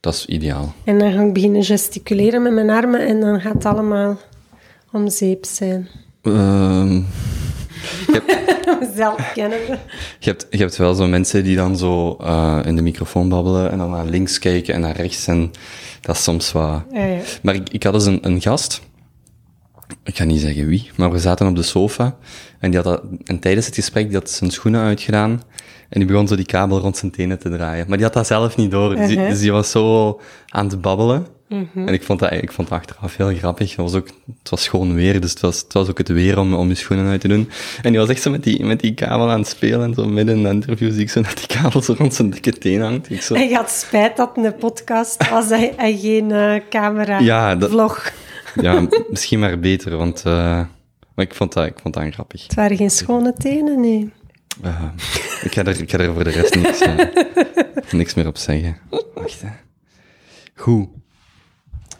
Dat is ideaal. En dan ga ik beginnen gesticuleren met mijn armen en dan gaat het allemaal om zeep zijn. Ehm, Zelf kennen we. je, hebt, je hebt wel zo mensen die dan zo eh, in de microfoon babbelen en dan naar links kijken en naar rechts. En dat is soms wat... Ja, ja. Maar ik, ik had dus een, een gast, ik ga niet zeggen wie, maar we zaten op de sofa en, die had dat, en tijdens het gesprek die had zijn schoenen uitgedaan en die begon zo die kabel rond zijn tenen te draaien. Maar die had dat zelf niet door, dus, die, Uh-huh. dus die was zo aan het babbelen. Mhm. En ik vond, dat, ik vond dat achteraf heel grappig. Het was, ook, het was gewoon weer, dus het was, het was ook het weer om, om je schoenen uit te doen. En die was echt zo met die, met die kabel aan het spelen en zo midden in de interview zie ik zo dat die kabel zo rond zijn dikke teen hangt. Ik zo, En je had spijt dat een podcast was en en geen eh, camera Ja, dat- vlog. ja, misschien maar beter, want eh, maar ik vond dat, ik vond dat grappig. Het waren geen schone tenen, nee. Ik, ga er, ik ga er voor de rest niks, eh, niks meer op zeggen. Wacht, hè. Goed.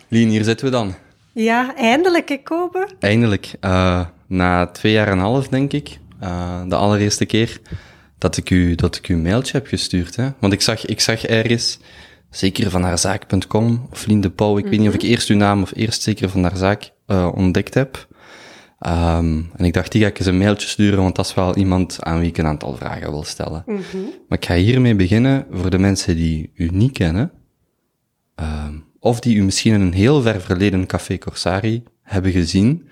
Lien, hier zitten we dan. Ja, eindelijk, hè, Kobe? Eindelijk, eh, na twee jaar en een half, denk ik, eh, de allereerste keer dat ik u, dat ik u een mailtje heb gestuurd. Hè? Want ik zag, ik zag ergens, zeker van haarzaak.com, of Lien de Pauw, ik weet niet of ik eerst uw naam of eerst zeker van haar zaak ontdekt heb. Ehm, en ik dacht, die ga ik eens een mailtje sturen, want dat is wel iemand aan wie ik een aantal vragen wil stellen. Maar ik ga hiermee beginnen voor de mensen die u niet kennen, ehm, of die u misschien in een heel ver verleden Café Corsari hebben gezien,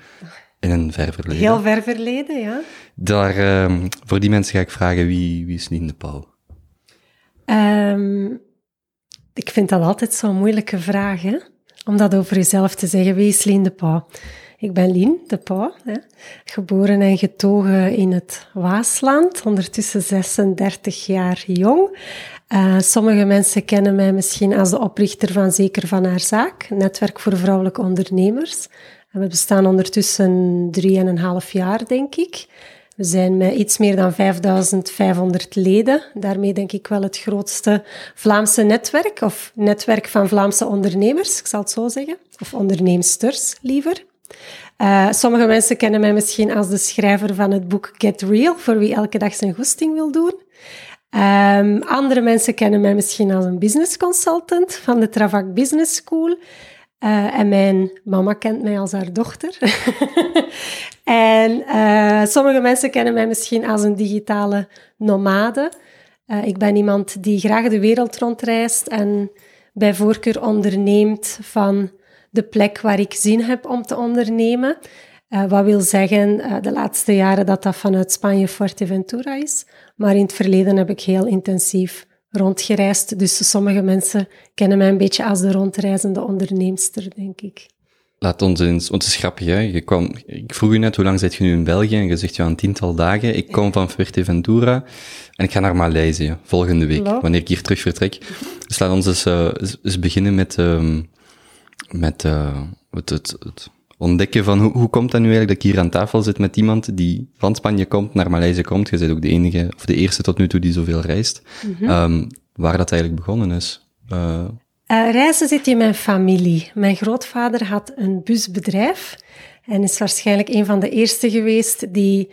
in een ver verleden. Heel ver verleden, ja. Daar, ehm, voor die mensen ga ik vragen, wie, wie is Lien de Pauw? Ik vind dat altijd zo'n moeilijke vraag, hè? Om dat over jezelf te zeggen. Wie is Lien de Pauw? Ik ben Lien de Pauw, geboren en getogen in het Waasland, ondertussen 36 jaar jong. Eh, sommige mensen kennen mij misschien als de oprichter van Zeker van Haar Zaak, netwerk voor vrouwelijke ondernemers. En we bestaan ondertussen drieënhalf jaar, denk ik. We zijn met iets meer dan 5500 leden. Daarmee denk ik wel het grootste Vlaamse netwerk, of netwerk van Vlaamse ondernemers, ik zal het zo zeggen. Of onderneemsters, liever. Eh, sommige mensen kennen mij misschien als de schrijver van het boek Get Real, voor wie elke dag zijn goesting wil doen. Ehm, andere mensen kennen mij misschien als een business consultant van de Travac Business School. Eh, en mijn mama kent mij als haar dochter. en eh, sommige mensen kennen mij misschien als een digitale nomade. Ik ben iemand die graag de wereld rondreist en bij voorkeur onderneemt van de plek waar ik zin heb om te ondernemen. Eh, wat wil zeggen, eh, de laatste jaren dat dat vanuit Spanje Fuerteventura is. Maar in het verleden heb ik heel intensief rondgereisd. Dus sommige mensen kennen mij een beetje als de rondreizende onderneemster, denk ik. Laat ons eens, want het is grappig, hè? Je kwam, ik vroeg u net, hoe lang zit je nu in België? En je zegt, ja, een tiental dagen. Ik kom van Fuerteventura en ik ga naar Maleisië volgende week, wanneer ik hier terug vertrek. Dus laat ons eens, eh, eens, beginnen met, ehm, met eh, het, het, het ontdekken van hoe, hoe komt dat nu eigenlijk dat ik hier aan tafel zit met iemand die van Spanje komt, naar Maleisië komt. Je bent ook de enige, of de eerste tot nu toe die zoveel reist. Ehm, waar dat eigenlijk begonnen is. Eh, Eh, reizen zit in mijn familie. Mijn grootvader had een busbedrijf en is waarschijnlijk een van de eerste geweest die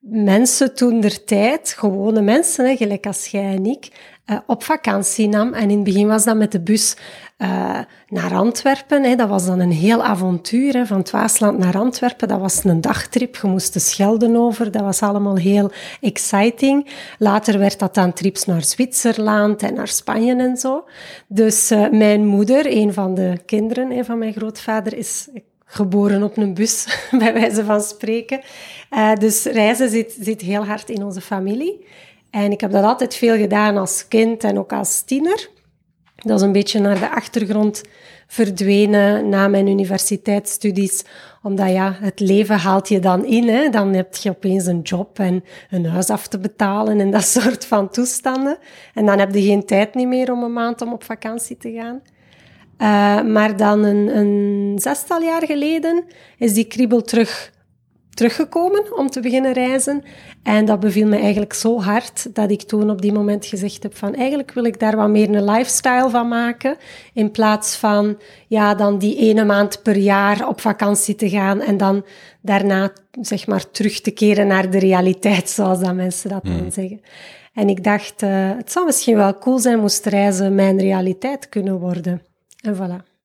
mensen toen der tijd, gewone mensen, hè, gelijk als jij en ik, eh, op vakantie nam. En in het begin was dat met de bus eh, naar Antwerpen. Hè. Dat was dan een heel avontuur, hè, van het Waasland naar Antwerpen. Dat was een dagtrip, je moest de Schelden over. Dat was allemaal heel exciting. Later werd dat dan trips naar Zwitserland en naar Spanje en zo. Dus eh, mijn moeder, een van de kinderen van mijn grootvader, is geboren op een bus, bij wijze van spreken. Eh, dus reizen zit, zit heel hard in onze familie. En ik heb dat altijd veel gedaan als kind en ook als tiener. Dat is een beetje naar de achtergrond verdwenen na mijn universiteitsstudies. Omdat ja, het leven haalt je dan in. Hè? Dan heb je opeens een job en een huis af te betalen en dat soort van toestanden. En dan heb je geen tijd meer om een maand om op vakantie te gaan. Uh, maar dan een, een zestal jaar geleden is die kriebel terug, teruggekomen om te beginnen reizen. En dat beviel me eigenlijk zo hard dat ik toen op die moment gezegd heb van eigenlijk wil ik daar wat meer een lifestyle van maken. In plaats van ja, dan die ene maand per jaar op vakantie te gaan en dan daarna zeg maar terug te keren naar de realiteit, zoals dat mensen dat dan zeggen. En ik dacht, uh, het zou misschien wel cool zijn moest reizen mijn realiteit kunnen worden. En voilà.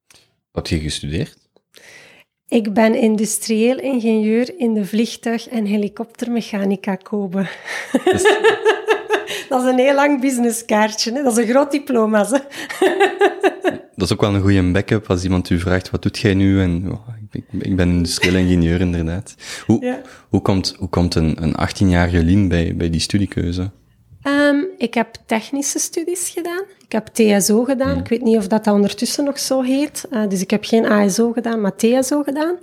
Wat heb je gestudeerd? Ik ben industrieel ingenieur in de vliegtuig- en helikoptermechanica Kobe. Dus... dat is een heel lang businesskaartje. Hè? Dat is een groot diploma. Hè? dat is ook wel een goede backup als iemand u vraagt, wat doet jij nu? En oh, ik, ik, ben industrieel ingenieur, inderdaad. Hoe, hoe komt, hoe komt een, een 18-jarige Lien bij, bij die studiekeuze? Um, ik heb technische studies gedaan. Ik heb TSO gedaan. Ik weet niet of dat, dat ondertussen nog zo heet. Uh, dus ik heb geen ASO gedaan, maar TSO gedaan.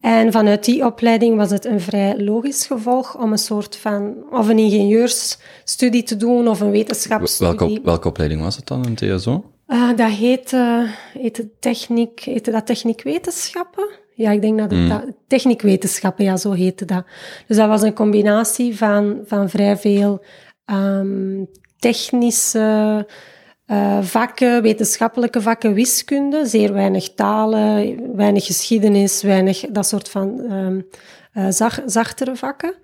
En vanuit die opleiding was het een vrij logisch gevolg om een soort van, of een ingenieursstudie te doen of een wetenschapsstudie. Welke, welke opleiding was het dan, een TSO? Uh, dat heette, heette, techniek, heette dat techniekwetenschappen. Ja, ik denk dat het mm. techniekwetenschappen, ja, zo heette dat. Dus dat was een combinatie van, van vrij veel um, technische uh, vakken, wetenschappelijke vakken, wiskunde, zeer weinig talen, weinig geschiedenis, weinig dat soort van um, zachtere vakken.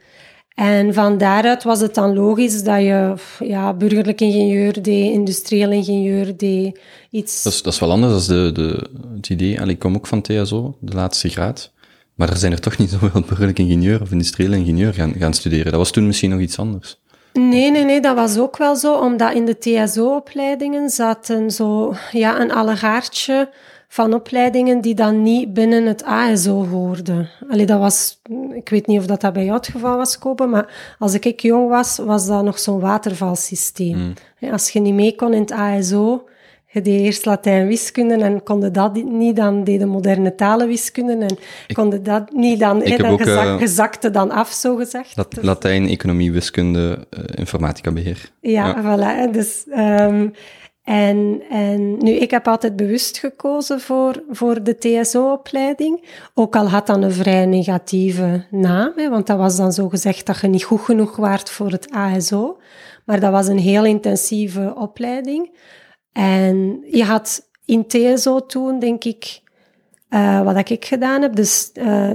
En van daaruit was het dan logisch dat je ja, burgerlijk ingenieur deed, industrieel ingenieur deed, iets... Dat is, dat is wel anders dan de, de, het idee. Ik kom ook van TSO, de laatste graad. Maar er zijn er toch niet zoveel burgerlijk ingenieur of industrieel ingenieur gaan, gaan studeren. Dat was toen misschien nog iets anders. Nee, nee, nee, dat was ook wel zo, omdat in de TSO-opleidingen zaten zo, ja, een allegaartje van opleidingen die dan niet binnen het ASO hoorden. Allee, dat was, ik weet niet of dat, dat bij jou het geval was, Kopen, maar als ik jong was, was dat nog zo'n watervalsysteem. Mm. Als je niet mee kon in het ASO, je deed eerst Latijn wiskunde en konde dat niet, dan deden moderne talen wiskunde en ik, konde dat niet, dan, ik dan gezak, uh, gezakte dan af, zo gezegd. Lat, Latijn, economie, wiskunde, uh, informatica beheer. Ja, ja. voilà. Dus, um, en, en nu, ik heb altijd bewust gekozen voor, voor de TSO-opleiding. Ook al had dat een vrij negatieve naam, hè, want dat was dan zo gezegd dat je niet goed genoeg waard voor het ASO. Maar dat was een heel intensieve opleiding. En je had in TSO toen, denk ik, uh, wat ik gedaan heb, dus uh,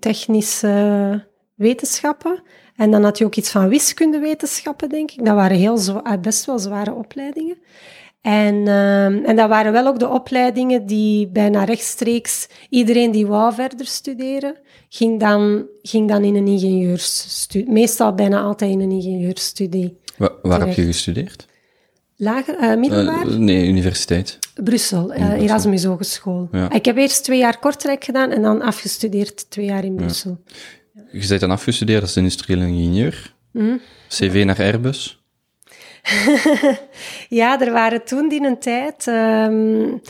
technische wetenschappen. En dan had je ook iets van wiskundewetenschappen, denk ik. Dat waren heel uh, best wel zware opleidingen. En, uh, en dat waren wel ook de opleidingen die bijna rechtstreeks iedereen die wou verder studeren, ging dan, ging dan in een ingenieursstudie. Meestal bijna altijd in een ingenieursstudie. Waar, waar heb je gestudeerd? Lager, uh, middelbaar? Uh, nee, universiteit. Brussel, uh, Erasmus Hogeschool. Ja. Ik heb eerst twee jaar Kortrijk gedaan en dan afgestudeerd twee jaar in Brussel. Ja. Je bent dan afgestudeerd als industrieel ingenieur. Mm. CV naar Airbus. ja, er waren toen die een tijd... Um,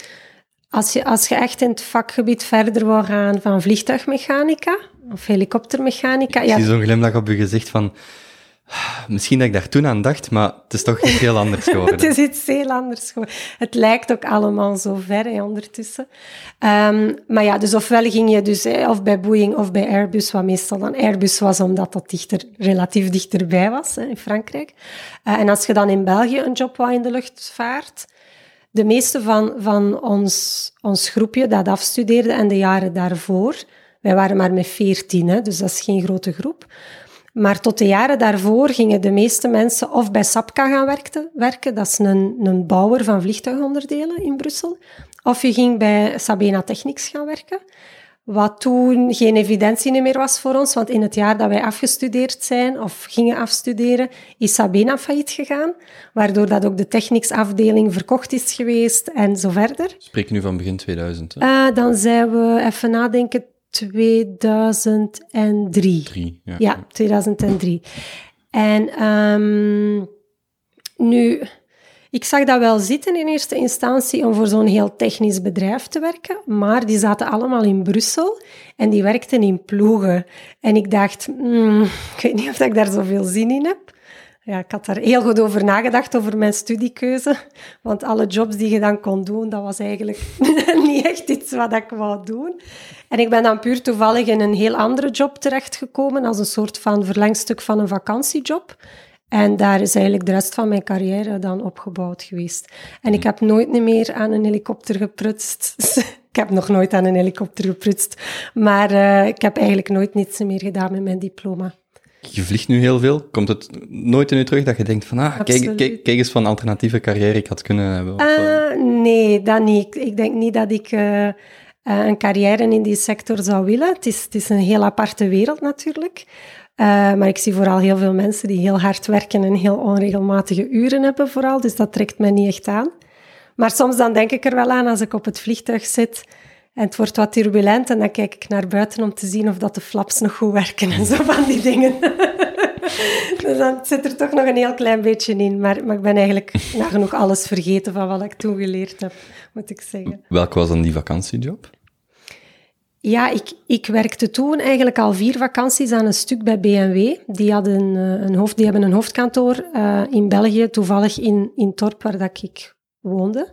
als je, als je echt in het vakgebied verder wou gaan van vliegtuigmechanica of helikoptermechanica... Ik zie zo'n glimlach op je gezicht van... Misschien dat ik daar toen aan dacht, maar het is toch iets heel anders geworden. het is iets heel anders geworden. Het lijkt ook allemaal zo ver hè, ondertussen. Um, maar ja, dus ofwel ging je dus hè, of bij Boeing of bij Airbus, wat meestal dan Airbus was, omdat dat dichter, relatief dichterbij was hè, in Frankrijk. Uh, en als je dan in België een job wou in de luchtvaart, de meeste van, van ons, ons groepje dat afstudeerde en de jaren daarvoor, wij waren maar met veertien, dus dat is geen grote groep. Maar tot de jaren daarvoor gingen de meeste mensen of bij Sapka gaan werken, werken dat is een, een bouwer van vliegtuigonderdelen in Brussel, of je ging bij Sabena Technics gaan werken. Wat toen geen evidentie meer was voor ons, want in het jaar dat wij afgestudeerd zijn of gingen afstuderen, is Sabena failliet gegaan, waardoor dat ook de technicsafdeling verkocht is geweest en zo verder. Spreek nu van begin 2000? Hè? Uh, dan zijn we, even nadenken, 2003. Drie, ja. ja, 2003. En um, nu, ik zag dat wel zitten in eerste instantie om voor zo'n heel technisch bedrijf te werken, maar die zaten allemaal in Brussel en die werkten in ploegen. En ik dacht, mm, ik weet niet of ik daar zoveel zin in heb ja, ik had daar heel goed over nagedacht, over mijn studiekeuze. Want alle jobs die je dan kon doen, dat was eigenlijk niet echt iets wat ik wou doen. En ik ben dan puur toevallig in een heel andere job terechtgekomen, als een soort van verlengstuk van een vakantiejob. En daar is eigenlijk de rest van mijn carrière dan opgebouwd geweest. En ik heb nooit meer aan een helikopter geprutst. ik heb nog nooit aan een helikopter geprutst. Maar uh, ik heb eigenlijk nooit niets meer gedaan met mijn diploma. Je vliegt nu heel veel. Komt het nooit in je terug dat je denkt van, ah, kijk, kijk, kijk eens van alternatieve carrière ik had kunnen hebben? Of, eh, Eh, nee, dat niet. Ik denk niet dat ik eh, een carrière in die sector zou willen. Het is, het is een heel aparte wereld natuurlijk. Maar ik zie vooral heel veel mensen die heel hard werken en heel onregelmatige uren hebben vooral. Dus dat trekt mij niet echt aan. Maar soms dan denk ik er wel aan als ik op het vliegtuig zit en het wordt wat turbulent en dan kijk ik naar buiten om te zien of dat de flaps nog goed werken en zo van die dingen. dus dan zit er toch nog een heel klein beetje in. Maar, maar ik ben eigenlijk nagenoeg alles vergeten van wat ik toen geleerd heb, moet ik zeggen. Welk was dan die vakantiejob? Ja, ik, ik werkte toen eigenlijk al vier vakanties aan een stuk bij BMW. Die, hadden, eh, een hoofd, die hebben een hoofdkantoor eh, in België, toevallig in, in Torp, waar dat ik woonde.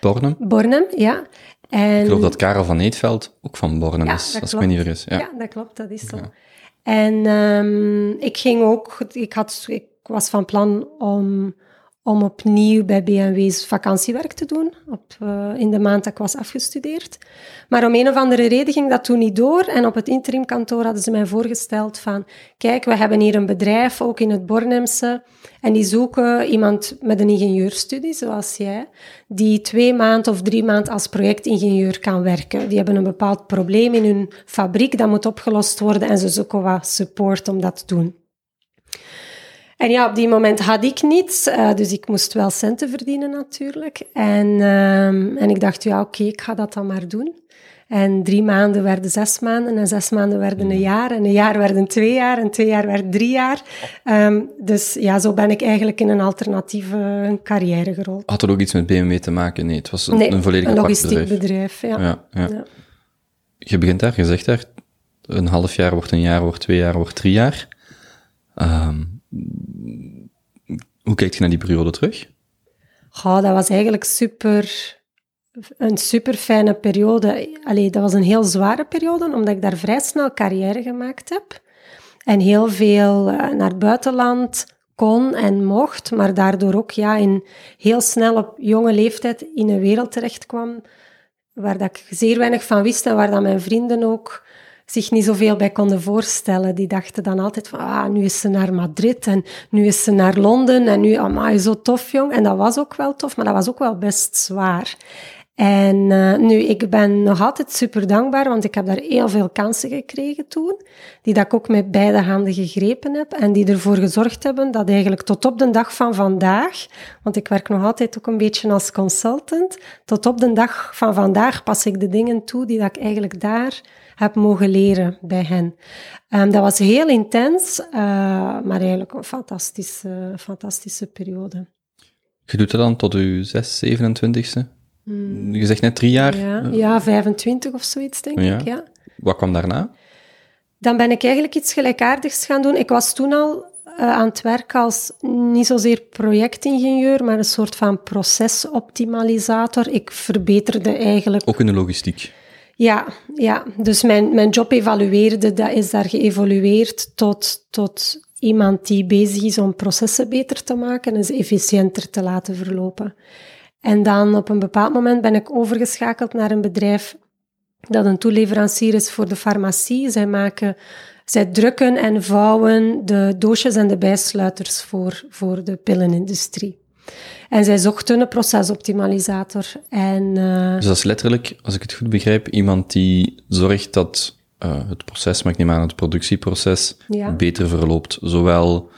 Bornem? Bornem, ja. En, Ik geloof dat Karel van Eetveld ook van Bornem Ja, is, dat als ik me niet klopt. vergis. Ja. Ja, dat klopt, dat is zo. En ehm, ik ging ook, ik, had, ik was van plan om, om opnieuw bij BMW's vakantiewerk te doen, op, eh, in de maand dat ik was afgestudeerd. Maar om een of andere reden ging dat toen niet door. En op het interimkantoor hadden ze mij voorgesteld van, kijk, we hebben hier een bedrijf, ook in het Bornemse, en die zoeken iemand met een ingenieurstudie, zoals jij, die twee maanden of drie maanden als projectingenieur kan werken. Die hebben een bepaald probleem in hun fabriek, dat moet opgelost worden en ze zoeken wat support om dat te doen. En ja, op die moment had ik niets, eh, dus ik moest wel centen verdienen natuurlijk. En, ehm, en ik dacht, ja oké, ik ga dat dan maar doen. En drie maanden werden zes maanden en zes maanden werden een jaar en een jaar werden twee jaar en twee jaar werd drie jaar. Ehm, dus ja, zo ben ik eigenlijk in een alternatieve carrière gerold. Had er ook iets met BMW te maken? Nee, het was een, Nee, een volledig een logistiek bedrijf. bedrijf, ja. Ja, ja. Ja. Je begint daar, je zegt daar, een half jaar wordt een jaar, wordt twee jaar, wordt drie jaar. Ehm, hoe kijk je naar die periode terug? Dat was eigenlijk super, een super fijne periode. Allee, dat was een heel zware periode, omdat ik daar vrij snel carrière gemaakt heb. En heel veel eh, naar buitenland kon en mocht, maar daardoor ook ja, in heel snel op jonge leeftijd in een wereld terecht kwam waar dat ik zeer weinig van wist en waar dat mijn vrienden ook zich niet zoveel bij konden voorstellen. Die dachten dan altijd van, ah, nu is ze naar Madrid en nu is ze naar Londen en nu, amai, zo tof, jong. En dat was ook wel tof, maar dat was ook wel best zwaar. En uh, nu, ik ben nog altijd super dankbaar, want ik heb daar heel veel kansen gekregen toen, die dat ik ook met beide handen gegrepen heb en die ervoor gezorgd hebben dat eigenlijk tot op de dag van vandaag, want ik werk nog altijd ook een beetje als consultant, tot op de dag van vandaag pas ik de dingen toe die dat ik eigenlijk daar heb mogen leren bij hen. Um, dat was heel intens, uh, maar eigenlijk een fantastische, fantastische periode. Je doet dat dan tot je 6, 27ste? Hmm. Je zegt net drie jaar? Ja, ja 25 of zoiets, denk ja. ik. Ja. Wat kwam daarna? Dan ben ik eigenlijk iets gelijkaardigs gaan doen. Ik was toen al uh, aan het werk als niet zozeer projectingenieur, maar een soort van procesoptimalisator. Ik verbeterde eigenlijk. Ook in de logistiek. Ja, ja. dus mijn, mijn job evalueerde, dat is daar geëvolueerd tot, tot iemand die bezig is om processen beter te maken en ze efficiënter te laten verlopen. En dan op een bepaald moment ben ik overgeschakeld naar een bedrijf dat een toeleverancier is voor de farmacie. Zij maken, zij drukken en vouwen de doosjes en de bijsluiters voor, voor de pillenindustrie. En zij zochten een procesoptimalisator. En, uh, dus dat is letterlijk, als ik het goed begrijp, iemand die zorgt dat uh, het proces, maar ik neem aan het productieproces, ja. beter verloopt. Zowel,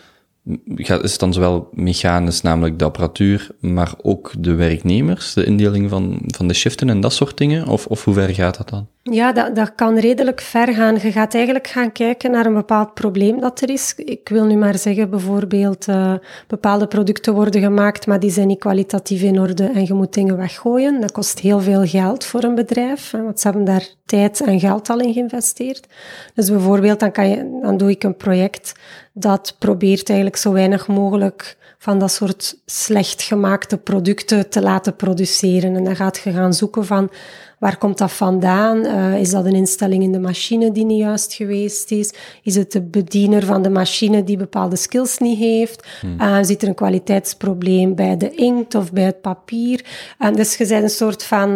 is het dan zowel mechanisch, namelijk de apparatuur, maar ook de werknemers, de indeling van, van de shiften en dat soort dingen? Of, of hoe ver gaat dat dan? Ja, dat, dat kan redelijk ver gaan. Je gaat eigenlijk gaan kijken naar een bepaald probleem dat er is. Ik wil nu maar zeggen, bijvoorbeeld, uh, bepaalde producten worden gemaakt, maar die zijn niet kwalitatief in orde en je moet dingen weggooien. Dat kost heel veel geld voor een bedrijf, want ze hebben daar tijd en geld al in geïnvesteerd. Dus bijvoorbeeld, dan, kan je, dan doe ik een project dat probeert eigenlijk zo weinig mogelijk van dat soort slecht gemaakte producten te laten produceren. En dan gaat je gaan zoeken van waar komt dat vandaan? Uh, is dat een instelling in de machine die niet juist geweest is? Is het de bediener van de machine die bepaalde skills niet heeft? Hmm. Uh, zit er een kwaliteitsprobleem bij de inkt of bij het papier? En dus je bent een soort van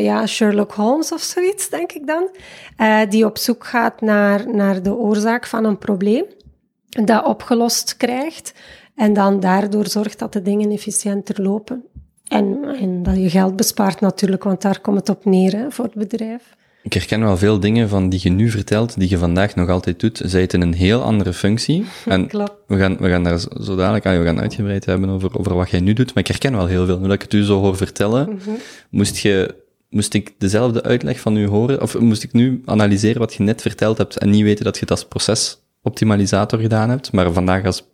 ja, Sherlock Holmes of zoiets, denk ik dan, die op zoek gaat naar, naar de oorzaak van een probleem. dat opgelost krijgt. En dan daardoor zorgt dat de dingen efficiënter lopen. En, en dat je geld bespaart natuurlijk, want daar komt het op neer hè, voor het bedrijf. Ik herken wel veel dingen van die je nu vertelt, die je vandaag nog altijd doet, zij het in een heel andere functie. En Klopt. we gaan, we gaan daar zo dadelijk aan, we gaan uitgebreid hebben over, over wat jij nu doet, maar ik herken wel heel veel. Nu dat ik het u zo hoor vertellen, moest je, moest ik dezelfde uitleg van u horen, of moest ik nu analyseren wat je net verteld hebt en niet weten dat je het als procesoptimalisator gedaan hebt, maar vandaag als,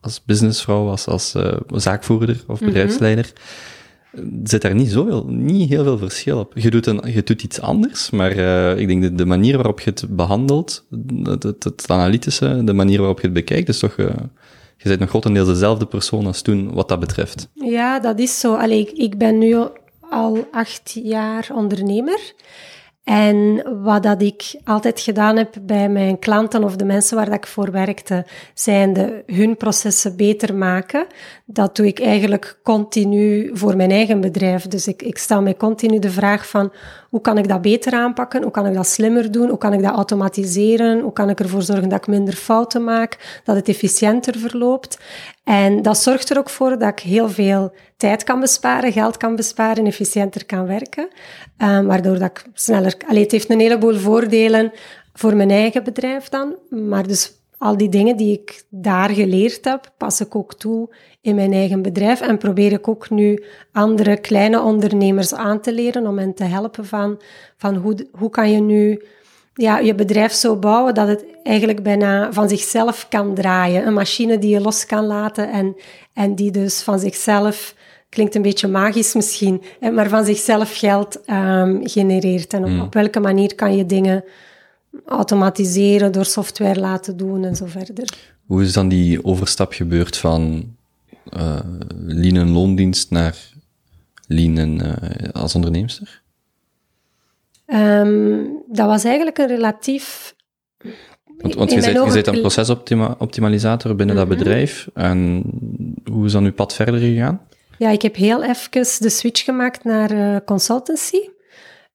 als businessvrouw, als, als uh, zaakvoerder of bedrijfsleider, zit daar niet zoveel, niet heel veel verschil op. Je doet, een, je doet iets anders, maar uh, ik denk de, de manier waarop je het behandelt, het, analytische, de manier waarop je het bekijkt, is toch, uh, je bent nog grotendeels dezelfde persoon als toen, wat dat betreft. Ja, dat is zo. Allee, ik ben nu al acht jaar ondernemer. En wat dat ik altijd gedaan heb bij mijn klanten of de mensen waar dat ik voor werkte, zijn de, hun processen beter maken. Dat doe ik eigenlijk continu voor mijn eigen bedrijf. Dus ik, ik stel mij continu de vraag van hoe kan ik dat beter aanpakken? Hoe kan ik dat slimmer doen? Hoe kan ik dat automatiseren? Hoe kan ik ervoor zorgen dat ik minder fouten maak? Dat het efficiënter verloopt? En dat zorgt er ook voor dat ik heel veel tijd kan besparen, geld kan besparen, efficiënter kan werken. Um, waardoor dat ik sneller... Allee, het heeft een heleboel voordelen voor mijn eigen bedrijf dan. Maar dus al die dingen die ik daar geleerd heb, pas ik ook toe in mijn eigen bedrijf. En probeer ik ook nu andere kleine ondernemers aan te leren om hen te helpen van, van hoe, hoe kan je nu ja, je bedrijf zo bouwen dat het eigenlijk bijna van zichzelf kan draaien. Een machine die je los kan laten en, en die dus van zichzelf, klinkt een beetje magisch misschien, maar van zichzelf geld um, genereert. En op, mm. op, welke manier kan je dingen automatiseren, door software laten doen en zo verder. Hoe is dan die overstap gebeurd van uh, lean en loondienst naar lean en, uh, als onderneemster? Um, dat was eigenlijk een relatief. Want, want je, bent, bent een procesoptimalisator binnen mm -hmm. dat bedrijf. En hoe is dan uw pad verder gegaan? Ja, ik heb heel even de switch gemaakt naar uh, consultancy.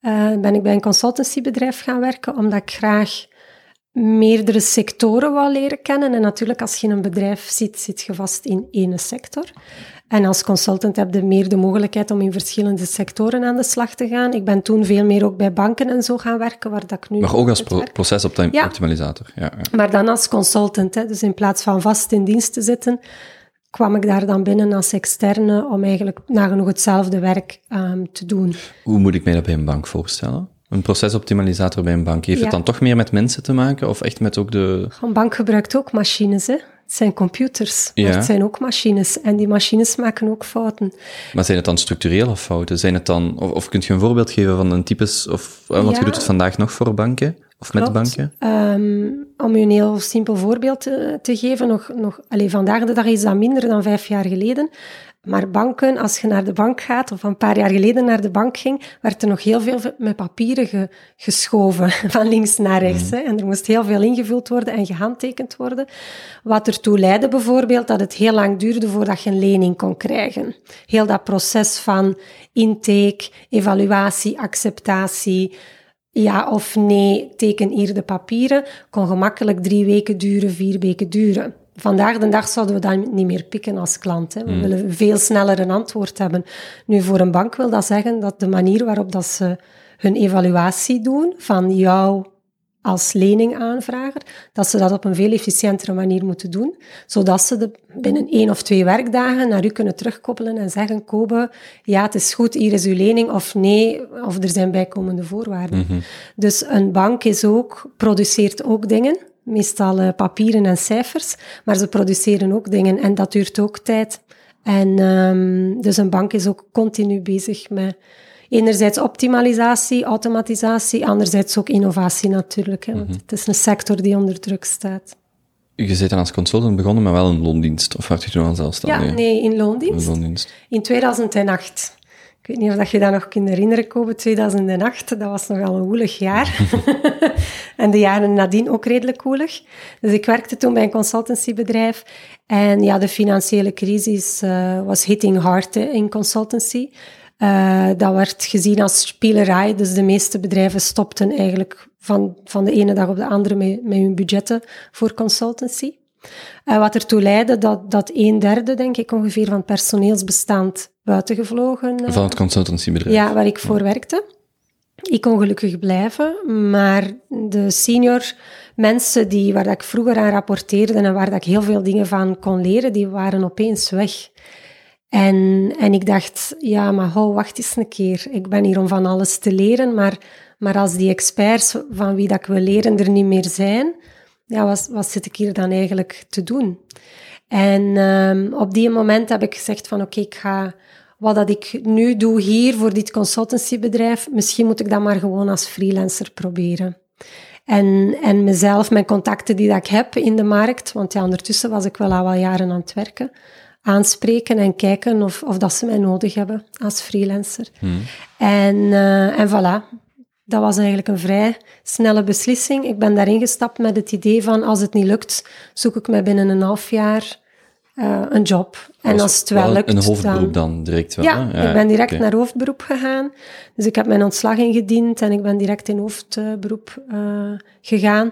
Uh, ben ik bij een consultancybedrijf gaan werken, omdat ik graag meerdere sectoren wou leren kennen. En natuurlijk, als je in een bedrijf zit, zit je vast in één sector. En als consultant heb je meer de mogelijkheid om in verschillende sectoren aan de slag te gaan. Ik ben toen veel meer ook bij banken en zo gaan werken, waar dat ik nu... Maar ook als pro procesoptimalisator. Ja. Ja, ja. Maar dan als consultant, hè. dus in plaats van vast in dienst te zitten, kwam ik daar dan binnen als externe om eigenlijk nagenoeg hetzelfde werk um, te doen. Hoe moet ik mij dat bij een bank voorstellen? Een procesoptimalisator bij een bank, heeft ja. het dan toch meer met mensen te maken of echt met ook de... Een bank gebruikt ook machines, hè. Het zijn computers, maar ja. het zijn ook machines. En die machines maken ook fouten. Maar zijn het dan structurele fouten? Zijn het dan, of, of kunt je een voorbeeld geven van een types, of, want ja. je doet het vandaag nog voor banken? Of Klopt. met banken? Um, om je een heel simpel voorbeeld te, te geven, nog, nog, allez, vandaag de dag is dat minder dan vijf jaar geleden. Maar banken, als je naar de bank gaat, of een paar jaar geleden naar de bank ging, werd er nog heel veel met papieren ge, geschoven, van links naar rechts. Hè. En er moest heel veel ingevuld worden en gehandtekend worden. Wat ertoe leidde bijvoorbeeld dat het heel lang duurde voordat je een lening kon krijgen. Heel dat proces van intake, evaluatie, acceptatie, ja of nee, teken hier de papieren, kon gemakkelijk drie weken duren, vier weken duren. Vandaag de dag zouden we dat niet meer pikken als klant. Hè. We mm. willen veel sneller een antwoord hebben. Nu, voor een bank wil dat zeggen dat de manier waarop dat ze hun evaluatie doen van jou als leningaanvrager, dat ze dat op een veel efficiëntere manier moeten doen, zodat ze de, binnen één of twee werkdagen naar u kunnen terugkoppelen en zeggen, Kobe, ja, het is goed, hier is uw lening, of nee, of er zijn bijkomende voorwaarden. Mm -hmm. Dus een bank is ook, produceert ook dingen, meestal uh, papieren en cijfers, maar ze produceren ook dingen en dat duurt ook tijd. En um, dus een bank is ook continu bezig met enerzijds optimalisatie, automatisatie, anderzijds ook innovatie natuurlijk. Hè, want mm -hmm. het is een sector die onder druk staat. Je bent dan als consultant begonnen met wel een loondienst, of had je toen al zelfstandig? Ja, nee, in loondienst. In, loondienst. in 2008. Ik weet niet of je dat nog kunt herinneren, Kobe, 2008. Dat was nogal een woelig jaar. en de jaren nadien ook redelijk woelig. Dus ik werkte toen bij een consultancybedrijf. En ja, de financiële crisis uh, was hitting hard hè, in consultancy. Uh, dat werd gezien als spielerij. Dus de meeste bedrijven stopten eigenlijk van, van de ene dag op de andere met, met hun budgetten voor consultancy. Uh, wat ertoe leidde dat, dat een derde, denk ik, ongeveer van het personeelsbestand buitengevlogen. Uh, van het consultancybedrijf. Ja, waar ik voor werkte. Ik kon gelukkig blijven, maar de senior mensen die, waar dat ik vroeger aan rapporteerde en waar dat ik heel veel dingen van kon leren, die waren opeens weg. En, en ik dacht, ja, maar hou, wacht eens een keer. Ik ben hier om van alles te leren, maar, maar als die experts van wie dat ik wil leren er niet meer zijn, ja, wat, wat zit ik hier dan eigenlijk te doen? En um, op die moment heb ik gezegd van, oké, ik ga wat dat ik nu doe hier voor dit consultancybedrijf, misschien moet ik dat maar gewoon als freelancer proberen. En, en mezelf, mijn contacten die dat ik heb in de markt, want ja, ondertussen was ik wel al wel jaren aan het werken, aanspreken en kijken of, of dat ze mij nodig hebben als freelancer. Hmm. En, uh, en voilà, dat was eigenlijk een vrij snelle beslissing. Ik ben daarin gestapt met het idee van als het niet lukt, zoek ik mij binnen een half jaar uh, een job. En als het wel lukt, Een hoofdberoep dan, direct wel? Ja, ja ik ben direct naar hoofdberoep gegaan. Dus ik heb mijn ontslag ingediend en ik ben direct in hoofdberoep uh, gegaan.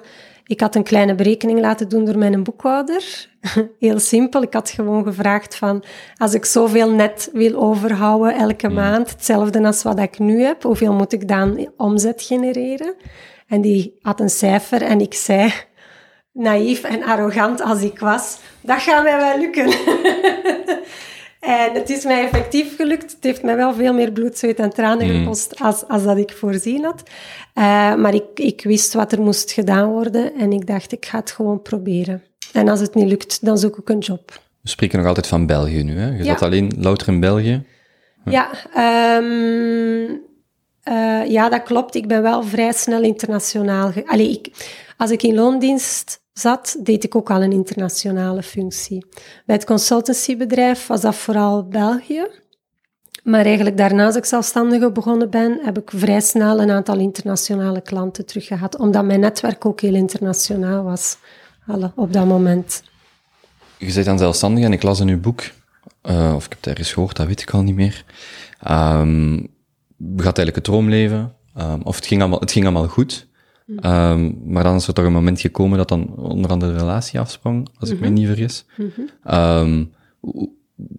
Ik had een kleine berekening laten doen door mijn boekhouder. Heel simpel. Ik had gewoon gevraagd van, als ik zoveel net wil overhouden elke hmm. maand, hetzelfde als wat ik nu heb, hoeveel moet ik dan omzet genereren? En die had een cijfer en ik zei, naïef en arrogant als ik was, dat gaat mij wel lukken. en het is mij effectief gelukt. Het heeft mij wel veel meer bloed, zweet en tranen mm. gekost als, als dat ik voorzien had. Uh, maar ik, ik wist wat er moest gedaan worden en ik dacht, ik ga het gewoon proberen. En als het niet lukt, dan zoek ik een job. We spreken nog altijd van België nu, hè? Je ja. zat alleen louter in België. Ja, um, uh, ja, dat klopt. Ik ben wel vrij snel internationaal. Allee, ik, als ik in loondienst zat, deed ik ook al een internationale functie. Bij het consultancybedrijf was dat vooral België. Maar eigenlijk daarna, als ik zelfstandige begonnen ben, heb ik vrij snel een aantal internationale klanten teruggehad, omdat mijn netwerk ook heel internationaal was alle, op dat moment. Je bent dan zelfstandig en ik las in uw boek, uh, of ik heb het ergens gehoord, dat weet ik al niet meer. Um, je had eigenlijk het droomleven, um, of het ging allemaal, het ging allemaal goed. Um, maar dan is er toch een moment gekomen dat dan onder andere de relatie afsprong, als ik me mhm. niet vergis. um,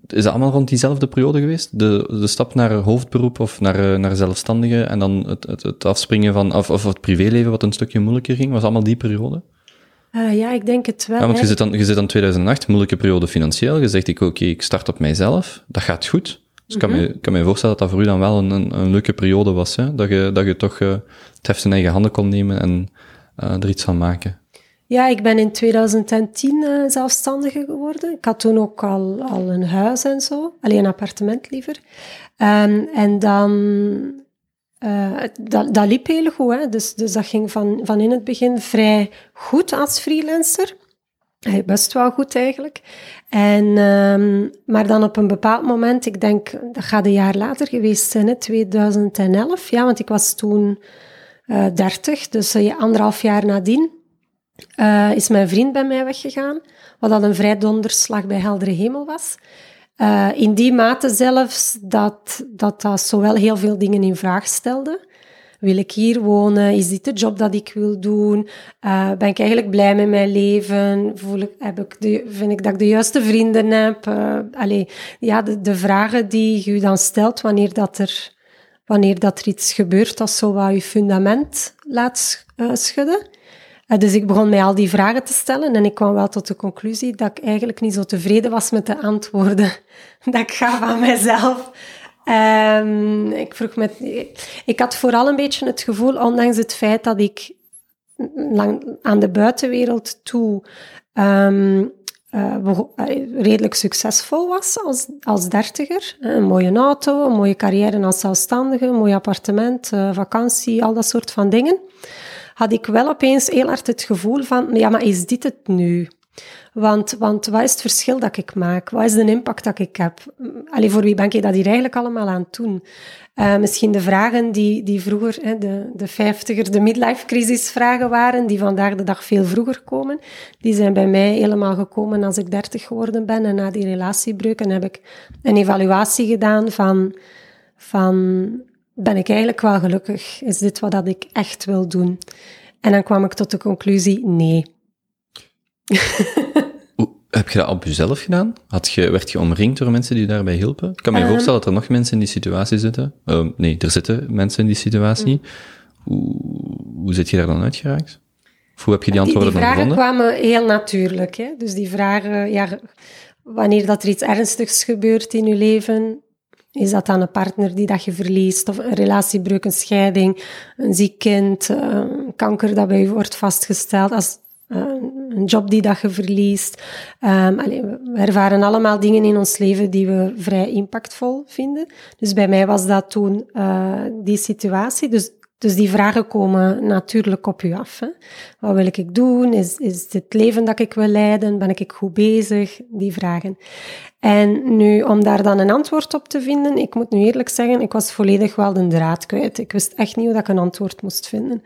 is dat allemaal rond diezelfde periode geweest? De, de stap naar hoofdberoep of naar, naar zelfstandige en dan het, het, het afspringen van, of, of het privéleven wat een stukje moeilijker ging, was allemaal die periode? Uh, ja, ik denk het wel. Ja, want je zit, dan, je zit dan 2008, moeilijke periode financieel. Je zegt, ik, oké, ik start op mijzelf. Dat gaat goed. Dus ik kan, me, mhm. kan me voorstellen dat dat voor u dan wel een, een, een leuke periode was. Hè? Dat, je, dat je toch uh, het heft in eigen handen kon nemen en uh, er iets van maken. Ja, ik ben in 2010 uh, eh, zelfstandige geworden. Ik had toen ook al, al een huis en zo. Alleen een appartement liever. Um, en dan... dat, dat liep heel goed. Hè? Dus, dus dat ging van, van in het begin vrij goed als freelancer. Best wel goed eigenlijk. En, um, maar dan op een bepaald moment, ik denk, dat gaat een jaar later geweest zijn, hè, 2011. Ja, want ik was toen uh, 30, dus uh, anderhalf jaar nadien uh, is mijn vriend bij mij weggegaan. Wat al een vrij donderslag bij heldere hemel was. In die mate zelfs dat, dat dat zowel heel veel dingen in vraag stelde. Wil ik hier wonen? Is dit de job dat ik wil doen? Uh, ben ik eigenlijk blij met mijn leven? Voel ik, heb ik de, vind ik dat ik de juiste vrienden heb? Uh, allee, ja, de, de, vragen die je dan stelt wanneer dat er, wanneer dat er iets gebeurt dat zo wat je fundament laat uh, schudden. dus ik begon mij al die vragen te stellen en ik kwam wel tot de conclusie dat ik eigenlijk niet zo tevreden was met de antwoorden dat ik gaf aan mijzelf. Um, ik, vroeg me, ik had vooral een beetje het gevoel, ondanks het feit dat ik lang aan de buitenwereld toe um, uh, redelijk succesvol was als, als dertiger. Een mooie auto, een mooie carrière als zelfstandige, een mooi appartement, uh, vakantie, al dat soort van dingen. Had ik wel opeens heel hard het gevoel van, ja, maar is dit het nu? Want, want wat is het verschil dat ik maak? Wat is de impact dat ik heb? Allee, voor wie ben ik dat hier eigenlijk allemaal aan het doen? Uh, misschien de vragen die, die vroeger, hè, de, de vijftiger, de midlife crisis vragen waren, die vandaag de dag veel vroeger komen, die zijn bij mij helemaal gekomen als ik dertig geworden ben. En na die relatiebreuk heb ik een evaluatie gedaan van, van ben ik eigenlijk wel gelukkig? Is dit wat dat ik echt wil doen? En dan kwam ik tot de conclusie, nee. Heb je dat op jezelf gedaan? Had je, werd je omringd door mensen die je daarbij hielpen? Ik kan me Ehm. voorstellen dat er nog mensen in die situatie zitten. Eh, nee, er zitten mensen in die situatie. Mm. Hoe, hoe zit je daar dan uitgeraakt? Of hoe heb je die Die, die antwoorden dan vragen gevonden? kwamen heel natuurlijk. Hè? Dus die vragen, ja, wanneer dat er iets ernstigs gebeurt in je leven, is dat dan een partner die dat je verliest, of een relatiebreuk, een scheiding, een ziek kind, eh, kanker dat bij je wordt vastgesteld, als, een job die dat je verliest. Ehm, allee, we ervaren allemaal dingen in ons leven die we vrij impactvol vinden. Dus bij mij was dat toen eh, die situatie. Dus dus die vragen komen natuurlijk op u af. Hè. Wat wil ik doen? Is, is dit leven dat ik wil leiden? Ben ik goed bezig? Die vragen. En nu, om daar dan een antwoord op te vinden, ik moet nu eerlijk zeggen, ik was volledig wel de draad kwijt. Ik wist echt niet hoe dat ik een antwoord moest vinden.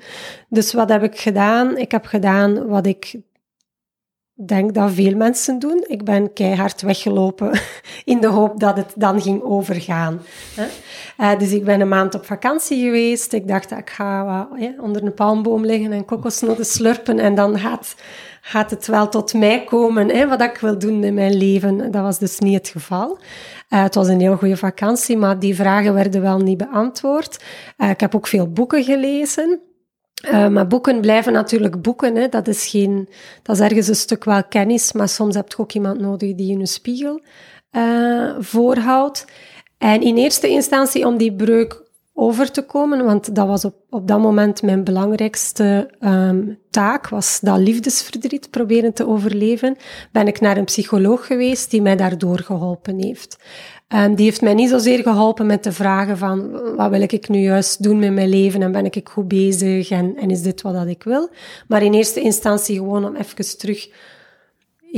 Dus wat heb ik gedaan? Ik heb gedaan wat ik denk dat veel mensen doen. Ik ben keihard weggelopen in de hoop dat het dan ging overgaan. Uh, dus ik ben een maand op vakantie geweest. Ik dacht, ik ga onder een palmboom liggen en kokosnoten slurpen en dan gaat, het wel tot mij komen, wat ik wil doen in mijn leven. Dat was dus niet het geval. Uh, het was een heel goede vakantie, maar die vragen werden wel niet beantwoord. Uh, ik heb ook veel boeken gelezen. Uh, maar boeken blijven natuurlijk boeken. Hè. Dat, is geen, dat is ergens een stuk wel kennis, maar soms heb je ook iemand nodig die je een spiegel uh, voorhoudt. En in eerste instantie om die breuk over te komen, want dat was op, op dat moment mijn belangrijkste um, taak, was dat liefdesverdriet proberen te overleven, ben ik naar een psycholoog geweest die mij daardoor geholpen heeft. Um, die heeft mij niet zozeer geholpen met de vragen van wat wil ik nu juist doen met mijn leven en ben ik goed bezig en, en is dit wat dat ik wil. Maar in eerste instantie gewoon om even terug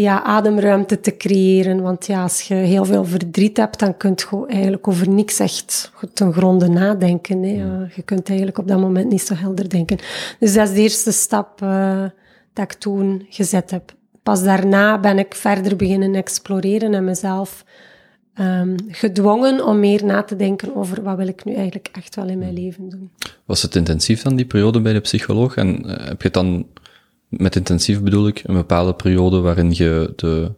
ja, ademruimte te creëren. Want ja, als je heel veel verdriet hebt, dan kun je eigenlijk over niks echt ten gronde nadenken. Hè. Ja. Je kunt eigenlijk op dat moment niet zo helder denken. Dus dat is de eerste stap uh, dat ik toen gezet heb. Pas daarna ben ik verder beginnen exploreren en mezelf um, gedwongen om meer na te denken over wat wil ik nu eigenlijk echt wel in mijn leven doen. Was het intensief dan, die periode bij de psycholoog? En uh, heb je het dan met intensief bedoel ik een bepaalde periode waarin je de,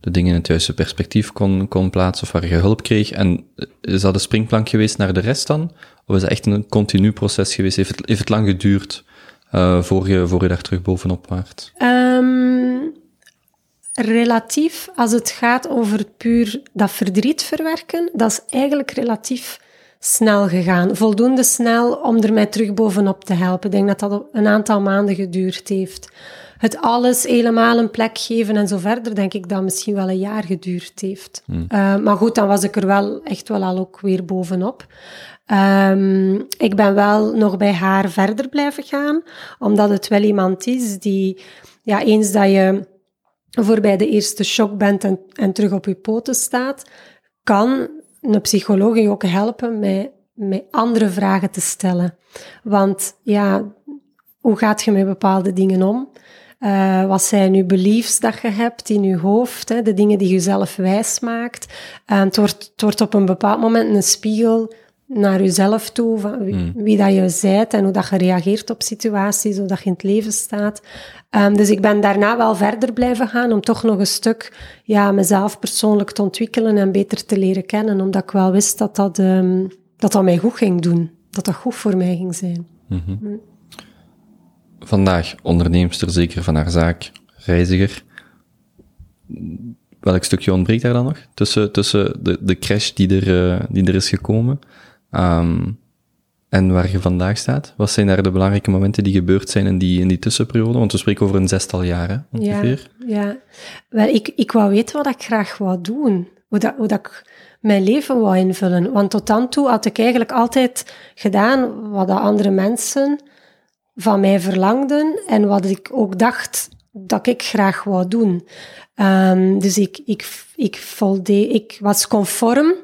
de dingen in het juiste perspectief kon, kon plaatsen of waar je hulp kreeg. En is dat een springplank geweest naar de rest dan? Of is het echt een continu proces geweest? Heeft het, heeft het lang geduurd uh, voor, je, voor je daar terug bovenop waart? Um, relatief, als het gaat over puur dat verdriet verwerken, dat is eigenlijk relatief snel gegaan. Voldoende snel om er mij terug bovenop te helpen. Ik denk dat dat een aantal maanden geduurd heeft. Het alles helemaal een plek geven en zo verder, denk ik dat misschien wel een jaar geduurd heeft. Hmm. Uh, maar goed, dan was ik er wel echt wel al ook weer bovenop. Um, ik ben wel nog bij haar verder blijven gaan, omdat het wel iemand is die, ja, eens dat je voorbij de eerste shock bent en, en terug op je poten staat, kan een psycholoog je ook helpen met, met andere vragen te stellen. Want ja, hoe gaat je met bepaalde dingen om? Uh, wat zijn uw beliefs dat je hebt in je hoofd? Hè? De dingen die je zelf wijs maakt. Het, wordt, het wordt op een bepaald moment een spiegel naar jezelf toe, van wie, mm. wie dat je bent en hoe dat je reageert op situaties, hoe dat je in het leven staat. Um, dus ik ben daarna wel verder blijven gaan om toch nog een stuk ja, mezelf persoonlijk te ontwikkelen en beter te leren kennen, omdat ik wel wist dat dat, um, dat, dat mij goed ging doen, dat dat goed voor mij ging zijn. Mm -hmm. mm. Vandaag onderneemster zeker van haar zaak, reiziger. Welk stukje ontbreekt daar dan nog? Tussen, tussen de, de crash die er, uh, die er is gekomen Um, en waar je vandaag staat? Wat zijn daar de belangrijke momenten die gebeurd zijn in die, tussenperiode? Want we spreken over een zestal jaar, ongeveer. Ja, ja. Wel, ik, ik wou weten wat ik graag wou doen. Hoe dat, hoe dat ik mijn leven wou invullen. Want tot dan toe had ik eigenlijk altijd gedaan wat de andere mensen van mij verlangden en wat ik ook dacht dat ik graag wou doen. Um, dus ik, ik, ik, voldeed, ik was conform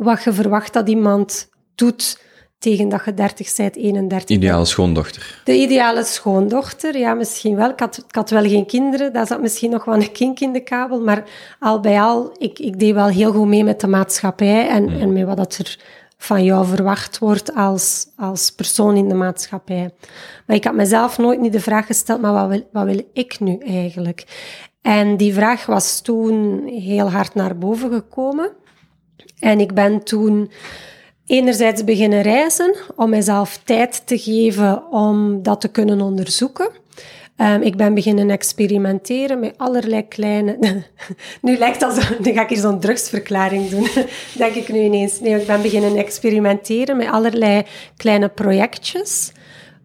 wat je verwacht dat iemand doet tegen dat je 30 bent, 31 Ideale schoondochter. De ideale schoondochter, ja, misschien wel. Ik had, ik had wel geen kinderen, daar zat misschien nog wel een kink in de kabel, maar al bij al, ik, ik deed wel heel goed mee met de maatschappij en, mm. en met wat dat er van jou verwacht wordt als, als persoon in de maatschappij. Maar ik had mezelf nooit niet de vraag gesteld, maar wat wil, wat wil ik nu eigenlijk? En die vraag was toen heel hard naar boven gekomen. En ik ben toen enerzijds beginnen reizen om mezelf tijd te geven om dat te kunnen onderzoeken. Um, ik ben beginnen experimenteren met allerlei kleine... nu lijkt dat zo... Nu ga ik hier zo'n drugsverklaring doen, denk ik nu ineens. Nee, ik ben beginnen experimenteren met allerlei kleine projectjes.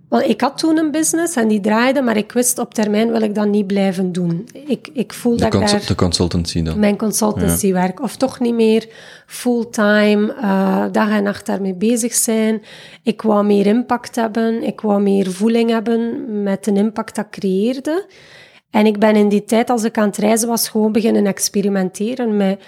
Want ik had toen een business en die draaide, maar ik wist op termijn wil ik dat niet blijven doen. Ik, ik voel de dat ik daar... De consultancy dan? Mijn consultancywerk. Of toch niet meer fulltime, uh, dag en nacht daarmee bezig zijn. Ik wou meer impact hebben. Ik wou meer voeling hebben met de impact dat ik creëerde. En ik ben in die tijd, als ik aan het reizen was, gewoon beginnen experimenteren met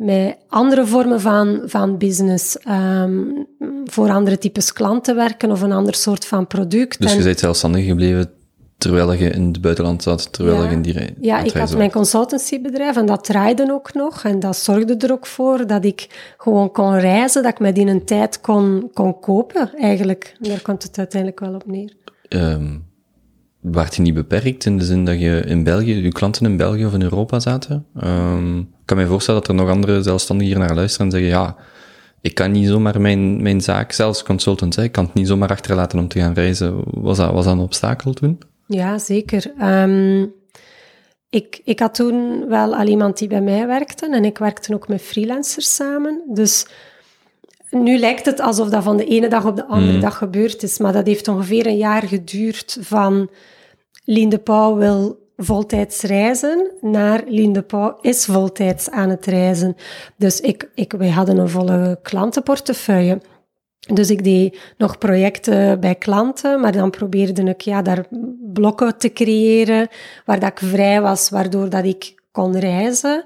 met andere vormen van, van business, um, voor andere types klanten werken of een ander soort van product. Dus je bent zelfstandig gebleven terwijl je in het buitenland zat, terwijl je in die Ja, ik had mijn consultancybedrijf en dat draaide ook nog. En dat zorgde er ook voor dat ik gewoon kon reizen, dat ik me die een tijd kon, kon kopen, eigenlijk. Daar komt het uiteindelijk wel op neer. Um, werd je niet beperkt in de zin dat je in België, je klanten in België of in Europa zaten? Um, ik kan me voorstellen dat er nog andere zelfstandigen hier naar luisteren en zeggen, ja, ik kan niet zomaar mijn, mijn zaak, zelfs consultant, hè, ik kan het niet zomaar achterlaten om te gaan reizen. Was dat, was dat een obstakel toen? Ja, zeker. Um, ik, ik had toen wel al iemand die bij mij werkte en ik werkte ook met freelancers samen. Dus nu lijkt het alsof dat van de ene dag op de andere mm. dag gebeurd is, maar dat heeft ongeveer een jaar geduurd van Lien de Pauw wil voltijds reizen naar Lien de Pauw is voltijds aan het reizen. Dus ik, ik, wij hadden een volle klantenportefeuille. Dus ik deed nog projecten bij klanten, maar dan probeerde ik ja, daar blokken te creëren waar dat ik vrij was, waardoor dat ik kon reizen.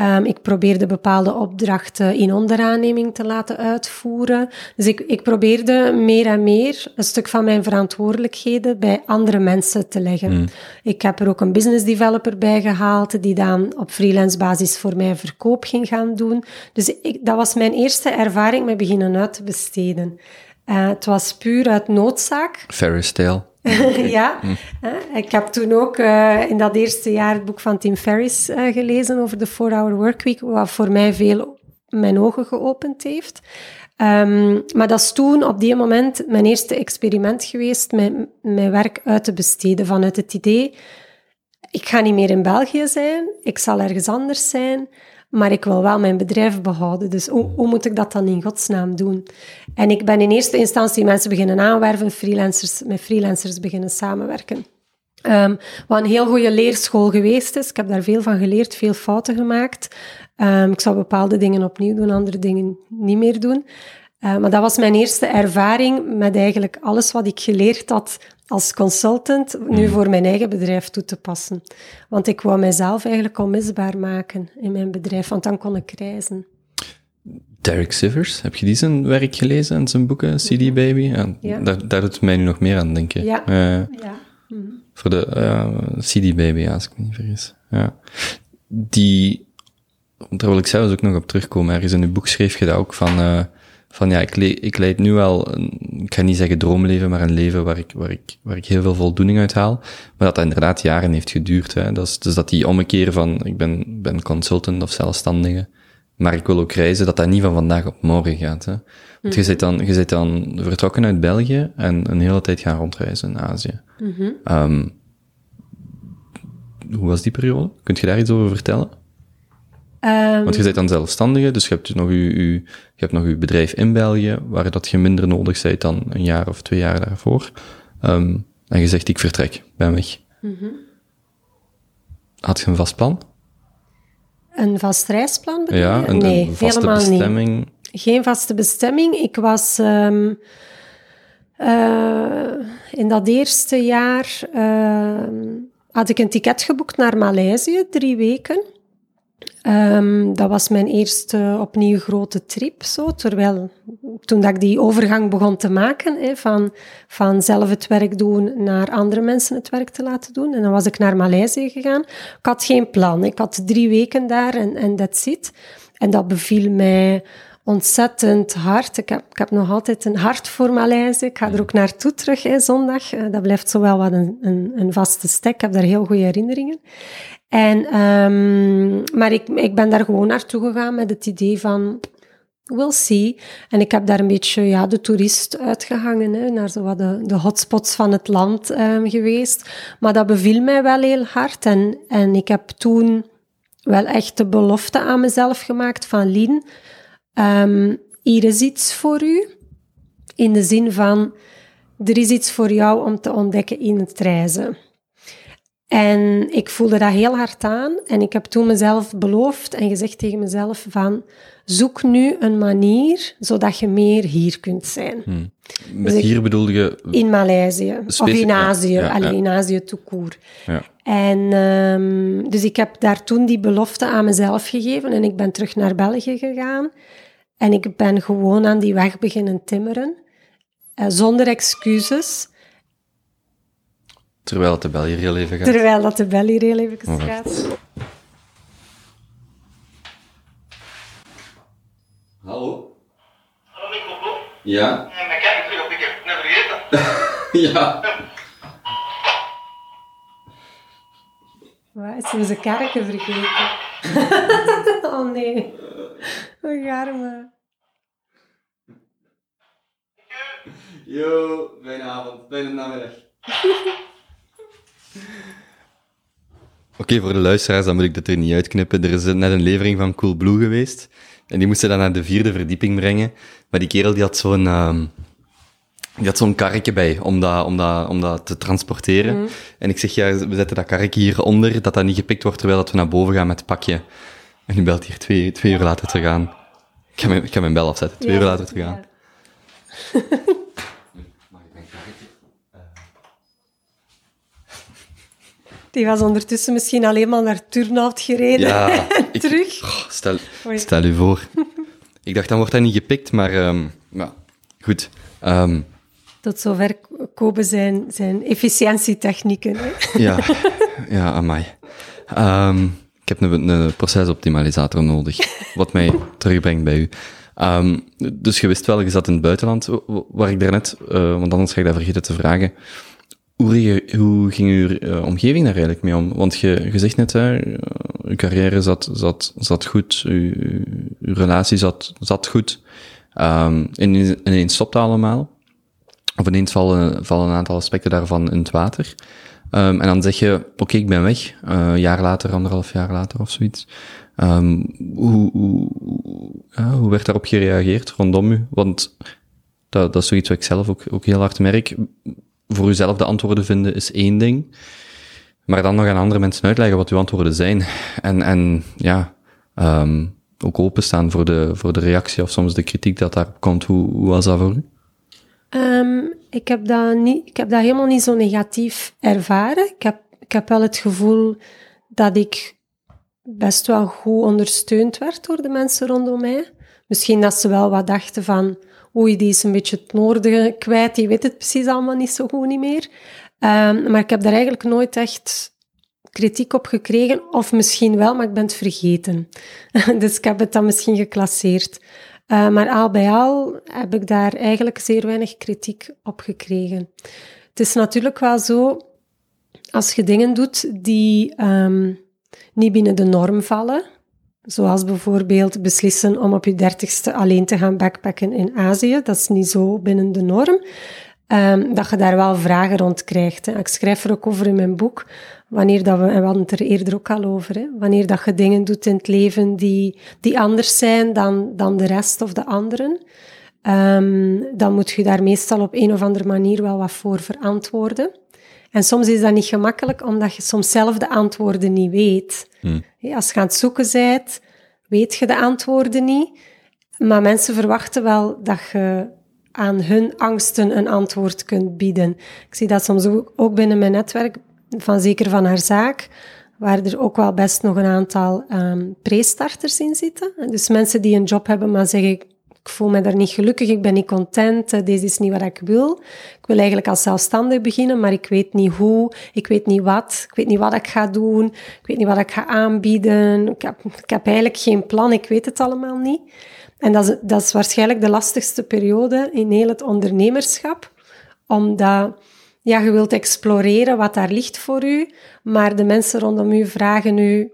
Um, ik probeerde bepaalde opdrachten in onderaanneming te laten uitvoeren. Dus ik, ik probeerde meer en meer een stuk van mijn verantwoordelijkheden bij andere mensen te leggen. Mm. Ik heb er ook een business developer bij gehaald, die dan op freelance basis voor mij verkoop ging gaan doen. Dus ik, dat was mijn eerste ervaring met beginnen uit te besteden. Uh, het was puur uit noodzaak. Ferris tale. ja, hm. ik heb toen ook uh, in dat eerste jaar het boek van Tim Ferriss uh, gelezen over de 4-hour workweek, wat voor mij veel mijn ogen geopend heeft. Um, maar dat is toen op die moment mijn eerste experiment geweest met mijn werk uit te besteden vanuit het idee, ik ga niet meer in België zijn, ik zal ergens anders zijn maar ik wil wel mijn bedrijf behouden. Dus hoe, moet ik dat dan in godsnaam doen? En ik ben in eerste instantie mensen beginnen aanwerven, freelancers, met freelancers beginnen samenwerken. Um, wat een heel goede leerschool geweest is. Ik heb daar veel van geleerd, veel fouten gemaakt. Um, ik zou bepaalde dingen opnieuw doen, andere dingen niet meer doen. Uh, maar dat was mijn eerste ervaring met eigenlijk alles wat ik geleerd had als consultant nu mhm. voor mijn eigen bedrijf toe te passen. Want ik wou mijzelf eigenlijk onmisbaar maken in mijn bedrijf, want dan kon ik reizen. Derek Sivers, heb je die zijn werk gelezen en zijn boeken, CD mhm. Baby? Ja, Daar, daar doet mij nu nog meer aan denken. Ja. Uh, ja. Mhm. Voor de uh, CD Baby, als ik me niet vergis. Ja. Die, daar wil ik zelfs ook nog op terugkomen. Ergens in uw boek schreef je dat ook van... Uh, van ja, ik, le ik leid nu wel, een, ik ga niet zeggen droomleven, maar een leven waar ik, waar ik, waar ik heel veel voldoening uit haal. Maar dat dat inderdaad jaren heeft geduurd. Hè. Dat is, dus dat die ommekeer van, ik ben, ben consultant of zelfstandige, maar ik wil ook reizen, dat dat niet van vandaag op morgen gaat. Hè. Want je, zit dan, je zit dan vertrokken uit België en een hele tijd gaan rondreizen in Azië. Mm um, hoe was die periode? Kunt je daar iets over vertellen? Um, Want je bent dan zelfstandige, dus je hebt nog je, je, je hebt nog je bedrijf in België, waar dat je minder nodig bent dan een jaar of twee jaar daarvoor. Um, en je zegt, ik vertrek, ben weg. Mm -hmm. Had je een vast plan? Een vast reisplan bedoel Ja, een, nee, een vaste helemaal bestemming? Niet. Geen vaste bestemming. Ik was... Um, uh, in dat eerste jaar uh, had ik een ticket geboekt naar Maleisië, drie weken. Um, dat was mijn eerste opnieuw grote trip, zo, terwijl toen dat ik die overgang begon te maken, hè, van, van zelf het werk doen naar andere mensen het werk te laten doen. En dan was ik naar Maleisië gegaan. Ik had geen plan. Ik had drie weken daar en, en that's it. En dat beviel mij ontzettend hard. Ik heb, ik heb nog altijd een hart voor Maleisië. Ik ga er ook naartoe terug, hè, zondag. Eh, dat blijft zo wel wat een, een, een vaste stek. Ik heb daar heel goede herinneringen. En, um, maar ik, ik ben daar gewoon naartoe gegaan met het idee van, we'll see. En ik heb daar een beetje ja, de toerist uitgehangen, hè, naar zo wat de, hotspots van het land um, geweest. Maar dat beviel mij wel heel hard. En, en ik heb toen wel echt de belofte aan mezelf gemaakt van Lien, um, hier is iets voor u. In de zin van, er is iets voor jou om te ontdekken in het reizen. En ik voelde dat heel hard aan en ik heb toen mezelf beloofd en gezegd tegen mezelf van zoek nu een manier zodat je meer hier kunt zijn. Hmm. Met dus hier bedoelde je... In Maleisië of in Azië, ja, alleen in Azië toekoer. Ja. En um, dus ik heb daar toen die belofte aan mezelf gegeven en ik ben terug naar België gegaan. En ik ben gewoon aan die weg beginnen timmeren, uh, zonder excuses. Terwijl de bel hier heel even gaat. Terwijl dat de bel hier heel even oh, gaat. Hallo? Hallo, Nico. Ja? Ja, maar kijk, ik heb het net vergeten. ja. Wat, is onze kerken vergeten? oh nee. Wat arme. Yo, bijna avond, bijna namiddag. Oké, voor de luisteraars, dan moet ik dit er niet uitknippen. Er is net een levering van Cool Blue geweest. En die moesten dan naar de vierde verdieping brengen. Maar die kerel die had zo'n... Um, die had zo'n karretje bij om dat, om dat, om dat te transporteren. Mhm. En ik zeg, ja, we zetten dat karretje hieronder, dat dat niet gepikt wordt terwijl dat we naar boven gaan met het pakje. En nu belt hier twee, twee uur later te gaan. Ik ga mijn, ik ga mijn bel afzetten, twee uur later te gaan. Die was ondertussen misschien alleen maar naar Turnhout gereden ja, terug. Oh, stel, stel u voor. ik dacht, dan wordt dat niet gepikt, maar um, ja, goed. Um, Tot zover komen zijn, zijn efficiëntietechnieken. ja, ja, amai. Um, ik heb een, een procesoptimalisator nodig, wat mij terugbrengt bij u. Um, dus je wist wel, je zat in het buitenland, waar ik daarnet, uh, want anders ga ik dat vergeten te vragen. Hoe, hoe ging uw uh, omgeving daar eigenlijk mee om? Want je, je zegt net, hè, uh, uw carrière zat, zat, zat goed, uw, uw relatie zat, zat goed. Um, en ineens stopt allemaal. Of ineens vallen, vallen een aantal aspecten daarvan in het water. Um, en dan zeg je, oké, ik ben weg. Uh, een jaar later, anderhalf jaar later of zoiets. Um, hoe, hoe, uh, hoe werd daarop gereageerd rondom u? Want dat, dat is zoiets wat ik zelf ook, ook heel hard merk. Voor uzelf de antwoorden vinden is één ding. Maar dan nog aan andere mensen uitleggen wat uw antwoorden zijn. En, en ja, um, ook openstaan voor de, voor de reactie of soms de kritiek dat daarop komt. Hoe, hoe was dat voor u? Um, ik, heb dat niet, ik heb dat helemaal niet zo negatief ervaren. Ik heb, ik heb wel het gevoel dat ik best wel goed ondersteund werd door de mensen rondom mij. Misschien dat ze wel wat dachten van, oei, die is een beetje het noorden kwijt, die weet het precies allemaal niet zo goed niet meer. Um, maar ik heb daar eigenlijk nooit echt kritiek op gekregen, of misschien wel, maar ik ben het vergeten. dus ik heb het dan misschien geclasseerd. Uh, maar al bij al heb ik daar eigenlijk zeer weinig kritiek op gekregen. Het is natuurlijk wel zo, als je dingen doet die um, niet binnen de norm vallen, zoals bijvoorbeeld beslissen om op je dertigste alleen te gaan backpacken in Azië, dat is niet zo binnen de norm, um, dat je daar wel vragen rond krijgt. Hè. Ik schrijf er ook over in mijn boek, wanneer dat we, en we hadden het er eerder ook al over, hè, wanneer dat je dingen doet in het leven die, die anders zijn dan, dan de rest of de anderen, um, dan moet je daar meestal op een of andere manier wel wat voor verantwoorden. En soms is dat niet gemakkelijk, omdat je soms zelf de antwoorden niet weet. Hmm. Als je aan het zoeken bent, weet je de antwoorden niet. Maar mensen verwachten wel dat je aan hun angsten een antwoord kunt bieden. Ik zie dat soms ook binnen mijn netwerk, van zeker van haar zaak, waar er ook wel best nog een aantal um, pre-starters in zitten. Dus mensen die een job hebben, maar zeggen, ik voel me daar niet gelukkig, ik ben niet content, eh, deze is niet wat ik wil. Ik wil eigenlijk als zelfstandig beginnen, maar ik weet niet hoe, ik weet niet wat, ik weet niet wat ik ga doen, ik weet niet wat ik ga aanbieden, ik heb, ik heb eigenlijk geen plan, ik weet het allemaal niet. En dat is, dat is waarschijnlijk de lastigste periode in heel het ondernemerschap, omdat ja, je wilt exploreren wat daar ligt voor u, maar de mensen rondom u vragen u,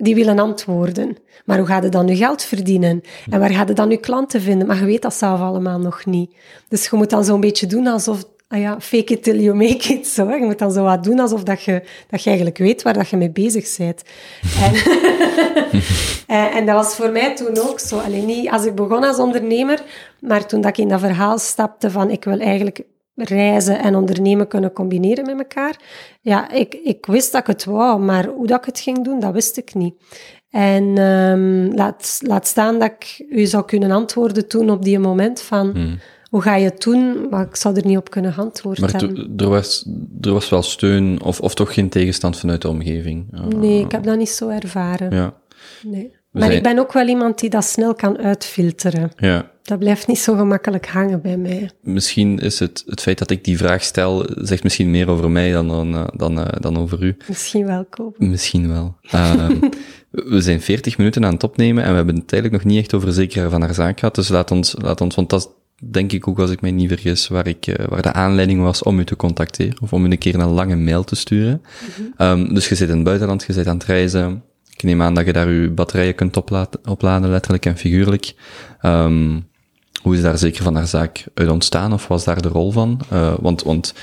die willen antwoorden. Maar hoe gaat je dan je geld verdienen? En waar gaat je dan je klanten vinden? Maar je weet dat zelf allemaal nog niet. Dus je moet dan zo'n beetje doen alsof, ah ja, fake it till you make it. Zo. Je moet dan zo wat doen alsof dat je, dat je eigenlijk weet waar dat je mee bezig bent. En, en, en, dat was voor mij toen ook zo. Alleen niet als ik begon als ondernemer, maar toen dat ik in dat verhaal stapte van ik wil eigenlijk reizen en ondernemen kunnen combineren met elkaar. Ja, ik, ik wist dat ik het wou, maar hoe dat ik het ging doen, dat wist ik niet. En um, laat, laat staan dat ik u zou kunnen antwoorden toen op die moment van... Hmm. Hoe ga je het doen? Maar ik zou er niet op kunnen antwoorden. Maar er was, er was wel steun, of, of toch geen tegenstand vanuit de omgeving? nee, ik heb dat niet zo ervaren. Ja. Nee. Maar ik ben ook wel iemand die dat snel kan uitfilteren. Ja. Dat blijft niet zo gemakkelijk hangen bij mij. Misschien is het, het feit dat ik die vraag stel, zegt misschien meer over mij dan, dan, eh, dan, eh, dan over u. Misschien wel, Koop. Misschien wel. Uh, we zijn 40 minuten aan het opnemen en we hebben het eigenlijk nog niet echt over zeker van haar zaak gehad. Dus laat ons, laat ons, want dat denk ik ook, als ik mij niet vergis, waar, ik, uh, waar de aanleiding was om u te contacteren. Of om u een keer een lange mail te sturen. Mm um, dus je zit in het buitenland, je zit aan het reizen. Ik neem aan dat je daar je batterijen kunt opladen, opladen letterlijk en figuurlijk. Um, hoe is daar zeker van haar zaak uit ontstaan, of was daar de rol van? Uh, want, want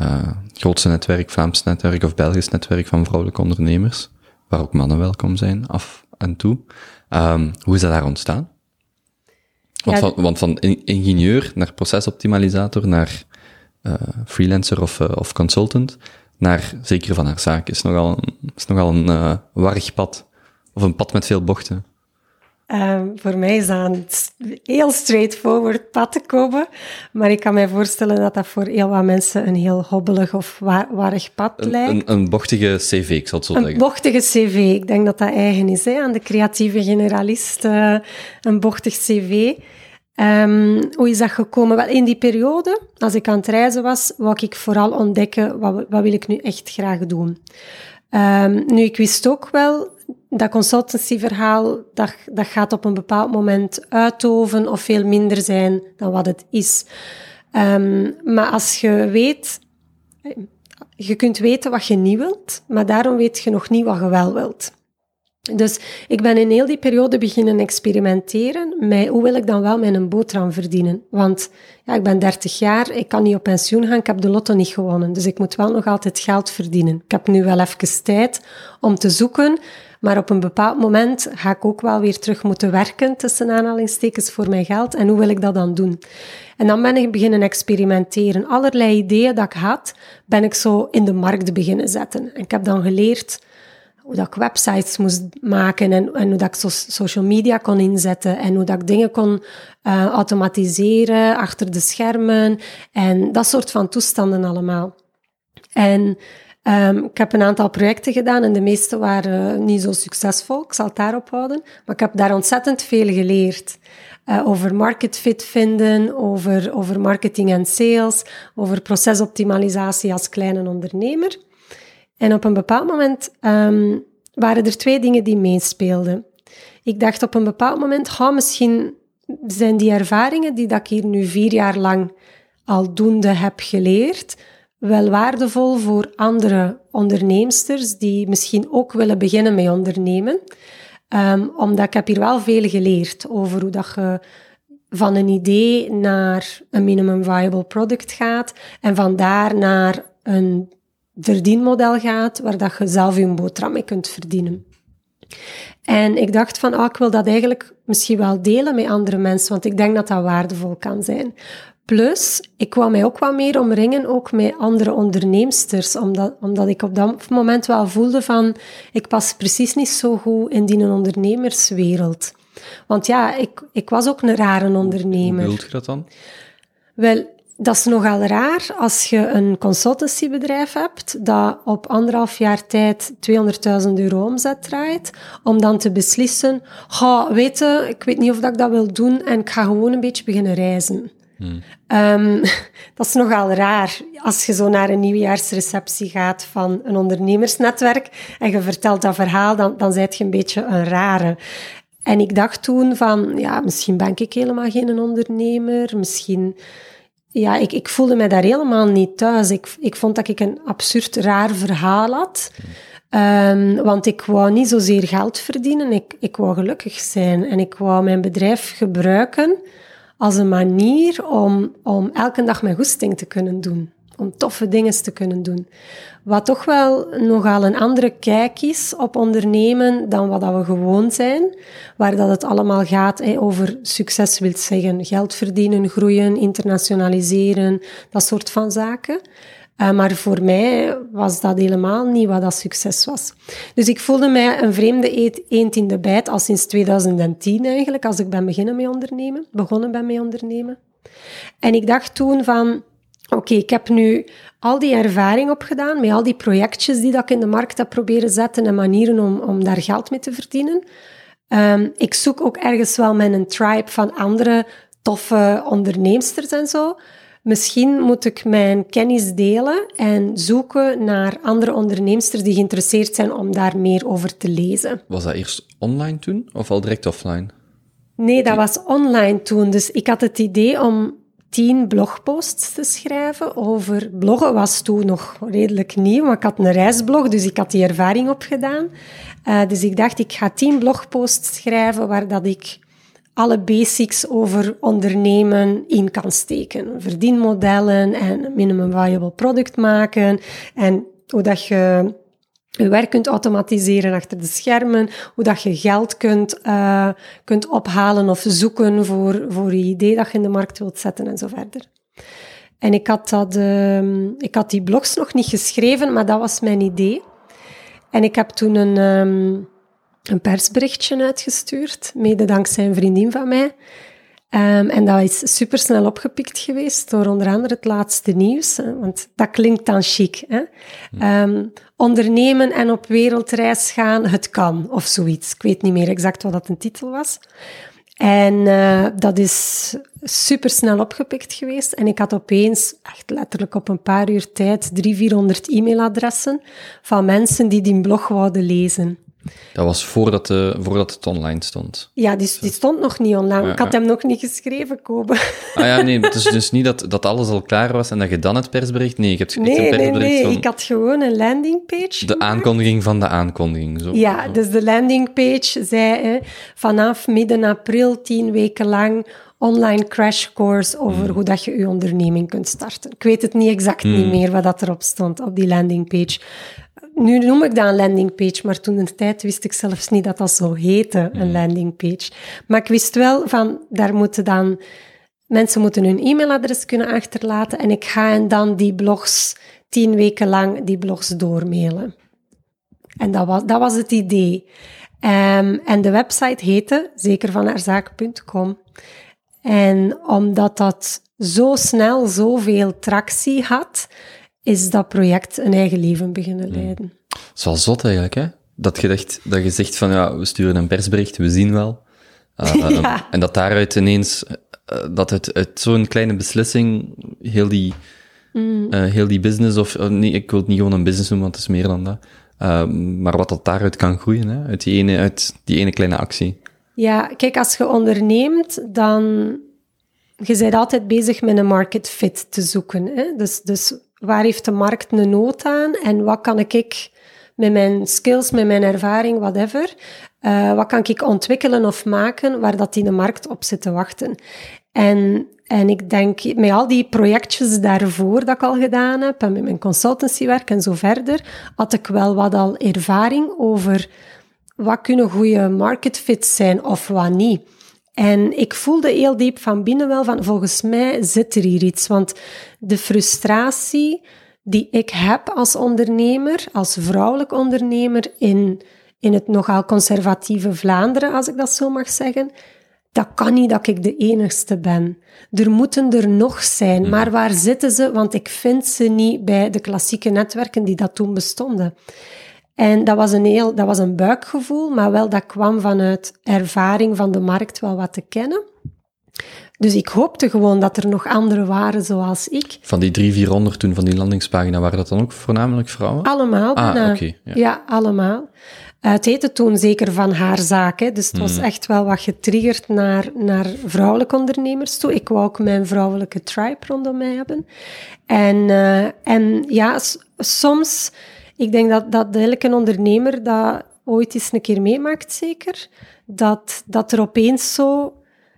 uh, grootste netwerk, Vlaams netwerk of Belgisch netwerk van vrouwelijke ondernemers, waar ook mannen welkom zijn, af en toe. Um, hoe is dat daar ontstaan? Want, van, want van ingenieur naar procesoptimalisator, naar uh, freelancer of, of consultant, naar zeker van haar zaak, is nogal, is nogal een uh, warrig pad. Of een pad met veel bochten. Um, voor mij is dat een heel straightforward pad te komen. Maar ik kan mij voorstellen dat dat voor heel wat mensen een heel hobbelig of warrig pad lijkt. Een, een, bochtige cv, ik zal het zo een zeggen. Een bochtige cv. Ik denk dat dat eigen is hè, aan de creatieve generalist. Uh, een bochtig cv. Um, hoe is dat gekomen? Wel, in die periode, als ik aan het reizen was, wou ik vooral ontdekken wat, wat wil ik nu echt graag doen. Um, nu, ik wist ook wel dat consultancyverhaal, dat, dat gaat op een bepaald moment uitoven of veel minder zijn dan wat het is. Um, maar als je weet, je kunt weten wat je niet wilt, maar daarom weet je nog niet wat je wel wilt. Dus ik ben in heel die periode beginnen experimenteren met hoe wil ik dan wel mijn boterham verdienen. Want ja, ik ben 30 jaar, ik kan niet op pensioen gaan, ik heb de lotto niet gewonnen. Dus ik moet wel nog altijd geld verdienen. Ik heb nu wel even tijd om te zoeken, maar op een bepaald moment ga ik ook wel weer terug moeten werken, tussen aanhalingstekens, voor mijn geld. En hoe wil ik dat dan doen? En dan ben ik beginnen experimenteren. Allerlei ideeën dat ik had, ben ik zo in de markt beginnen zetten. En ik heb dan geleerd hoe dat ik websites moest maken en, en hoe dat ik so social media kon inzetten en hoe dat ik dingen kon uh, automatiseren achter de schermen en dat soort van toestanden allemaal. En um, ik heb een aantal projecten gedaan en de meeste waren niet zo succesvol, ik zal het daarop houden, maar ik heb daar ontzettend veel geleerd. Uh, over market fit vinden, over, over marketing en sales, over procesoptimalisatie als kleine ondernemer. En op een bepaald moment um, waren er twee dingen die meespeelden. Ik dacht op een bepaald moment, ga misschien zijn die ervaringen die dat ik hier nu vier jaar lang aldoende heb geleerd, wel waardevol voor andere onderneemsters die misschien ook willen beginnen met ondernemen. Um, omdat ik heb hier wel veel geleerd over hoe dat je van een idee naar een minimum viable product gaat en van daar naar een verdienmodel gaat, waar dat je zelf je boterham mee kunt verdienen. En ik dacht van, oh, ik wil dat eigenlijk misschien wel delen met andere mensen, want ik denk dat dat waardevol kan zijn. Plus, ik kwam mij ook wat meer omringen, ook met andere onderneemsters, omdat, omdat ik op dat moment wel voelde van, ik pas precies niet zo goed in die ondernemerswereld. Want ja, ik, ik was ook een rare ondernemer. Hoe bedoelt je dat dan? Wel, dat is nogal raar als je een consultancybedrijf hebt dat op anderhalf jaar tijd 200.000 euro omzet draait, om dan te beslissen, ga, weet je, ik weet niet of dat ik dat wil doen en ik ga gewoon een beetje beginnen reizen. Hmm. Um, dat is nogal raar als je zo naar een nieuwjaarsreceptie gaat van een ondernemersnetwerk en je vertelt dat verhaal, dan, dan zijt je een beetje een rare. En ik dacht toen van, ja, misschien ben ik helemaal geen ondernemer. Misschien, ja, ik, ik voelde me daar helemaal niet thuis. Ik, ik vond dat ik een absurd raar verhaal had. Um, want ik wou niet zozeer geld verdienen, ik, ik wou gelukkig zijn. En ik wou mijn bedrijf gebruiken als een manier om, om elke dag mijn goesting te kunnen doen. Om toffe dingen te kunnen doen. Wat toch wel nogal een andere kijk is op ondernemen dan wat dat we gewoon zijn. Waar dat het allemaal gaat over succes wil zeggen. Geld verdienen, groeien, internationaliseren, dat soort van zaken. Uh, maar voor mij was dat helemaal niet wat dat succes was. Dus ik voelde mij een vreemde eend in de bijt al sinds 2010 eigenlijk, als ik ben beginnen met ondernemen, begonnen ben met ondernemen. En ik dacht toen van, oké, ik heb nu al die ervaring opgedaan met al die projectjes die dat ik in de markt heb proberen zetten en manieren om, om daar geld mee te verdienen. Um, ik zoek ook ergens wel met een tribe van andere toffe onderneemsters en zo. Misschien moet ik mijn kennis delen en zoeken naar andere onderneemsters die geïnteresseerd zijn om daar meer over te lezen. Was dat eerst online toen of al direct offline? Nee, dat was online toen. Dus ik had het idee om tien blogposts te schrijven over... Bloggen was toen nog redelijk nieuw, maar ik had een reisblog, dus ik had die ervaring opgedaan. Uh, dus ik dacht, ik ga tien blogposts schrijven waar dat ik alle basics over ondernemen in kan steken. Verdienmodellen en minimum viable product maken en hoe dat je je werk kunt automatiseren achter de schermen, hoe dat je geld kunt, uh, kunt ophalen of zoeken voor, voor je idee dat je in de markt wilt zetten en zo verder. En ik had, dat, uh, ik had die blogs nog niet geschreven, maar dat was mijn idee. En ik heb toen een, um, een persberichtje uitgestuurd, mede dankzij een vriendin van mij. Um, en dat is supersnel opgepikt geweest door onder andere het laatste nieuws, hè, want dat klinkt dan chic. Hè? Um, ondernemen en op wereldreis gaan, het kan, of zoiets. Ik weet niet meer exact wat dat een titel was. En uh, dat is supersnel opgepikt geweest. En ik had opeens, echt letterlijk op een paar uur tijd, drie, vierhonderd e-mailadressen van mensen die die blog wouden lezen. Dat was voordat, de, voordat het online stond. Ja, die, die stond nog niet online. ik had hem nog niet geschreven, Kobe. Ah ja, nee, het is dus niet dat, dat alles al klaar was en dat je dan het persbericht... Nee, je hebt nee, een persbericht Nee, nee, ik had gewoon een landingpage. De aankondiging van de aankondiging, zo. Ja, dus de landingpage zei hè, vanaf midden april tien weken lang online crash course over hmm. hoe dat je je onderneming kunt starten. Ik weet het niet exact niet hmm. meer wat dat erop stond op die landingpage nu noem ik dat een landingpage, maar toen in de tijd wist ik zelfs niet dat dat zo heette, een hmm. landingpage. Maar ik wist wel van, daar moeten dan, mensen moeten hun e-mailadres kunnen achterlaten en ik ga hen dan die blogs, tien weken lang die blogs doormailen. En dat was, dat was het idee. Um, en de website heette zekervanhaarzaak.com. En omdat dat zo snel zoveel tractie had, is dat project een eigen leven beginnen hmm. leiden. Het is wel zot eigenlijk, hè? Dat je, dacht, dat je zegt van, ja, we sturen een persbericht, we zien wel. Uh, En dat daaruit ineens, uh, dat uit, uit zo'n kleine beslissing heel die, mm. uh, heel die business, of nee, ik wil het niet gewoon een business noemen, want het is meer dan dat. maar wat dat daaruit kan groeien, hè? Uit, die ene, uit die ene kleine actie. Ja, kijk, als je onderneemt, dan... Je bent altijd bezig met een market fit te zoeken. Hè? Dus, dus waar heeft de markt een nood aan en wat kan ik met mijn skills, met mijn ervaring, whatever, uh, wat kan ik ontwikkelen of maken waar dat die de markt op zit te wachten. En, en ik denk, met al die projectjes daarvoor dat ik al gedaan heb, en met mijn consultancywerk en zo verder, had ik wel wat al ervaring over wat kunnen goede market fits zijn of wat niet. En ik voelde heel diep van binnen wel van, volgens mij zit er hier iets. Want de frustratie die ik heb als ondernemer, als vrouwelijk ondernemer in, in het nogal conservatieve Vlaanderen, als ik dat zo mag zeggen, dat kan niet dat ik de enigste ben. Er moeten er nog zijn, hmm. maar waar zitten ze? Want ik vind ze niet bij de klassieke netwerken die dat toen bestonden. En dat was een heel, dat was een buikgevoel, maar wel dat kwam vanuit ervaring van de markt wel wat te kennen. Dus ik hoopte gewoon dat er nog anderen waren zoals ik. Van die drie, vierhonderd toen van die landingspagina, waren dat dan ook voornamelijk vrouwen? Allemaal ah, oké. ja. ja. allemaal. Uh, het heette toen zeker van haar zaak. Hè. Dus het was echt wel wat getriggerd naar, naar vrouwelijke ondernemers toe. Ik wou ook mijn vrouwelijke tribe rondom mij hebben. En, uh, en ja, soms, ik denk dat, dat elke ondernemer dat ooit eens een keer meemaakt, zeker. Dat, dat er opeens zo,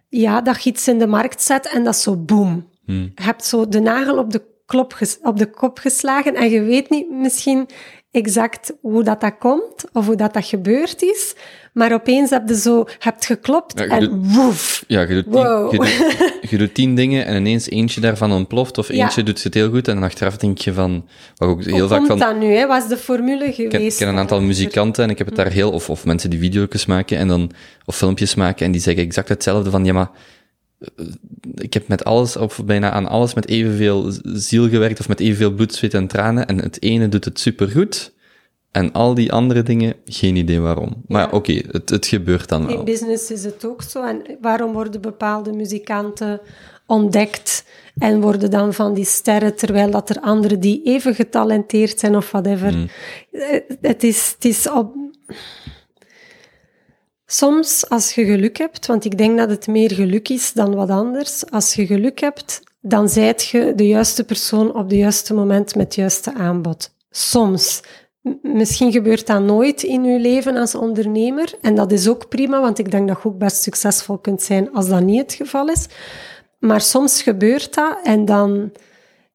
ja, dat je iets in de markt zet en dat zo boom. Hmm. Je hebt zo de nagel op de, klop op de kop geslagen en je weet niet misschien exact hoe dat, dat komt of hoe dat, dat gebeurd is. Maar opeens heb je zo hebt geklopt en woef. Ja, je doet, tien, je, doet, je doet tien dingen en ineens eentje daarvan ontploft of eentje doet het heel goed en dan achteraf denk je van... Wat ook heel hoe vaak komt van, dat nu? Hè? Was de formule geweest? Ik, ik ken een aantal muzikanten en ik heb het daar heel... Of, of mensen die video's maken en dan... Of filmpjes maken en die zeggen exact hetzelfde van... Ja, maar eh, ik heb met alles, of bijna aan alles, met evenveel ziel gewerkt, of met evenveel bloed, zweet en tranen. En het ene doet het supergoed. En al die andere dingen, geen idee waarom. Maar ja. oké, het, het gebeurt dan wel. In business is het ook zo. En waarom worden bepaalde muzikanten ontdekt en worden dan van die sterren, terwijl dat er anderen die even getalenteerd zijn of whatever. Mm. Het, is, het is op Soms, als je geluk hebt, want ik denk dat het meer geluk is dan wat anders, als je geluk hebt, dan zijt je de juiste persoon op het juiste moment met het juiste aanbod. Soms. Misschien gebeurt dat nooit in je leven als ondernemer. En dat is ook prima, want ik denk dat je ook best succesvol kunt zijn als dat niet het geval is. Maar soms gebeurt dat en dan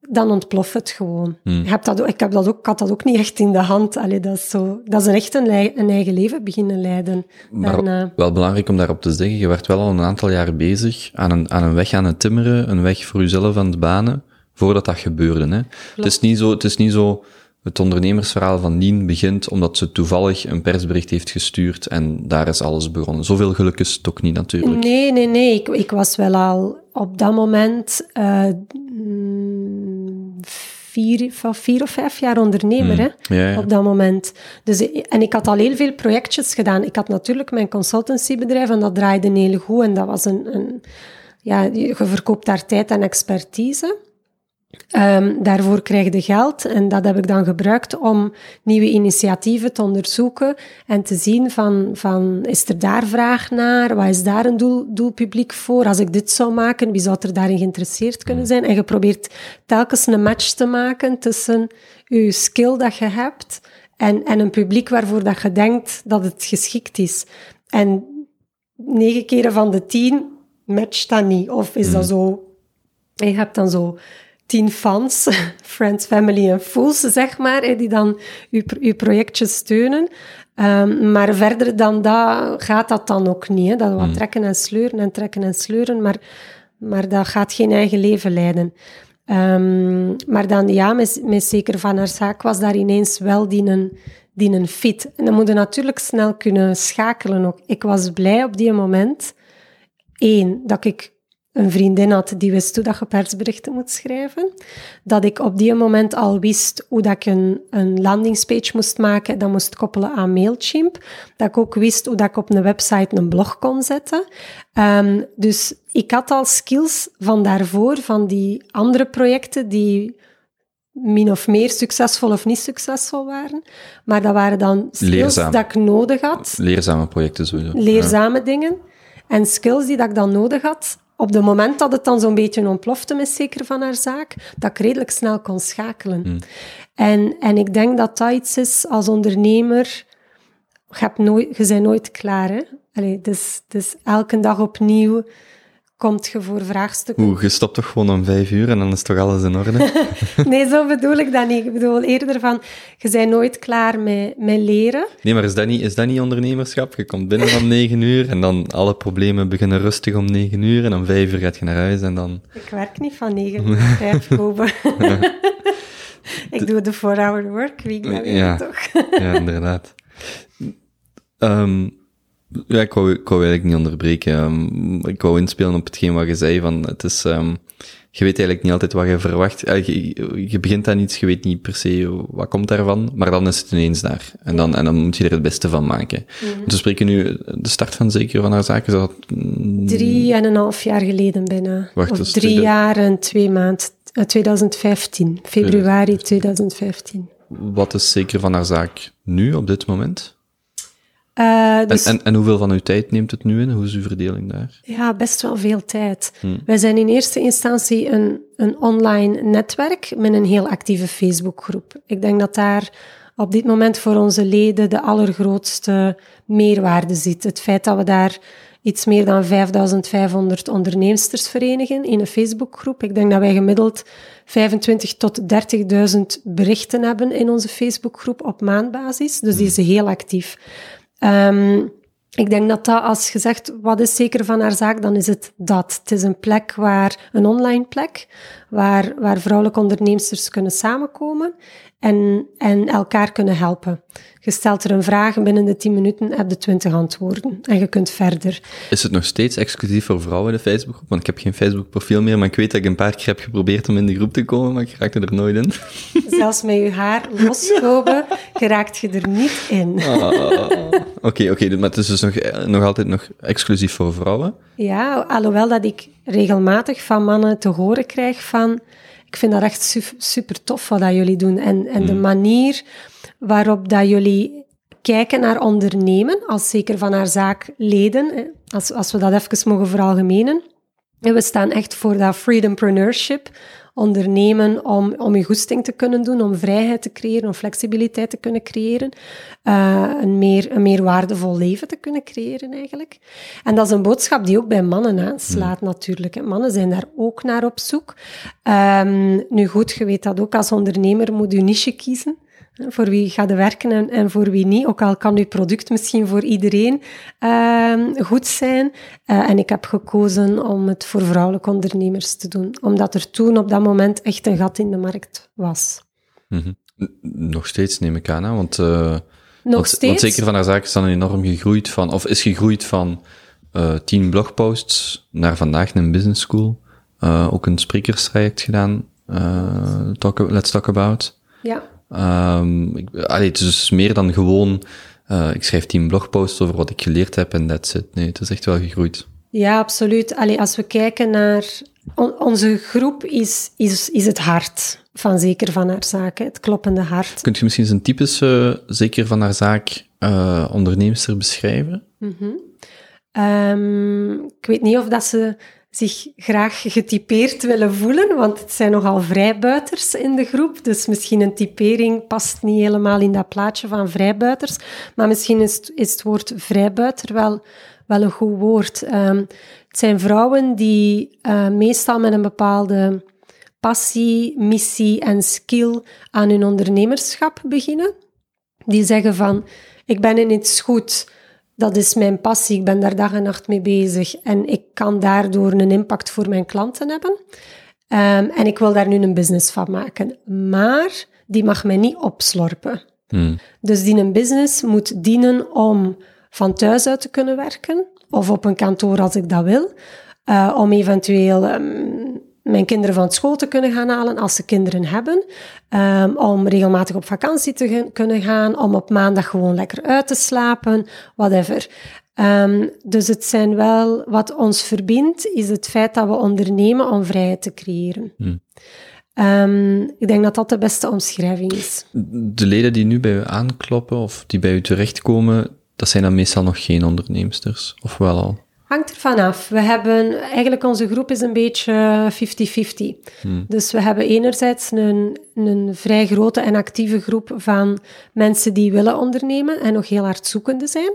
dan ontploft het gewoon. Hmm. Ik, heb dat, ik, heb dat ook, ik had dat ook niet echt in de hand. Allee, dat, is zo, dat is een echt een, een eigen leven beginnen leiden. Maar en, uh, wel belangrijk om daarop te zeggen, je werd wel al een aantal jaar bezig aan een, aan een weg aan het timmeren, een weg voor jezelf aan het banen, voordat dat gebeurde. Hè? Het, is niet zo, het is niet zo, het ondernemersverhaal van Nien begint omdat ze toevallig een persbericht heeft gestuurd en daar is alles begonnen. Zoveel geluk is het ook niet natuurlijk. Nee, nee, nee. Ik, ik was wel al op dat moment... Uh, vier, van vier of vijf jaar ondernemer mm. hè, op dat moment. Dus, en ik had al heel veel projectjes gedaan. Ik had natuurlijk mijn consultancybedrijf en dat draaide heel goed. En dat was een, een ja, je verkoopt daar tijd en expertise. Um, daarvoor krijg je geld en dat heb ik dan gebruikt om nieuwe initiatieven te onderzoeken en te zien van, van is er daar vraag naar, wat is daar een doel, doelpubliek voor, als ik dit zou maken, wie zou er daarin geïnteresseerd kunnen zijn? En je probeert telkens een match te maken tussen je skill dat je hebt en, en een publiek waarvoor dat je denkt dat het geschikt is. En negen keren van de tien matcht dat niet, of is dat hmm. zo, je hebt dan zo tien fans, friends, family en fools, zeg maar, die dan uw, uw projectje steunen. Um, maar verder dan dat gaat dat dan ook niet. Hè. Dat wat hmm. trekken en sleuren en trekken en sleuren, maar, maar dat gaat geen eigen leven leiden. Um, maar dan, ja, met, met zeker van haar zaak was daar ineens wel die een, die een fit. En dan moet je natuurlijk snel kunnen schakelen ook. Ik was blij op die moment, één, dat ik een vriendin had die wist hoe dat je persberichten moet schrijven. Dat ik op die moment al wist hoe dat ik een, een landingspage moest maken. Dat moest koppelen aan Mailchimp. Dat ik ook wist hoe dat ik op een website een blog kon zetten. Um, dus ik had al skills van daarvoor, van die andere projecten die min of meer succesvol of niet succesvol waren. Maar dat waren dan skills dat ik nodig had. Leerzame projecten sowieso. Leerzame dingen. En skills die dat ik dan nodig had op het moment dat het dan zo'n beetje ontplofte met zeker van haar zaak, dat ik redelijk snel kon schakelen. Hmm. En, en ik denk dat dat iets is als ondernemer, je, hebt nooit, je bent nooit klaar. Hè? Allee, dus, dus elke dag opnieuw komt je voor vraagstukken. Oeh, je stopt toch gewoon om vijf uur en dan is toch alles in orde? nee, zo bedoel ik dat niet. Ik bedoel eerder van, je bent nooit klaar met, met leren. Nee, maar is dat, niet, is dat niet ondernemerschap? Je komt binnen om negen uur en dan alle problemen beginnen rustig om negen uur en om vijf uur gaat je naar huis en dan... Ik werk niet van negen uur vijf, Kobe. ik doe de four-hour workweek, dat weet ja. toch? ja, inderdaad. Um, ja, ik wou, ik wou eigenlijk niet onderbreken. Um, ik wou inspelen op hetgeen wat je zei, van het is, um, je weet eigenlijk niet altijd wat je verwacht. Uh, je, je, begint aan iets, je weet niet per se wat komt daarvan, maar dan is het ineens daar. En dan, en dan moet je er het beste van maken. Mm -hmm. We spreken nu, de start van zeker van haar zaken, is dat... Mm, drie en een half jaar geleden bijna. Wacht, of drie jaar en twee maanden. 2015, februari 2015. Wat is zeker van haar zaak nu, op dit moment? Uh, en, dus, en, en hoeveel van uw tijd neemt het nu in? Hoe is uw verdeling daar? Ja, best wel veel tijd. Wij zijn in eerste instantie een, een online netwerk met een heel actieve Facebookgroep. Ik denk dat daar op dit moment voor onze leden de allergrootste meerwaarde zit. Het feit dat we daar iets meer dan 5500 onderneemsters verenigen in een Facebookgroep. Ik denk dat wij gemiddeld 25 tot 30.000 berichten hebben in onze Facebookgroep op maandbasis. Dus die is heel actief. Um, ik denk dat dat, als je zegt, wat is zeker van haar zaak, dan is het dat. Het is een plek waar, een online plek, waar, waar vrouwelijke onderneemsters kunnen samenkomen en, en elkaar kunnen helpen. Je stelt er een vraag en binnen de 10 minuten heb je 20 antwoorden en je kunt verder. Is het nog steeds exclusief voor vrouwen in de Facebookgroep? Want ik heb geen Facebook profiel meer, maar ik weet dat ik een paar keer heb geprobeerd om in de groep te komen, maar ik raakte er nooit in. Zelfs met je haar losgeschoven geraakt je er niet in. Ah, oké, oké, maar het is dus nog, nog altijd nog exclusief voor vrouwen? Ja, alhoewel dat ik regelmatig van mannen te horen krijg van ik vind dat echt super, tof wat dat jullie doen. En, en de hmm. manier waarop dat jullie kijken naar ondernemen, als zeker van haar zaak leden, als, als we dat even mogen veralgemenen. En we staan echt voor dat freedompreneurship, ondernemen om, om je goesting te kunnen doen, om vrijheid te creëren, om flexibiliteit te kunnen creëren, uh, een, meer, een meer waardevol leven te kunnen creëren eigenlijk. En dat is een boodschap die ook bij mannen aanslaat hmm. natuurlijk. Mannen zijn daar ook naar op zoek. Um, nu goed, je weet dat ook als ondernemer moet je niche kiezen. Voor wie gaat er werken en, en, voor wie niet. Ook al kan uw product misschien voor iedereen uh, goed zijn. Uh, en ik heb gekozen om het voor vrouwelijke ondernemers te doen. Omdat er toen op dat moment echt een gat in de markt was. Mm -hmm. Nog steeds neem ik aan, hè? want... Uh, Nog want, steeds? Want zeker van haar zaak is dan enorm gegroeid van... Of is gegroeid van uh, tien blogposts naar vandaag een business school. ook een sprekerstraject gedaan. talk, let's Talk About. Ja. Um, ik, allee, het is dus meer dan gewoon, uh, ik schrijf tien blogposts over wat ik geleerd heb en that's it. Nee, het is echt wel gegroeid. Ja, absoluut. Allee, als we kijken naar... On, onze groep is, is, is het hart van Zeker van haar zaak, het kloppende hart. Kunt je misschien eens een typische Zeker van haar zaak uh, onderneemster beschrijven? Mm -hmm. um, ik weet niet of dat ze zich graag getypeerd willen voelen, want het zijn nogal vrijbuiters in de groep. Dus misschien een typering past niet helemaal in dat plaatje van vrijbuiters. Maar misschien is het, woord vrijbuiter wel, wel een goed woord. Um, het zijn vrouwen die uh, meestal met een bepaalde passie, missie en skill aan hun ondernemerschap beginnen. Die zeggen van, ik ben in iets goed dat is mijn passie. Ik ben daar dag en nacht mee bezig. En ik kan daardoor een impact voor mijn klanten hebben. Um, en ik wil daar nu een business van maken. Maar die mag mij niet opslorpen. Hmm. Dus die een business moet dienen om van thuis uit te kunnen werken. Of op een kantoor als ik dat wil. Uh, om eventueel um, mijn kinderen van school te kunnen gaan halen als ze kinderen hebben. Um, om regelmatig op vakantie te kunnen gaan, om op maandag gewoon lekker uit te slapen, whatever. Um, dus het zijn wel, wat ons verbindt, is het feit dat we ondernemen om vrijheid te creëren. Hmm. Um, ik denk dat dat de beste omschrijving is. De leden die nu bij u aankloppen of die bij u terechtkomen, dat zijn dan meestal nog geen onderneemsters, of wel al? Hangt ervan af. We hebben, eigenlijk onze groep is een beetje 50-50. Hmm. Dus we hebben enerzijds een, een vrij grote en actieve groep van mensen die willen ondernemen en nog heel hard zoekende zijn.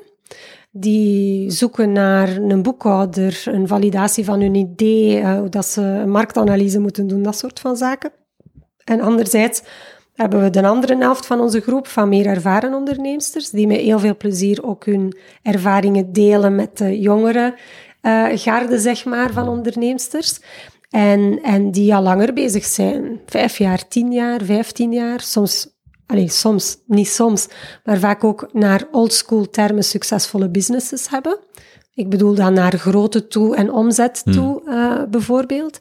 Die zoeken naar een boekhouder, een validatie van hun idee, uh, dat ze een marktanalyse moeten doen, dat soort van zaken. En anderzijds hebben we de andere helft van onze groep van meer ervaren onderneemsters, die met heel veel plezier ook hun ervaringen delen met de jongere uh, garde, zeg maar, van onderneemsters. En, en die al langer bezig zijn. Vijf jaar, tien jaar, vijftien jaar, soms Allee, soms, niet soms, maar vaak ook naar oldschool termen succesvolle businesses hebben. Ik bedoel dan naar grootte toe en omzet hmm. toe, uh, bijvoorbeeld.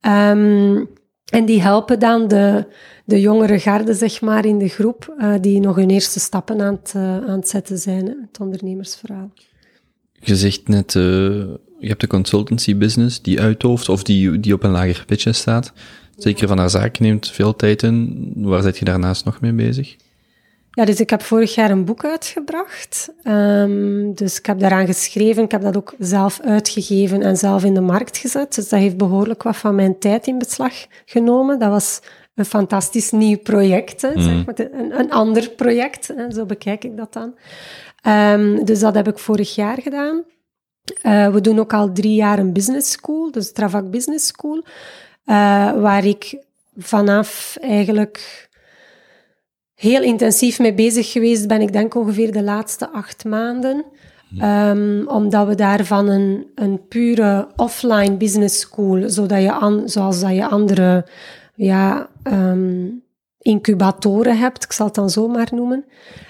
Um, en die helpen dan de, de jongere garde, zeg maar, in de groep, uh, die nog hun eerste stappen aan het, uh, aan het zetten zijn, het ondernemersverhaal. Je zegt net, uh, je hebt de consultancy business die uithoofd of die, die op een lager pitje staat. Zeker van haar zaak neemt veel tijd in. Waar zit je daarnaast nog mee bezig? Ja, dus ik heb vorig jaar een boek uitgebracht. Ehm, dus ik heb daaraan geschreven. Ik heb dat ook zelf uitgegeven en zelf in de markt gezet. Dus dat heeft behoorlijk wat van mijn tijd in beslag genomen. Dat was een fantastisch nieuw project, hè, zeg Mhm. maar. Een, een ander project, hè, zo bekijk ik dat dan. Ehm, dus dat heb ik vorig jaar gedaan. Eh, we doen ook al drie jaar een business school, dus Travac Business School, eh, waar ik vanaf eigenlijk heel intensief mee bezig geweest ben. Ik denk ongeveer de laatste acht maanden. Ehm, omdat we daarvan een, een pure offline business school, zodat je an, zoals dat je andere ja, ehm, incubatoren hebt, ik zal het dan zo maar noemen,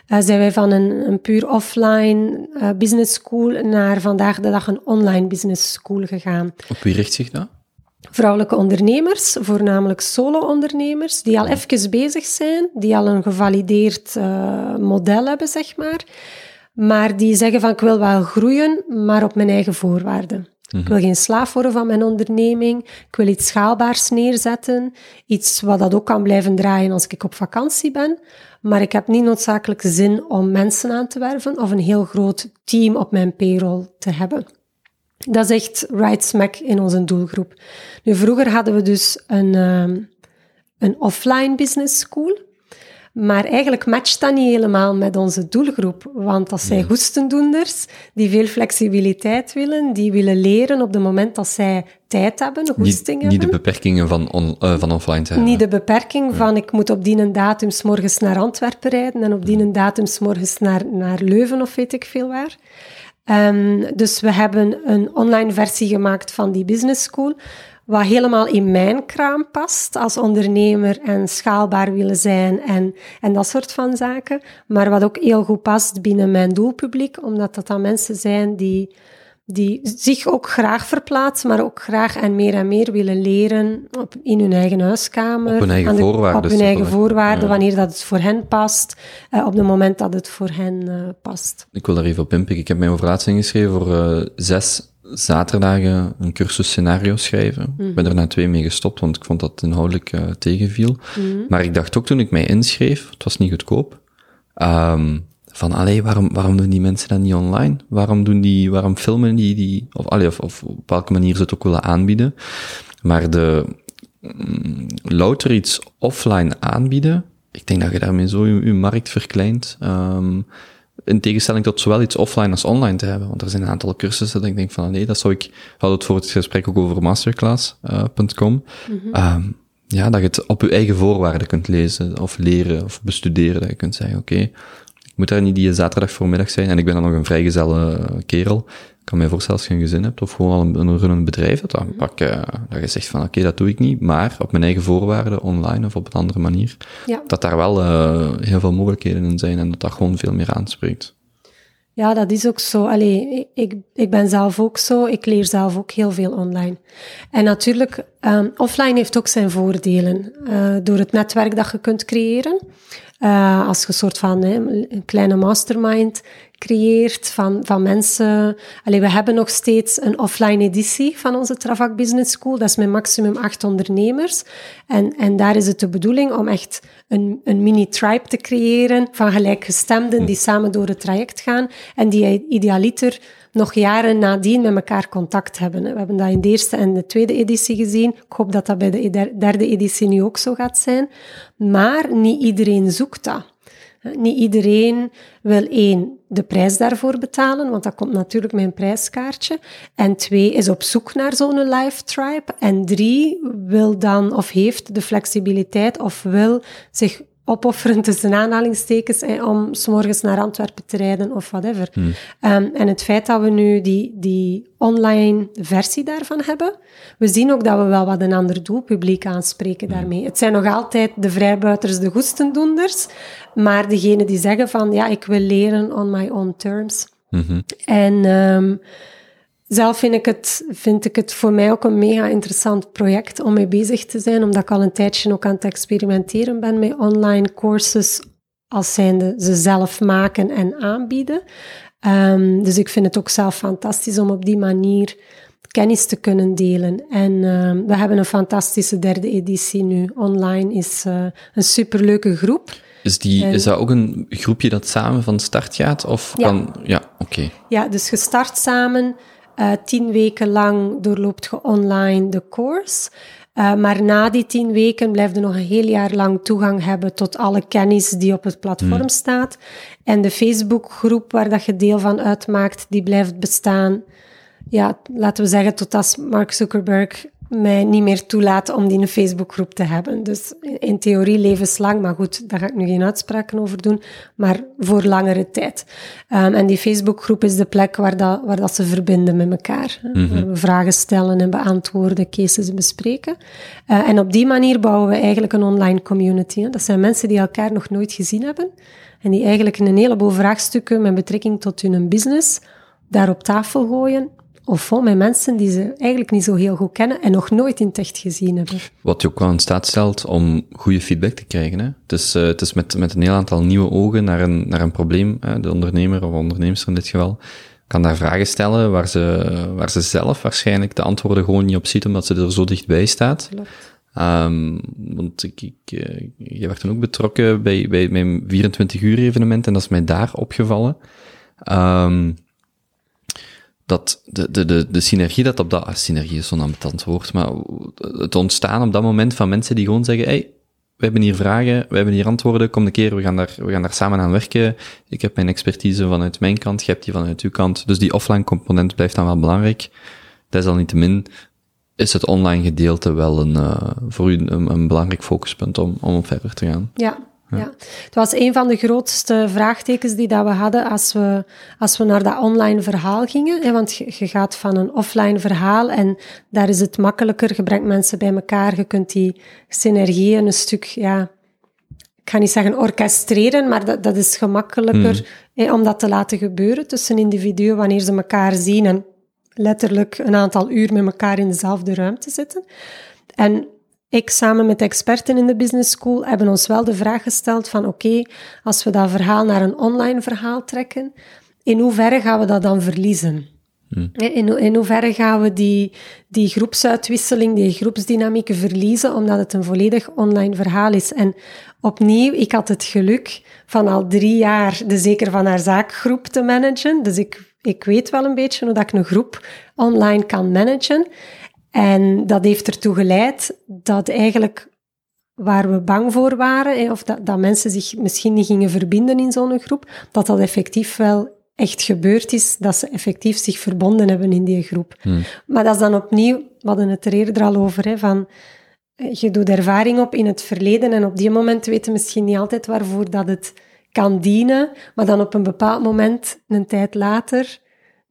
eh, zijn wij van een, een puur offline eh, business school naar vandaag de dag een online business school gegaan Op wie richt zich dat? Vrouwelijke ondernemers, voornamelijk solo-ondernemers, die al even bezig zijn, die al een gevalideerd eh, model hebben, zeg maar, maar die zeggen van ik wil wel groeien, maar op mijn eigen voorwaarden. Ik wil geen slaaf worden van mijn onderneming. Ik wil iets schaalbaars neerzetten. Iets wat dat ook kan blijven draaien als ik op vakantie ben. Maar ik heb niet noodzakelijk zin om mensen aan te werven of een heel groot team op mijn payroll te hebben. Dat is echt right smack in onze doelgroep. Nu, vroeger hadden we dus een, ehm, een offline business school. Maar eigenlijk matcht dat niet helemaal met onze doelgroep. Want dat zijn goestendoenders die veel flexibiliteit willen, die willen leren op het moment dat zij tijd hebben, goesting niet de hebben. beperkingen van, on, eh, van offline te hebben. Niet de beperking van ik moet op die een datum 's morgens naar Antwerpen rijden en op die een datum 's morgens naar, naar Leuven of weet ik veel waar. Ehm, dus we hebben een online versie gemaakt van die business school, wat helemaal in mijn kraam past als ondernemer en schaalbaar willen zijn en, en dat soort van zaken. Maar wat ook heel goed past binnen mijn doelpubliek, omdat dat dan mensen zijn die die zich ook graag verplaatsen, maar ook graag en meer en meer willen leren op, in hun eigen huiskamer. Op hun eigen de- voorwaarden, Op hun eigen voorwaarden, wanneer dat het voor hen past, eh, op het moment dat het voor hen eh, past. Ik wil daar even op inpikken. Ik heb mij over laatst ingeschreven voor eh, zes zaterdagen een cursus scenario schrijven. Ik ben er na twee mee gestopt, want ik vond dat het inhoudelijk tegenviel. Maar ik dacht ook toen ik mij inschreef, het was niet goedkoop, ehm, van allee, waarom, waarom doen die mensen dat niet online? Waarom doen die, waarom filmen die die, of, allee, of, of op welke manier ze het ook willen aanbieden. Maar de, mm, louter iets offline aanbieden, ik denk dat je daarmee zo je, je markt verkleint. Ehm, in tegenstelling tot zowel iets offline als online te hebben. Want er zijn een aantal cursussen dat ik denk van, nee, dat zou ik... We hadden het voor het gesprek ook over masterclass.com. Ehm, ja, dat je het op je eigen voorwaarden kunt lezen, of leren, of bestuderen. Dat je kunt zeggen, oké, moet daar niet die zaterdag voormiddag zijn. En ik ben dan nog een vrijgezelle kerel. Ik kan me voorstellen als je een gezin hebt, of gewoon al een, een runnend bedrijf, dat, dan pak, eh, dat je zegt van, oké, dat doe ik niet, maar op mijn eigen voorwaarden, online of op een andere manier Ja. dat daar wel eh, heel veel mogelijkheden in zijn en dat dat gewoon veel meer aanspreekt. Ja, dat is ook zo. Allee, ik, ik ben zelf ook zo. Ik leer zelf ook heel veel online. En natuurlijk, ehm, offline heeft ook zijn voordelen. Eh, door het netwerk dat je kunt creëren. Eh, als je een soort van hè, een kleine mastermind creëert van, van mensen. Allee, we hebben nog steeds een offline editie van onze Travac Business School. Dat is met maximum acht ondernemers. En, en daar is het de bedoeling om echt een, een mini-tribe te creëren van gelijkgestemden die samen door het traject gaan en die idealiter nog jaren nadien met elkaar contact hebben. We hebben dat in de eerste en de tweede editie gezien. Ik hoop dat dat bij de derde editie nu ook zo gaat zijn. Maar niet iedereen zoekt dat. Niet iedereen wil één, de prijs daarvoor betalen, want dat komt natuurlijk met een prijskaartje. En twee, is op zoek naar zo'n live tribe. En drie, wil dan of heeft de flexibiliteit of wil zich opofferen tussen aanhalingstekens eh, om s'morgens naar Antwerpen te rijden of whatever. Um, en het feit dat we nu die, die online versie daarvan hebben, we zien ook dat we wel wat een ander doelpubliek aanspreken daarmee. Het zijn nog altijd de vrijbuiters, de goestendoenders, maar degenen die zeggen van, ja, ik wil leren on my own terms. En um, zelf vind ik, het, vind ik het voor mij ook een mega interessant project om mee bezig te zijn, omdat ik al een tijdje ook aan het experimenteren ben met online courses als zijnde ze zelf maken en aanbieden. Um, dus ik vind het ook zelf fantastisch om op die manier kennis te kunnen delen. En uh, we hebben een fantastische derde editie nu. Online is uh, een superleuke groep. Is, die, En- is dat ook een groepje dat samen van start gaat? Of Ja. kan... Ja, oké. Ja, dus je start samen. Eh, tien weken lang doorloopt je online de course. Eh, maar na die tien weken blijf je nog een heel jaar lang toegang hebben tot alle kennis die op het platform staat. En de Facebookgroep waar dat je deel van uitmaakt, die blijft bestaan. Ja, laten we zeggen, tot als Mark Zuckerberg mij niet meer toelaat om die een Facebookgroep te hebben. Dus in theorie levenslang, maar goed, daar ga ik nu geen uitspraken over doen, maar voor langere tijd. Um, en die Facebookgroep is de plek waar, dat, waar dat ze verbinden met elkaar. Waar we vragen stellen en beantwoorden, cases bespreken. Uh, en op die manier bouwen we eigenlijk een online community. Hè. Dat zijn mensen die elkaar nog nooit gezien hebben en die eigenlijk een heleboel vraagstukken met betrekking tot hun business daar op tafel gooien of vol met mensen die ze eigenlijk niet zo heel goed kennen en nog nooit in het gezien hebben. Wat je ook wel in staat stelt om goede feedback te krijgen. Hè? Het is, eh, het is met, met een heel aantal nieuwe ogen naar een, naar een probleem. Hè? De ondernemer of onderneemster in dit geval kan daar vragen stellen waar ze, waar ze zelf waarschijnlijk de antwoorden gewoon niet op ziet, omdat ze er zo dichtbij staat. Klopt. Um, want ik, ik, uh, je werd toen ook betrokken bij, bij mijn 24 uur evenement en dat is mij daar opgevallen. Um, dat de, de, de, de synergie dat op dat, ah, synergie is zo'n ambetant woord, maar het ontstaan op dat moment van mensen die gewoon zeggen, hey, we hebben hier vragen, we hebben hier antwoorden, kom een keer, we gaan daar, we gaan daar samen aan werken. Ik heb mijn expertise vanuit mijn kant, je hebt die vanuit uw kant. Dus die offline component blijft dan wel belangrijk. Desalniettemin is het online gedeelte wel een, uh, voor u een, een belangrijk focuspunt om, om verder te gaan. Ja, ja. Het was een van de grootste vraagtekens die dat we hadden als we, als we naar dat online verhaal gingen. Hè, want je, je gaat van een offline verhaal en daar is het makkelijker. Je brengt mensen bij elkaar. Je kunt die synergieën een stuk, ja, ik ga niet zeggen orchestreren, maar dat, dat is gemakkelijker Hmm. hè, om dat te laten gebeuren tussen individuen wanneer ze elkaar zien en letterlijk een aantal uur met elkaar in dezelfde ruimte zitten. En ik samen met experten in de business school hebben ons wel de vraag gesteld van oké, okay, als we dat verhaal naar een online verhaal trekken, in hoeverre gaan we dat dan verliezen? Hmm. In, in hoeverre gaan we die, die groepsuitwisseling, die groepsdynamieken verliezen, omdat het een volledig online verhaal is? En opnieuw, ik had het geluk van al drie jaar de Zeker van haar zaakgroep te managen. Dus ik, ik weet wel een beetje hoe dat ik een groep online kan managen. En dat heeft ertoe geleid dat eigenlijk waar we bang voor waren, of dat, dat mensen zich misschien niet gingen verbinden in zo'n groep, dat dat effectief wel echt gebeurd is, dat ze effectief zich verbonden hebben in die groep. Hmm. Maar dat is dan opnieuw, we hadden het er eerder al over, hè, van je doet ervaring op in het verleden en op die moment weten misschien niet altijd waarvoor dat het kan dienen, maar dan op een bepaald moment, een tijd later,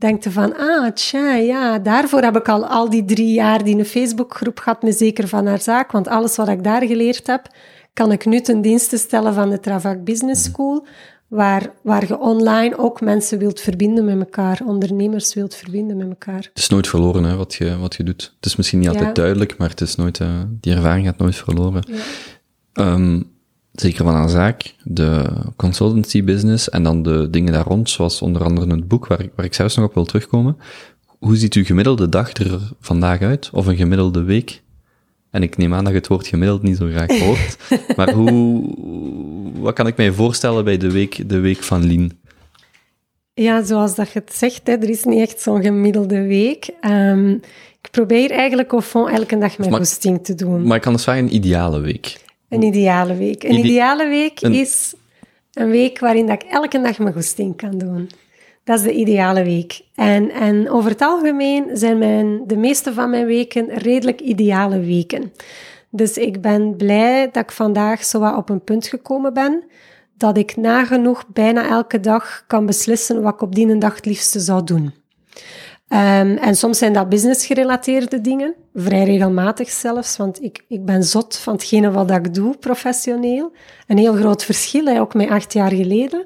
denkt van, ah, tja, ja, daarvoor heb ik al al die drie jaar die een Facebookgroep gehad met zeker van haar zaak, want alles wat ik daar geleerd heb, kan ik nu ten dienste stellen van de Travac Business School, waar, waar je online ook mensen wilt verbinden met elkaar, ondernemers wilt verbinden met elkaar. Het is nooit verloren, hè, wat je, wat je doet. Het is misschien niet altijd ja. duidelijk, maar het is nooit, uh, die ervaring gaat nooit verloren. Ja. Um, zeker van haar zaak, de consultancy business en dan de dingen daar rond, zoals onder andere het boek, waar ik, waar ik zelfs nog op wil terugkomen. Hoe ziet uw gemiddelde dag er vandaag uit? Of een gemiddelde week? En ik neem aan dat je het woord gemiddeld niet zo graag hoort. maar hoe, wat kan ik mij voorstellen bij de week, de week van Lien? Ja, zoals dat je het zegt, hè, er is niet echt zo'n gemiddelde week. Um, ik probeer eigenlijk au fond elke dag mijn goesting te doen. Maar ik kan dus vragen, een ideale week? Een ideale week. Een Ide ideale week een... is een week waarin dat ik elke dag mijn goesting kan doen. Dat is de ideale week. En, en over het algemeen zijn mijn, de meeste van mijn weken redelijk ideale weken. Dus ik ben blij dat ik vandaag zo wat op een punt gekomen ben, dat ik nagenoeg bijna elke dag kan beslissen wat ik op die dag het liefste zou doen. Um, en soms zijn dat business-gerelateerde dingen, vrij regelmatig zelfs, want ik, ik ben zot van hetgene wat ik doe professioneel. Een heel groot verschil, hè, ook met acht jaar geleden.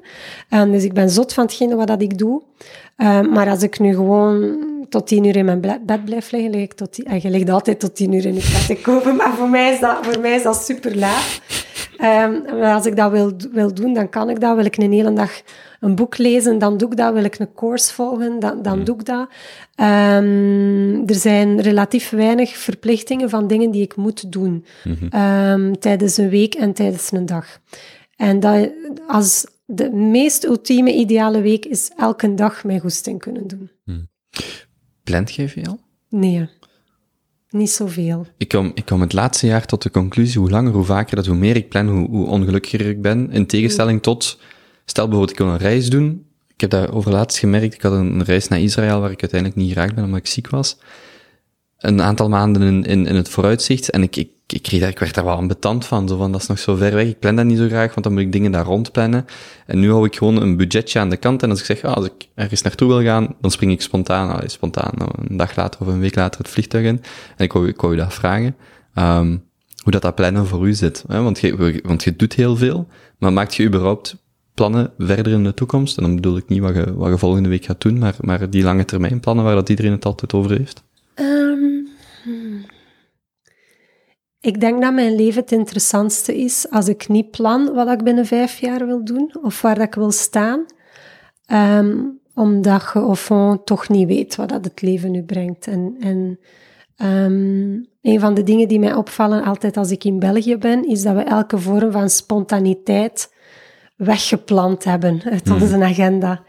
Um, dus ik ben zot van hetgene wat dat ik doe. Um, maar als ik nu gewoon tot tien uur in mijn bed blijf liggen, lig ik tot tien, en je ligt altijd tot tien uur in je bed te kopen, maar voor mij is dat, voor mij is dat super laat. Als ik dat wil, wil doen, dan kan ik dat. Wil ik een hele dag een boek lezen, dan doe ik dat. Wil ik een course volgen, dan, dan doe ik dat. Um, er zijn relatief weinig verplichtingen van dingen die ik moet doen Mhm. um, tijdens een week en tijdens een dag. En dat, als de meest ultieme ideale week is elke dag mijn goesting kunnen doen. Plant jij veel? Nee, niet zoveel. Ik kom, ik kom het laatste jaar tot de conclusie, hoe langer, hoe vaker dat, hoe meer ik plan, hoe, hoe ongelukkiger ik ben. In tegenstelling tot, stel bijvoorbeeld, ik wil een reis doen. Ik heb daar over laatst gemerkt, ik had een reis naar Israël waar ik uiteindelijk niet geraakt ben omdat ik ziek was. Een aantal maanden in, in, in het vooruitzicht en ik, ik, ik, kreeg daar, ik werd daar wel ambetant van. Zo van, dat is nog zo ver weg, ik plan dat niet zo graag, want dan moet ik dingen daar rondplannen. En nu hou ik gewoon een budgetje aan de kant en als ik zeg, ah, als ik ergens naartoe wil gaan, dan spring ik spontaan, allee, spontaan, nou, een dag later of een week later het vliegtuig in. En ik wou, ik wou je dat vragen. Um, hoe dat dat plannen voor u zit. Hè? Want, je, want je doet heel veel, maar maakt je überhaupt plannen verder in de toekomst? En dan bedoel ik niet wat je, wat je volgende week gaat doen, maar, maar die lange termijn plannen waar dat iedereen het altijd over heeft. Um, hmm. Ik denk dat mijn leven het interessantste is als ik niet plan wat ik binnen vijf jaar wil doen of waar dat ik wil staan. Um, omdat je of toch niet weet wat dat het leven nu brengt. En, en um, een van de dingen die mij opvallen altijd als ik in België ben, is dat we elke vorm van spontaniteit weggepland hebben uit mm. onze agenda.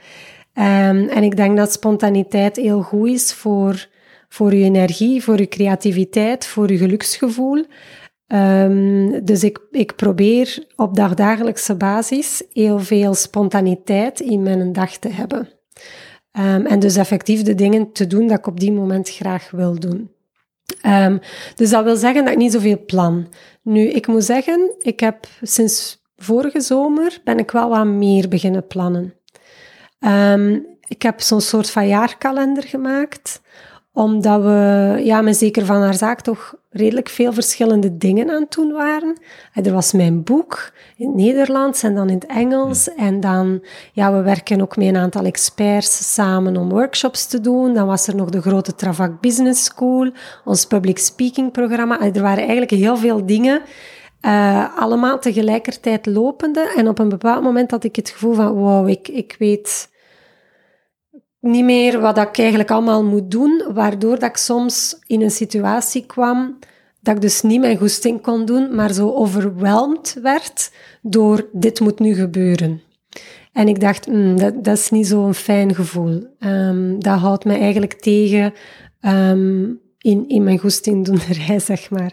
Um, en ik denk dat spontaniteit heel goed is voor, voor je energie, voor je creativiteit, voor je geluksgevoel. Um, dus ik, ik probeer op dagdagelijkse basis heel veel spontaniteit in mijn dag te hebben. Um, en dus effectief de dingen te doen dat ik op die moment graag wil doen. Um, dus dat wil zeggen dat ik niet zoveel plan. Nu, ik moet zeggen, ik heb sinds vorige zomer ben ik wel wat meer beginnen plannen. Um, ik heb zo'n soort van jaarkalender gemaakt, omdat we, ja, met zeker van haar zaak toch redelijk veel verschillende dingen aan het doen waren. Er was mijn boek in het Nederlands en dan in het Engels. En dan, ja, we werken ook met een aantal experts samen om workshops te doen. Dan was er nog de grote Travac Business School, ons public speaking programma. Er waren eigenlijk heel veel dingen uh, allemaal tegelijkertijd lopende. En op een bepaald moment had ik het gevoel van, wow, ik, ik weet niet meer wat ik eigenlijk allemaal moet doen, waardoor dat ik soms in een situatie kwam dat ik dus niet mijn goesting kon doen, maar zo overweldigd werd door dit moet nu gebeuren. En ik dacht, mm, dat, dat, is niet zo'n fijn gevoel. Um, dat houdt me eigenlijk tegen um, in, in mijn goestingdoenerij, zeg maar.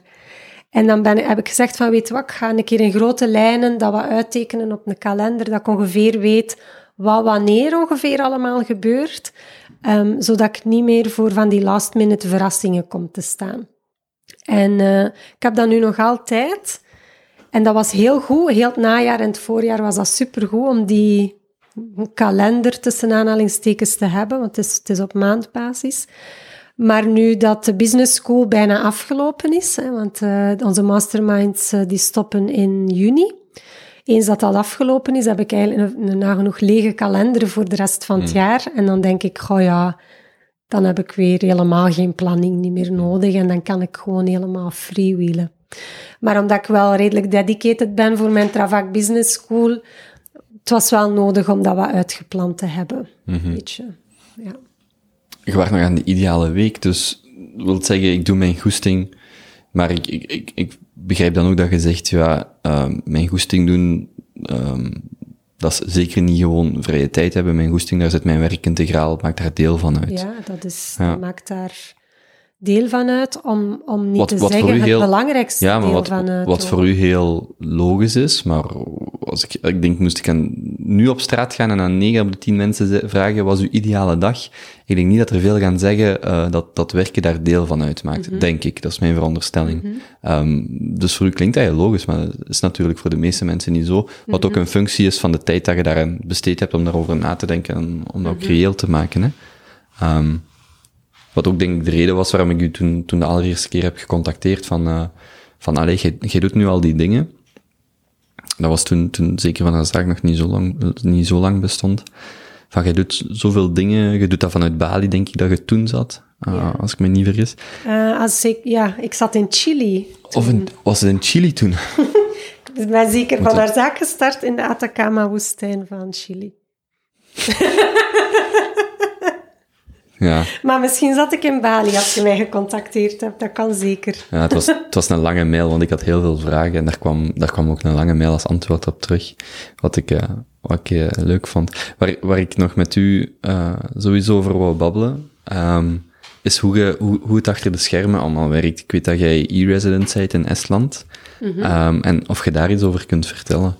En dan ben, heb ik gezegd van, weet wat, ik ga een keer in grote lijnen dat wat uittekenen op een kalender, dat ik ongeveer weet wat wanneer ongeveer allemaal gebeurt, um, zodat ik niet meer voor van die last minute verrassingen kom te staan. En uh, ik heb dat nu nog altijd. En dat was heel goed. Heel het najaar en het voorjaar was dat supergoed om die kalender tussen aanhalingstekens te hebben, want het is, het is op maandbasis. Maar nu dat de business school bijna afgelopen is, hè, want uh, onze masterminds uh, die stoppen in juni. Eens dat dat afgelopen is, heb ik eigenlijk een, een nagenoeg lege kalender voor de rest van het hmm. jaar. En dan denk ik, goh ja, dan heb ik weer helemaal geen planning niet meer nodig en dan kan ik gewoon helemaal freewheelen. Maar omdat ik wel redelijk dedicated ben voor mijn Travac Business School, het was wel nodig om dat wat uitgepland te hebben. Mm -hmm. Weet je. Ja. Je wacht nog aan de ideale week, dus wil zeggen, ik doe mijn goesting, maar ik, ik, ik, ik begrijp dan ook dat je zegt, ja, uh, mijn goesting doen, um, dat is zeker niet gewoon vrije tijd hebben. Mijn goesting, daar zit mijn werk integraal, maakt daar deel van uit. Ja, dat, is, ja. maakt daar deel van uit, om, om niet wat, te wat zeggen het heel, belangrijkste ja, maar deel wat, van uit. Wat voor u heel logisch is, maar als ik, ik denk, moest ik aan, nu op straat gaan en aan 9 op de 10 mensen vragen, was uw ideale dag? Ik denk niet dat er veel gaan zeggen uh, dat, dat werken daar deel van uitmaakt, mm -hmm. denk ik. Dat is mijn veronderstelling. Mm -hmm. um, dus voor u klinkt dat heel logisch, maar dat is natuurlijk voor de meeste mensen niet zo. Wat mm -hmm. ook mhm. een functie is van de tijd dat je daarin besteed hebt om daarover na te denken en om dat ook mhm. reëel te maken. Hè. Um, wat ook denk ik de reden was waarom ik u toen, toen de allereerste keer heb gecontacteerd van, uh, van allee, jij doet nu al die dingen. Dat was toen, toen zeker van de zaak nog niet zo lang, niet zo lang bestond. Van, jij doet zoveel dingen, je doet dat vanuit Bali, denk ik, dat je toen zat. Uh, ja. Als ik me niet vergis. Uh, als ik, ja, ik zat in Chili. Toen. Of in, was het in Chili toen? ik ben zeker van haar zaak gestart in de Atacama-woestijn van Chili. Ja. Maar misschien zat ik in Bali als je mij gecontacteerd hebt. Dat kan zeker. Ja, het was, het was een lange mail, want ik had heel veel vragen en daar kwam, daar kwam ook een lange mail als antwoord op terug, wat ik, uh, wat ik uh, leuk vond. Waar, waar ik nog met u uh, sowieso over wou babbelen, um, is hoe, ge, hoe, hoe het achter de schermen allemaal werkt. Ik weet dat jij e-resident bent in Estland, mm -hmm. um, en of je daar iets over kunt vertellen.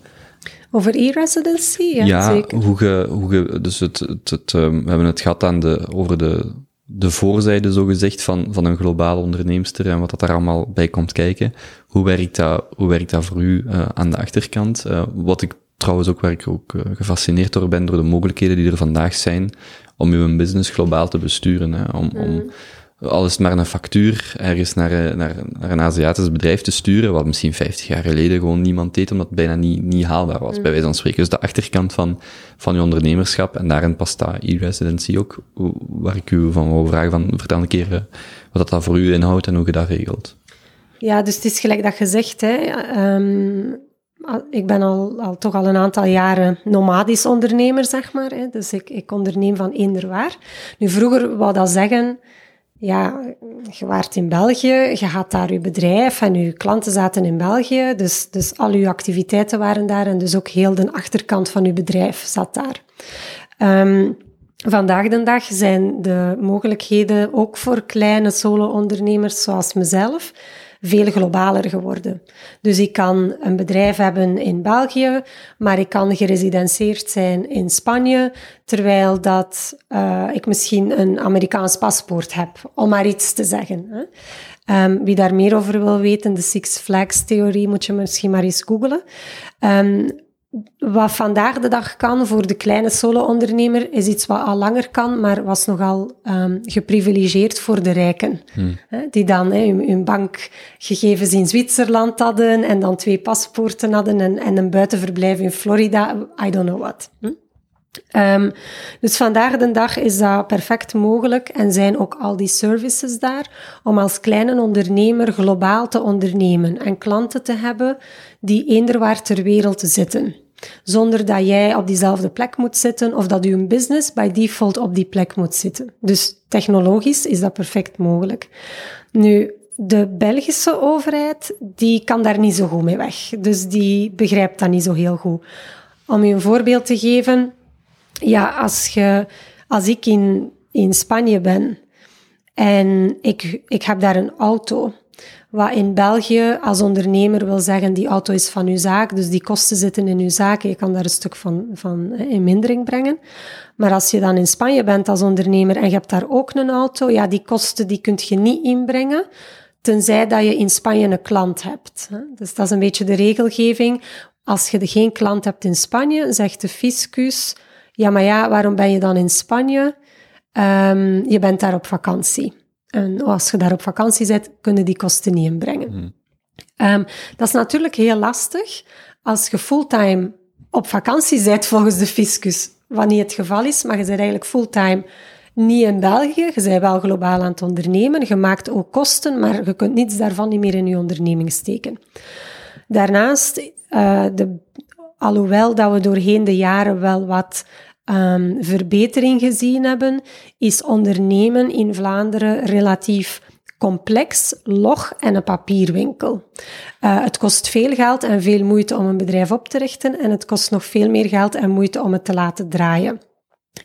Over e-residency? Ja, ja zeker. hoe je, hoe je, dus het, het, het, um, we hebben het gehad aan de, over de, de voorzijde, zo gezegd, van, van een globale onderneemster en wat dat daar allemaal bij komt kijken. Hoe werkt dat, hoe werkt dat voor u uh, aan de achterkant? Uh, wat ik trouwens ook, waar ik ook uh, gefascineerd door ben, door de mogelijkheden die er vandaag zijn om uw business globaal te besturen. Hè? Om, mm. om alles maar een factuur ergens naar, naar, naar een Aziatisch bedrijf te sturen, wat misschien 50 jaar geleden gewoon niemand deed, omdat het bijna niet, niet haalbaar was, mm. bij wijze van spreken. Dus de achterkant van, van je ondernemerschap, en daarin past dat e-residency ook, waar ik u van wil vragen, van, vertel een keer wat dat voor u inhoudt en hoe je dat regelt. Ja, dus het is gelijk dat je zegt, hè, um, ik ben al, al toch al een aantal jaren nomadisch ondernemer, zeg maar. Hè, dus ik, ik onderneem van eender waar. Nu, vroeger wou dat zeggen ja, je waart in België, je had daar je bedrijf en je klanten zaten in België, dus, dus al uw activiteiten waren daar en dus ook heel de achterkant van uw bedrijf zat daar. Um, vandaag de dag zijn de mogelijkheden ook voor kleine solo-ondernemers zoals mezelf veel globaler geworden. Dus ik kan een bedrijf hebben in België, maar ik kan geresidenceerd zijn in Spanje, terwijl dat uh, ik misschien een Amerikaans paspoort heb, om maar iets te zeggen. Hè. Um, wie daar meer over wil weten, de Six Flags theorie, moet je misschien maar eens googlen. Um, wat vandaag de dag kan voor de kleine solo-ondernemer, is iets wat al langer kan, maar was nogal um, geprivilegeerd voor de rijken. Hmm. die dan he, hun, hun, bankgegevens in Zwitserland hadden en dan twee paspoorten hadden en, en een buitenverblijf in Florida, I don't know what. Hm? Um, dus vandaag de dag is dat perfect mogelijk en zijn ook al die services daar om als kleine ondernemer globaal te ondernemen en klanten te hebben die eender waar ter wereld zitten. Zonder dat jij op diezelfde plek moet zitten of dat uw business by default op die plek moet zitten. Dus technologisch is dat perfect mogelijk. Nu, de Belgische overheid, die kan daar niet zo goed mee weg. Dus die begrijpt dat niet zo heel goed. Om je een voorbeeld te geven, ja, als, je, als ik in, in Spanje ben en ik, ik heb daar een auto, wat in België als ondernemer wil zeggen, die auto is van uw zaak, dus die kosten zitten in uw zaak je kan daar een stuk van, van in mindering brengen. Maar als je dan in Spanje bent als ondernemer en je hebt daar ook een auto, ja, die kosten die kun je niet inbrengen, tenzij dat je in Spanje een klant hebt. Dus dat is een beetje de regelgeving. Als je geen klant hebt in Spanje, zegt de fiscus, ja, maar ja, waarom ben je dan in Spanje? Um, je bent daar op vakantie. En als je daar op vakantie bent, kunnen die kosten niet inbrengen. Hmm. Um, dat is natuurlijk heel lastig als je fulltime op vakantie bent volgens de fiscus, wat niet het geval is, maar je bent eigenlijk fulltime niet in België. Je bent wel globaal aan het ondernemen. Je maakt ook kosten, maar je kunt niets daarvan niet meer in je onderneming steken. Daarnaast, uh, de, alhoewel dat we doorheen de jaren wel wat um, verbetering gezien hebben, is ondernemen in Vlaanderen relatief complex, log en een papierwinkel. Uh, het kost veel geld en veel moeite om een bedrijf op te richten en het kost nog veel meer geld en moeite om het te laten draaien.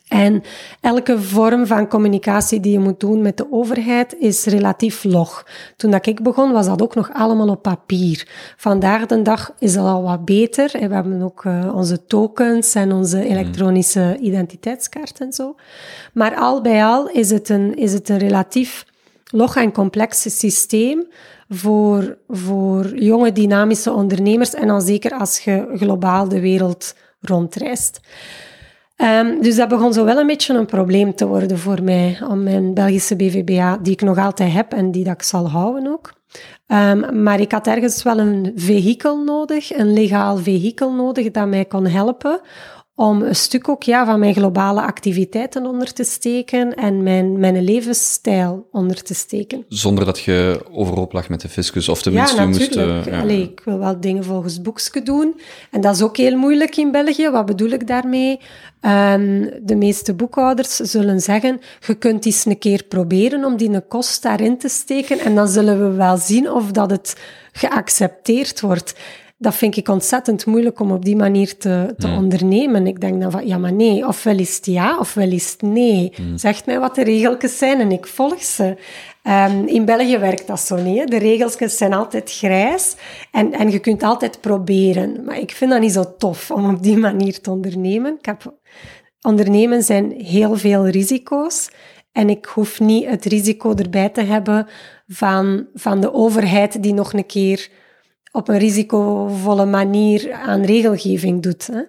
En elke vorm van communicatie die je moet doen met de overheid is relatief log. Toen dat ik begon, was dat ook nog allemaal op papier. Vandaag de dag is dat al wat beter. We hebben ook uh, onze tokens en onze hmm. elektronische identiteitskaart en zo. Maar al bij al is het een, is het een relatief log en complex systeem voor, voor jonge dynamische ondernemers en dan zeker als je globaal de wereld rondreist. Um, dus dat begon zo wel een beetje een probleem te worden voor mij, om mijn Belgische BVBA, die ik nog altijd heb en die dat ik zal houden ook. Um, maar ik had ergens wel een vehikel nodig, een legaal vehikel nodig dat mij kon helpen om een stuk ook ja, van mijn globale activiteiten onder te steken en mijn, mijn levensstijl onder te steken. Zonder dat je overhoop lag met de fiscus, of tenminste ja, je moest... natuurlijk. eh, ja. Allee, ik wil wel dingen volgens boekje doen. En dat is ook heel moeilijk in België. Wat bedoel ik daarmee? Ehm, de meeste boekhouders zullen zeggen, je kunt eens een keer proberen om die een kost daarin te steken en dan zullen we wel zien of dat het geaccepteerd wordt. Dat vind ik ontzettend moeilijk om op die manier te, te ondernemen. Ik denk dan van, ja maar nee, ofwel is het ja, ofwel is het nee. Zegt mij wat de regeltjes zijn en ik volg ze. Ehm, in België werkt dat zo niet. hè. De regeltjes zijn altijd grijs en, en je kunt altijd proberen. Maar ik vind dat niet zo tof om op die manier te ondernemen. Ik heb, ondernemen zijn heel veel risico's. En ik hoef niet het risico erbij te hebben van, van de overheid die nog een keer op een risicovolle manier aan regelgeving doet. Hè.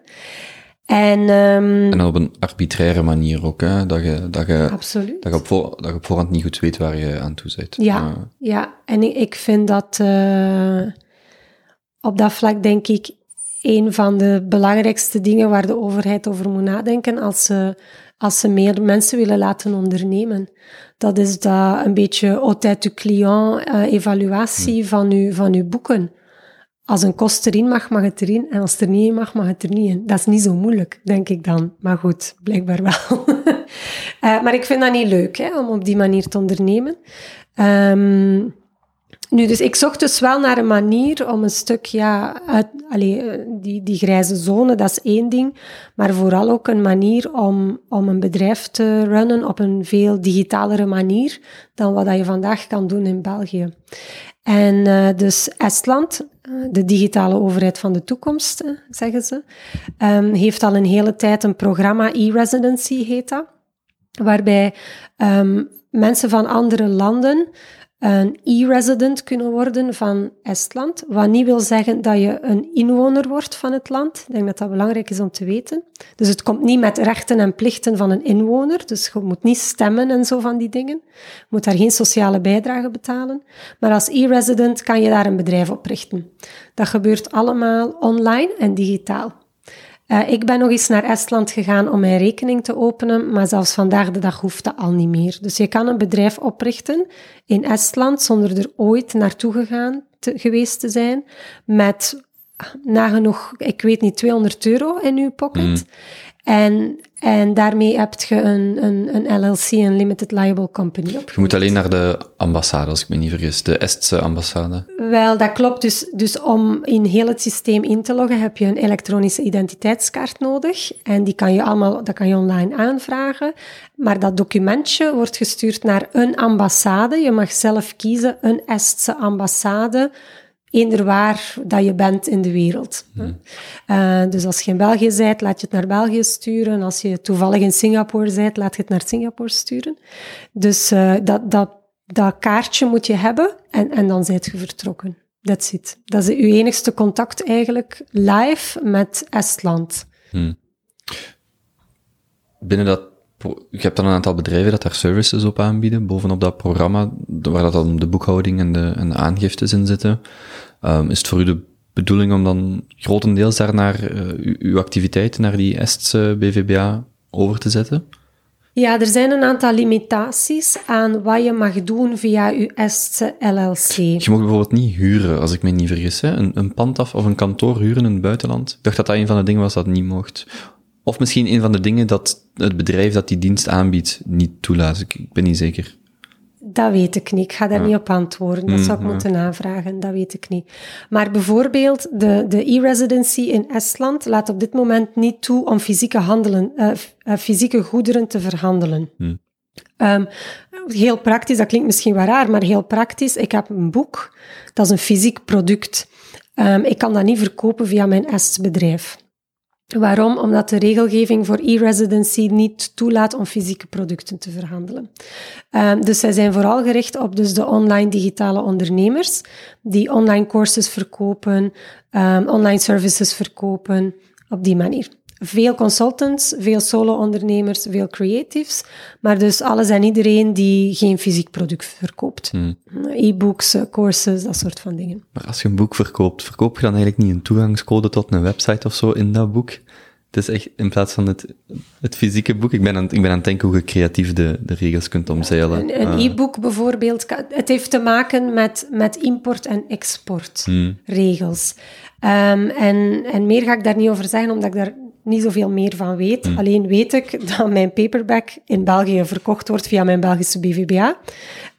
En ehm, En op een arbitraire manier ook, hè? Dat, je, dat, je, absoluut. dat, je op voor, dat je op voorhand niet goed weet waar je aan toe bent. Ja, ja. en ik, ik vind dat eh, op dat vlak denk ik een van de belangrijkste dingen waar de overheid over moet nadenken als ze, als ze meer mensen willen laten ondernemen. Dat is dat een beetje altijd du client eh, evaluatie van, uw, van uw boeken. Als een kost erin mag, mag het erin. En als er niet in mag, mag het er niet in. Dat is niet zo moeilijk, denk ik dan. Maar goed, blijkbaar wel. Eh, maar ik vind dat niet leuk, hè, om op die manier te ondernemen. Ehm, nu, dus ik zocht dus wel naar een manier om een stuk, ja, uit, eh, die, die grijze zone, dat is één ding, maar vooral ook een manier om, om een bedrijf te runnen op een veel digitalere manier dan wat dat je vandaag kan doen in België. En eh, dus Estland, eh, de digitale overheid van de toekomst, zeggen ze, ehm, heeft al een hele tijd een programma, e-residency heet dat, waarbij ehm, mensen van andere landen een e-resident kunnen worden van Estland. Wat niet wil zeggen dat je een inwoner wordt van het land. Ik denk dat dat belangrijk is om te weten. Dus het komt niet met rechten en plichten van een inwoner. Dus je moet niet stemmen en zo van die dingen. Je moet daar geen sociale bijdrage betalen. Maar als e-resident kan je daar een bedrijf oprichten. Dat gebeurt allemaal online en digitaal. Uh, ik ben nog eens naar Estland gegaan om mijn rekening te openen, maar zelfs vandaag de dag hoeft dat al niet meer. Dus je kan een bedrijf oprichten in Estland zonder er ooit naartoe gegaan te, geweest te zijn, met nagenoeg, ik weet niet, 200 euro in je pocket. Mm. En, en daarmee heb je een, een, een LLC, een Limited Liable Company. Je moet alleen naar de ambassade, als ik me niet vergis, de Estse ambassade. Wel, dat klopt. Dus, dus om in heel het systeem in te loggen, heb je een elektronische identiteitskaart nodig. En die kan je allemaal, dat kan je online aanvragen. Maar dat documentje wordt gestuurd naar een ambassade. Je mag zelf kiezen, een Estse ambassade eender waar dat je bent in de wereld. Uh, dus als je in België bent, laat je het naar België sturen. Als je toevallig in Singapore bent, laat je het naar Singapore sturen. Dus uh, dat, dat, dat kaartje moet je hebben en, en dan zijt je vertrokken. That's it. Dat is je enigste contact eigenlijk live met Estland. Hmm. Binnen dat je hebt dan een aantal bedrijven dat daar services op aanbieden, bovenop dat programma, waar dat dan de boekhouding en de, en de aangiftes in zitten. Um, is het voor u de bedoeling om dan grotendeels daar naar uh, uw activiteiten, naar die Estse BVBA over te zetten? Ja, er zijn een aantal limitaties aan wat je mag doen via uw Estse LLC. Je mag bijvoorbeeld niet huren, als ik me niet vergis, hè? Een, een pand af of een kantoor huren in het buitenland. Ik dacht dat dat een van de dingen was dat niet mocht. Of misschien een van de dingen dat het bedrijf dat die dienst aanbiedt niet toelaat. Ik, ik ben niet zeker. Dat weet ik niet. Ik ga daar ja. niet op antwoorden. Dat zou ik mm, moeten navragen. Dat weet ik niet. Maar bijvoorbeeld de, de e-residency in Estland laat op dit moment niet toe om fysieke, handelen, uh, uh, fysieke goederen te verhandelen. Mm. Um, heel praktisch, dat klinkt misschien wel raar, maar heel praktisch. Ik heb een boek, dat is een fysiek product. Um, ik kan dat niet verkopen via mijn Ests bedrijf. Waarom? Omdat de regelgeving voor e-residency niet toelaat om fysieke producten te verhandelen. Um, dus zij zijn vooral gericht op dus de online digitale ondernemers die online courses verkopen, um, online services verkopen, op die manier. Veel consultants, veel solo-ondernemers, veel creatives, maar dus alles en iedereen die geen fysiek product verkoopt. Hmm. E-books, courses, dat soort van dingen. Maar als je een boek verkoopt, verkoop je dan eigenlijk niet een toegangscode tot een website of zo in dat boek? Het is echt in plaats van het, het fysieke boek. Ik ben, aan, ik ben aan het denken hoe je creatief de, de regels kunt omzeilen. Een, een Eh, e-book bijvoorbeeld, het heeft te maken met, met import- en exportregels. Ehm, en, en meer ga ik daar niet over zeggen, omdat ik daar niet zoveel meer van weet. Alleen weet ik dat mijn paperback in België verkocht wordt via mijn Belgische BVBA,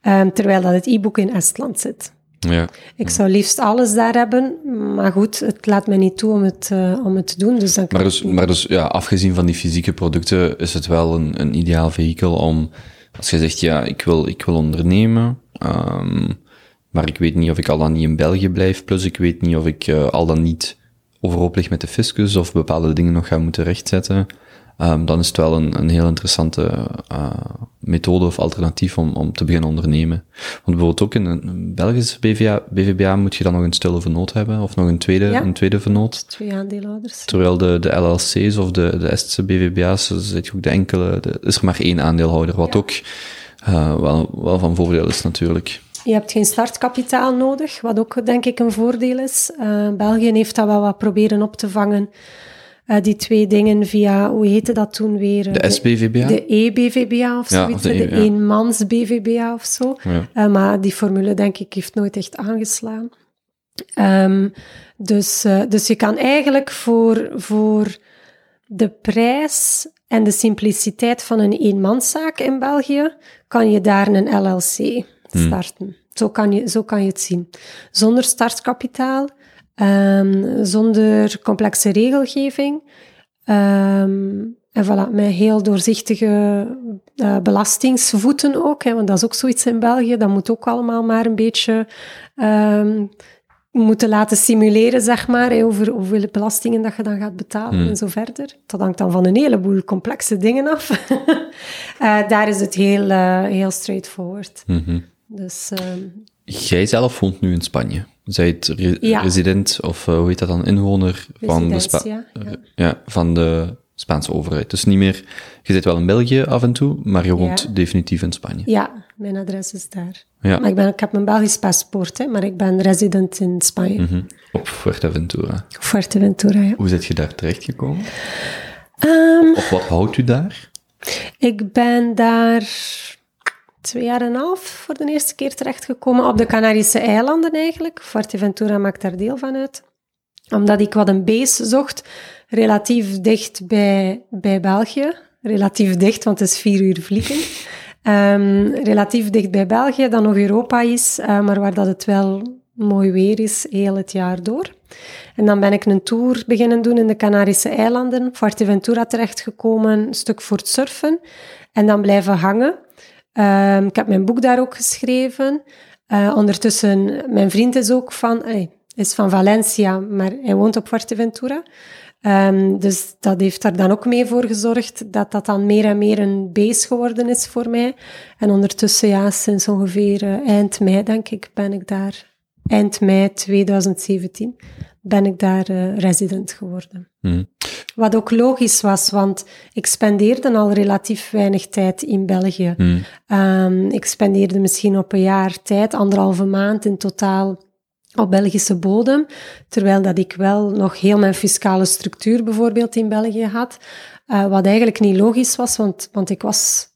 ehm, terwijl dat het e-book in Estland zit. ja. Ik zou liefst alles daar hebben, maar goed, het laat mij niet toe om het, eh, om het te doen. Dus dan Maar dus, maar dus ja, afgezien van die fysieke producten, is het wel een, een ideaal vehikel om, als je zegt, ja, ik wil, ik wil ondernemen, ehm, maar ik weet niet of ik al dan niet in België blijf, plus ik weet niet of ik eh, al dan niet overhoop lig met de fiscus of bepaalde dingen nog ga moeten rechtzetten, ehm, dan is het wel een, een heel interessante eh, methode of alternatief om, om te beginnen ondernemen. Want bijvoorbeeld ook in een, BVA, BVBA moet je dan nog een stille vernoot hebben, of nog een tweede, Ja. een tweede vernoot. Twee aandeelhouders. Terwijl de, de LLC's of de, de Estse BVBA's, dus zit je ook de enkele, de, is er maar één aandeelhouder, wat Ja. ook eh, wel, wel van voordeel is natuurlijk. Je hebt geen startkapitaal nodig, wat ook denk ik een voordeel is. Eh, België heeft dat wel wat proberen op te vangen. Eh, die twee dingen via, hoe heette dat toen weer? De SBVBA? De E-BVBA of Ja, zoiets, of de de, E, ja. eenmans BVBA of zo. Ja. Eh, maar die formule, denk ik, heeft nooit echt aangeslaan. Ehm, dus, dus je kan eigenlijk voor, voor de prijs en de simpliciteit van een eenmanszaak in België, kan je daar een LLC starten. Zo, kan je, zo kan je het zien. Zonder startkapitaal, ehm, zonder complexe regelgeving. ehm, en voilà, met heel doorzichtige eh, belastingsvoeten ook. Hè, want dat is ook zoiets in België. Dat moet ook allemaal maar een beetje ehm, moeten laten simuleren, zeg maar, hè, over hoeveel belastingen dat je dan gaat betalen en zo verder. Dat hangt dan van een heleboel complexe dingen af. Eh, daar is het heel, eh, heel straightforward. Mhm. Dus ehm, Jij zelf woont nu in Spanje. Zij het re- Ja. resident, of eh, hoe heet dat dan, inwoner van de, Spa- ja. ja, van de Spaanse overheid. Dus niet meer, je zit wel in België af en toe, maar je woont definitief in Spanje. ja, mijn adres is daar. Ja. Maar ik, ben, ik heb mijn Belgisch paspoort, hè, maar ik ben resident in Spanje. Mhm. Op Fuerteventura. Fuerteventura, ja. Hoe zit je daar terechtgekomen? Ehm, Of wat houdt u daar? Ik ben daar twee jaar en een half voor de eerste keer terechtgekomen op de Canarische eilanden eigenlijk. Fuerteventura maakt daar deel van uit. Omdat ik wat een base zocht, relatief dicht bij, bij België. Relatief dicht, want het is vier uur vliegen. Ehm, relatief dicht bij België, dan nog Europa is, eh, maar waar dat het wel mooi weer is, heel het jaar door. En dan ben ik een tour beginnen doen in de Canarische eilanden, Fuerteventura terechtgekomen, een stuk voor het surfen. En dan blijven hangen. Ehm, ik heb mijn boek daar ook geschreven. Eh, ondertussen, mijn vriend is ook van, eh, is van Valencia, maar hij woont op Fuerteventura. Ehm, dus dat heeft daar dan ook mee voor gezorgd dat dat dan meer en meer een base geworden is voor mij. En ondertussen, ja, sinds ongeveer eh, eind mei, denk ik, ben ik daar, eind mei 2017, ben ik daar eh, resident geworden. Mhm. Wat ook logisch was, want ik spendeerde al relatief weinig tijd in België. Mhm. Ehm, ik spendeerde misschien op een jaar tijd, anderhalve maand in totaal op Belgische bodem, terwijl dat ik wel nog heel mijn fiscale structuur bijvoorbeeld in België had, eh, wat eigenlijk niet logisch was, want, want ik was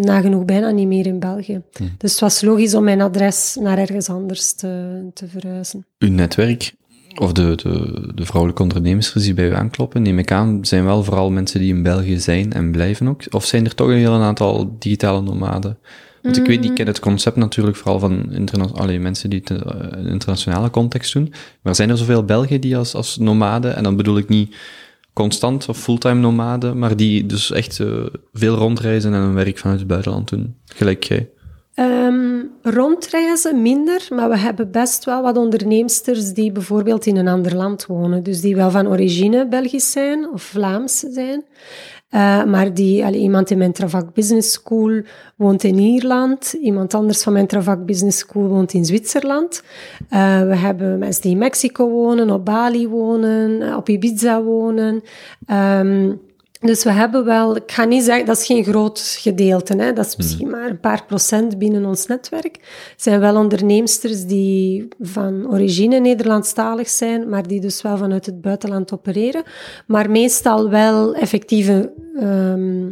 nagenoeg bijna niet meer in België. Dus het was logisch om mijn adres naar ergens anders te, te verhuizen. Uw netwerk, of de, de, de vrouwelijke ondernemers die bij u aankloppen, neem ik aan, zijn wel vooral mensen die in België zijn en blijven ook? Of zijn er toch een heel aantal digitale nomaden? Want ik weet, Mm. ik ken het concept natuurlijk vooral van interna allee, mensen die het eh, in internationale context doen. Maar zijn er zoveel Belgen die als, als nomaden, en dan bedoel ik niet constant of fulltime nomaden, maar die dus echt eh, veel rondreizen en hun werk vanuit het buitenland doen, gelijk jij? Ehm, rondreizen minder, maar we hebben best wel wat onderneemsters die bijvoorbeeld in een ander land wonen. Dus die wel van origine Belgisch zijn of Vlaams zijn. Eh, maar die, iemand in mijn Travac Business School woont in Ierland. Iemand anders van mijn Travac Business School woont in Zwitserland. Eh, we hebben mensen die in Mexico wonen, op Bali wonen, eh, op Ibiza wonen. Ehm, Dus we hebben wel, ik ga niet zeggen, dat is geen groot gedeelte, hè, dat is misschien maar een paar procent binnen ons netwerk. Het zijn wel onderneemsters die van origine Nederlandstalig zijn, maar die dus wel vanuit het buitenland opereren. Maar meestal wel effectieve, ehm,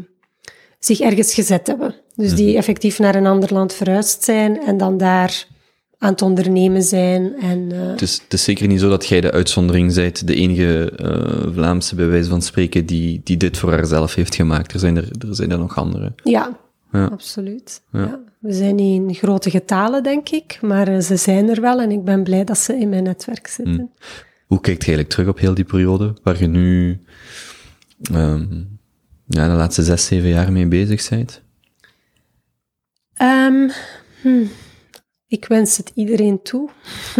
zich ergens gezet hebben. Dus die effectief naar een ander land verhuisd zijn en dan daar aan het ondernemen zijn. En, eh, Het is, het is zeker niet zo dat jij de uitzondering bent, de enige eh, Vlaamse bij wijze van spreken die, die dit voor haarzelf heeft gemaakt. Er zijn er, er, zijn er nog andere. ja, Ja. absoluut. Ja. We zijn niet in grote getalen, denk ik, maar eh, ze zijn er wel en ik ben blij dat ze in mijn netwerk zitten. Hoe kijkt je eigenlijk terug op heel die periode, waar je nu ehm, ja, de laatste zes, zeven jaar mee bezig bent? Ehm, hm, Ik wens het iedereen toe.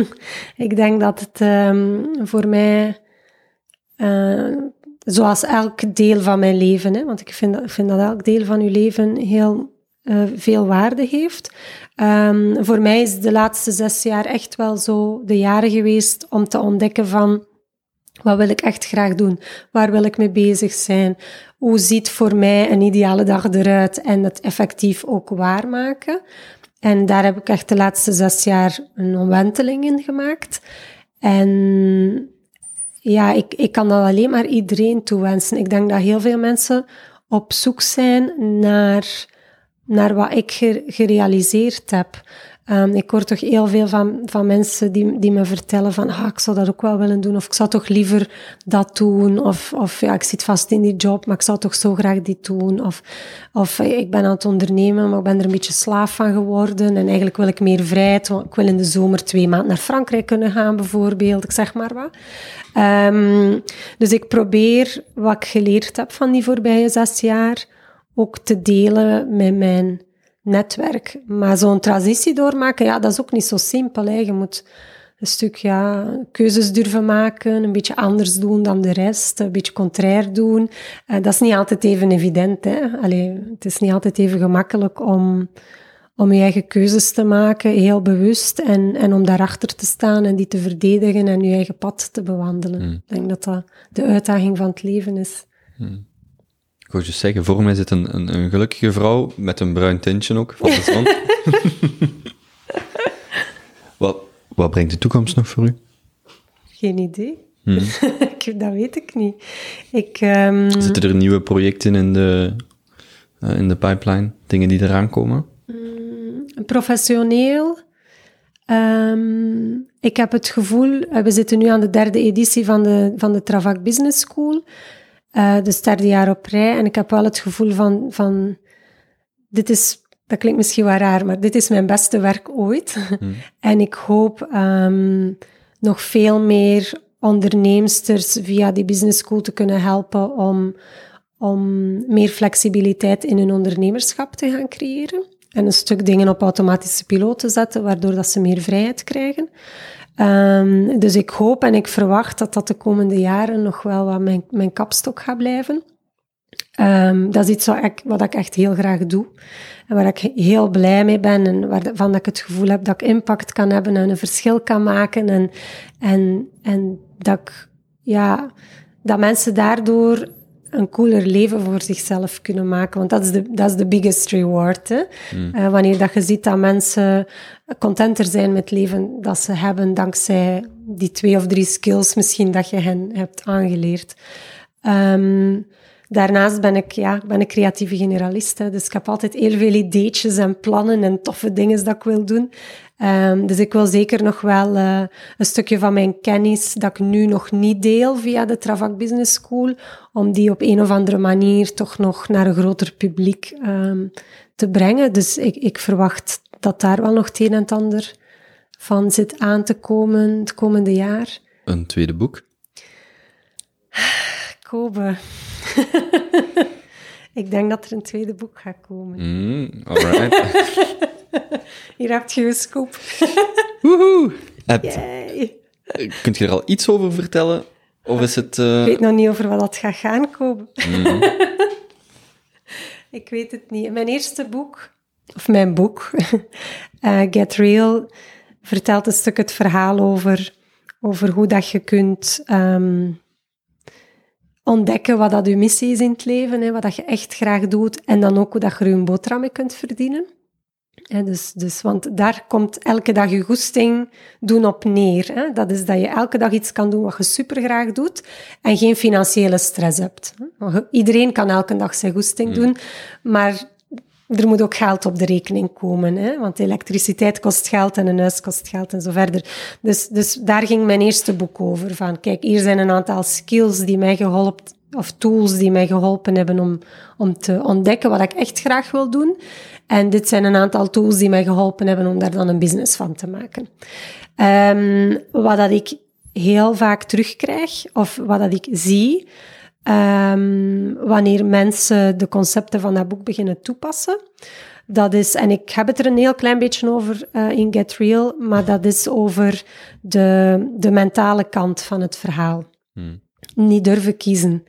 ik denk dat het ehm, voor mij, eh, zoals elk deel van mijn leven, hè, want ik vind, dat, ik vind dat elk deel van uw leven heel eh, veel waarde heeft. Ehm, voor mij is de laatste zes jaar echt wel zo de jaren geweest om te ontdekken van wat wil ik echt graag doen? Waar wil ik mee bezig zijn? Hoe ziet voor mij een ideale dag eruit? En het effectief ook waarmaken. En daar heb ik echt de laatste zes jaar een omwenteling in gemaakt. En ja, ik, ik kan dat alleen maar iedereen toewensen. Ik denk dat heel veel mensen op zoek zijn naar, naar wat ik ge- gerealiseerd heb. Um, ik hoor toch heel veel van, van mensen die, die me vertellen van ah, ik zou dat ook wel willen doen, of ik zou toch liever dat doen, of, of ja, ik zit vast in die job, maar ik zou toch zo graag dit doen, of, of eh, ik ben aan het ondernemen, maar ik ben er een beetje slaaf van geworden en eigenlijk wil ik meer vrijheid, want ik wil in de zomer twee maanden naar Frankrijk kunnen gaan bijvoorbeeld, ik zeg maar wat. Um, dus ik probeer wat ik geleerd heb van die voorbije zes jaar ook te delen met mijn netwerk. Maar zo'n transitie doormaken, ja, dat is ook niet zo simpel. Hè. Je moet een stuk ja, keuzes durven maken, een beetje anders doen dan de rest, een beetje contrair doen. Uh, dat is niet altijd even evident. Hè. Allee, het is niet altijd even gemakkelijk om, om je eigen keuzes te maken, heel bewust, en, en om daarachter te staan en die te verdedigen en je eigen pad te bewandelen. Hmm. Ik denk dat dat de uitdaging van het leven is. Ik wou je zeggen, voor mij zit een, een, een gelukkige vrouw met een bruin tintje ook van de zon. wat, wat brengt de toekomst nog voor u? Geen idee. Ik- dat weet ik niet. Ik, ehm, Zitten er nieuwe projecten in de, eh, in de pipeline? Dingen die eraan komen? professioneel. ehm, ik heb het gevoel, eh, we zitten nu aan de derde editie van de, van de Travac Business School. Eh dus derde jaar op rij. En ik heb wel het gevoel van, van dit is, dat klinkt misschien wel raar, maar dit is mijn beste werk ooit. en ik hoop ehm, nog veel meer onderneemsters via die business school te kunnen helpen om, om meer flexibiliteit in hun ondernemerschap te gaan creëren. En een stuk dingen op automatische piloot te zetten, waardoor dat ze meer vrijheid krijgen. Ehm, dus ik hoop en ik verwacht dat dat de komende jaren nog wel wat mijn, mijn kapstok gaat blijven. Ehm, dat is iets wat ik, wat ik echt heel graag doe. En waar ik heel blij mee ben. En waarvan ik het gevoel heb dat ik impact kan hebben en een verschil kan maken. En, en, en dat, ja, dat mensen daardoor een cooler leven voor zichzelf kunnen maken. Want dat is de, dat is de biggest reward. Hè? Uh, wanneer dat je ziet dat mensen contenter zijn met het leven dat ze hebben dankzij die twee of drie skills misschien dat je hen hebt aangeleerd. Um, Daarnaast ben ik, ja, ik ben een creatieve generalist. Hè, dus ik heb altijd heel veel ideetjes en plannen en toffe dingen dat ik wil doen. Um, dus ik wil zeker nog wel uh, een stukje van mijn kennis dat ik nu nog niet deel via de Travac Business School, om die op een of andere manier toch nog naar een groter publiek um, te brengen. Dus ik, ik verwacht dat daar wel nog het een en het ander van zit aan te komen het komende jaar. Een tweede boek? Kobe. ik denk dat er een tweede boek gaat komen. Mm, alright. Hier heb je je scoop. Woehoe! Kunt je er al iets over vertellen? Of is het... Uh... Ik weet nog niet over wat dat gaat gaan, Kobe. Mm. ik weet het niet. Mijn eerste boek, of mijn boek, uh, Get Real, vertelt een stuk het verhaal over, over hoe dat je kunt... Um, ontdekken wat dat je missie is in het leven, hè, wat dat je echt graag doet, en dan ook hoe dat je er een boterham mee kunt verdienen. Dus, dus, want daar komt elke dag je goesting doen op neer. Hè. Dat is dat je elke dag iets kan doen wat je super graag doet en geen financiële stress hebt. Iedereen kan elke dag zijn goesting doen, maar er moet ook geld op de rekening komen, hè? want elektriciteit kost geld en een huis kost geld en zo verder. Dus, dus daar ging mijn eerste boek over. Van, kijk, hier zijn een aantal skills die mij geholpen, of tools die mij geholpen hebben om, om te ontdekken wat ik echt graag wil doen. En dit zijn een aantal tools die mij geholpen hebben om daar dan een business van te maken. Um, wat dat ik heel vaak terugkrijg, of wat dat ik zie, Um, wanneer mensen de concepten van dat boek beginnen toepassen. Dat is, en ik heb het er een heel klein beetje over uh, in Get Real, maar dat is over de, de mentale kant van het verhaal. Hmm. Niet durven kiezen.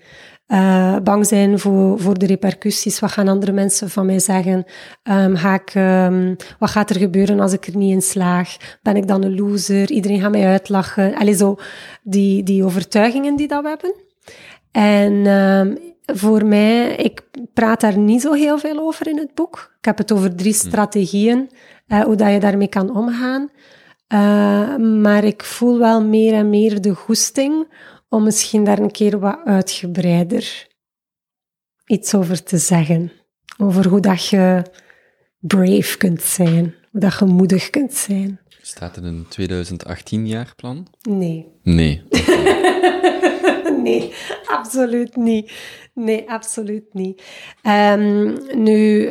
Uh, bang zijn voor, voor de repercussies. Wat gaan andere mensen van mij zeggen? Um, ga ik, um, wat gaat er gebeuren als ik er niet in slaag? Ben ik dan een loser? Iedereen gaat mij uitlachen. Allee, zo die, die overtuigingen die dat we hebben. En uh, voor mij, ik praat daar niet zo heel veel over in het boek. Ik heb het over drie hm. strategieën, uh, hoe dat je daarmee kan omgaan. Uh, maar ik voel wel meer en meer de goesting om misschien daar een keer wat uitgebreider iets over te zeggen. Over hoe dat je brave kunt zijn, hoe dat je moedig kunt zijn. Staat er een 2018-jaarplan? Nee. Nee. nee, absoluut niet. Nee, absoluut niet. Um, nu,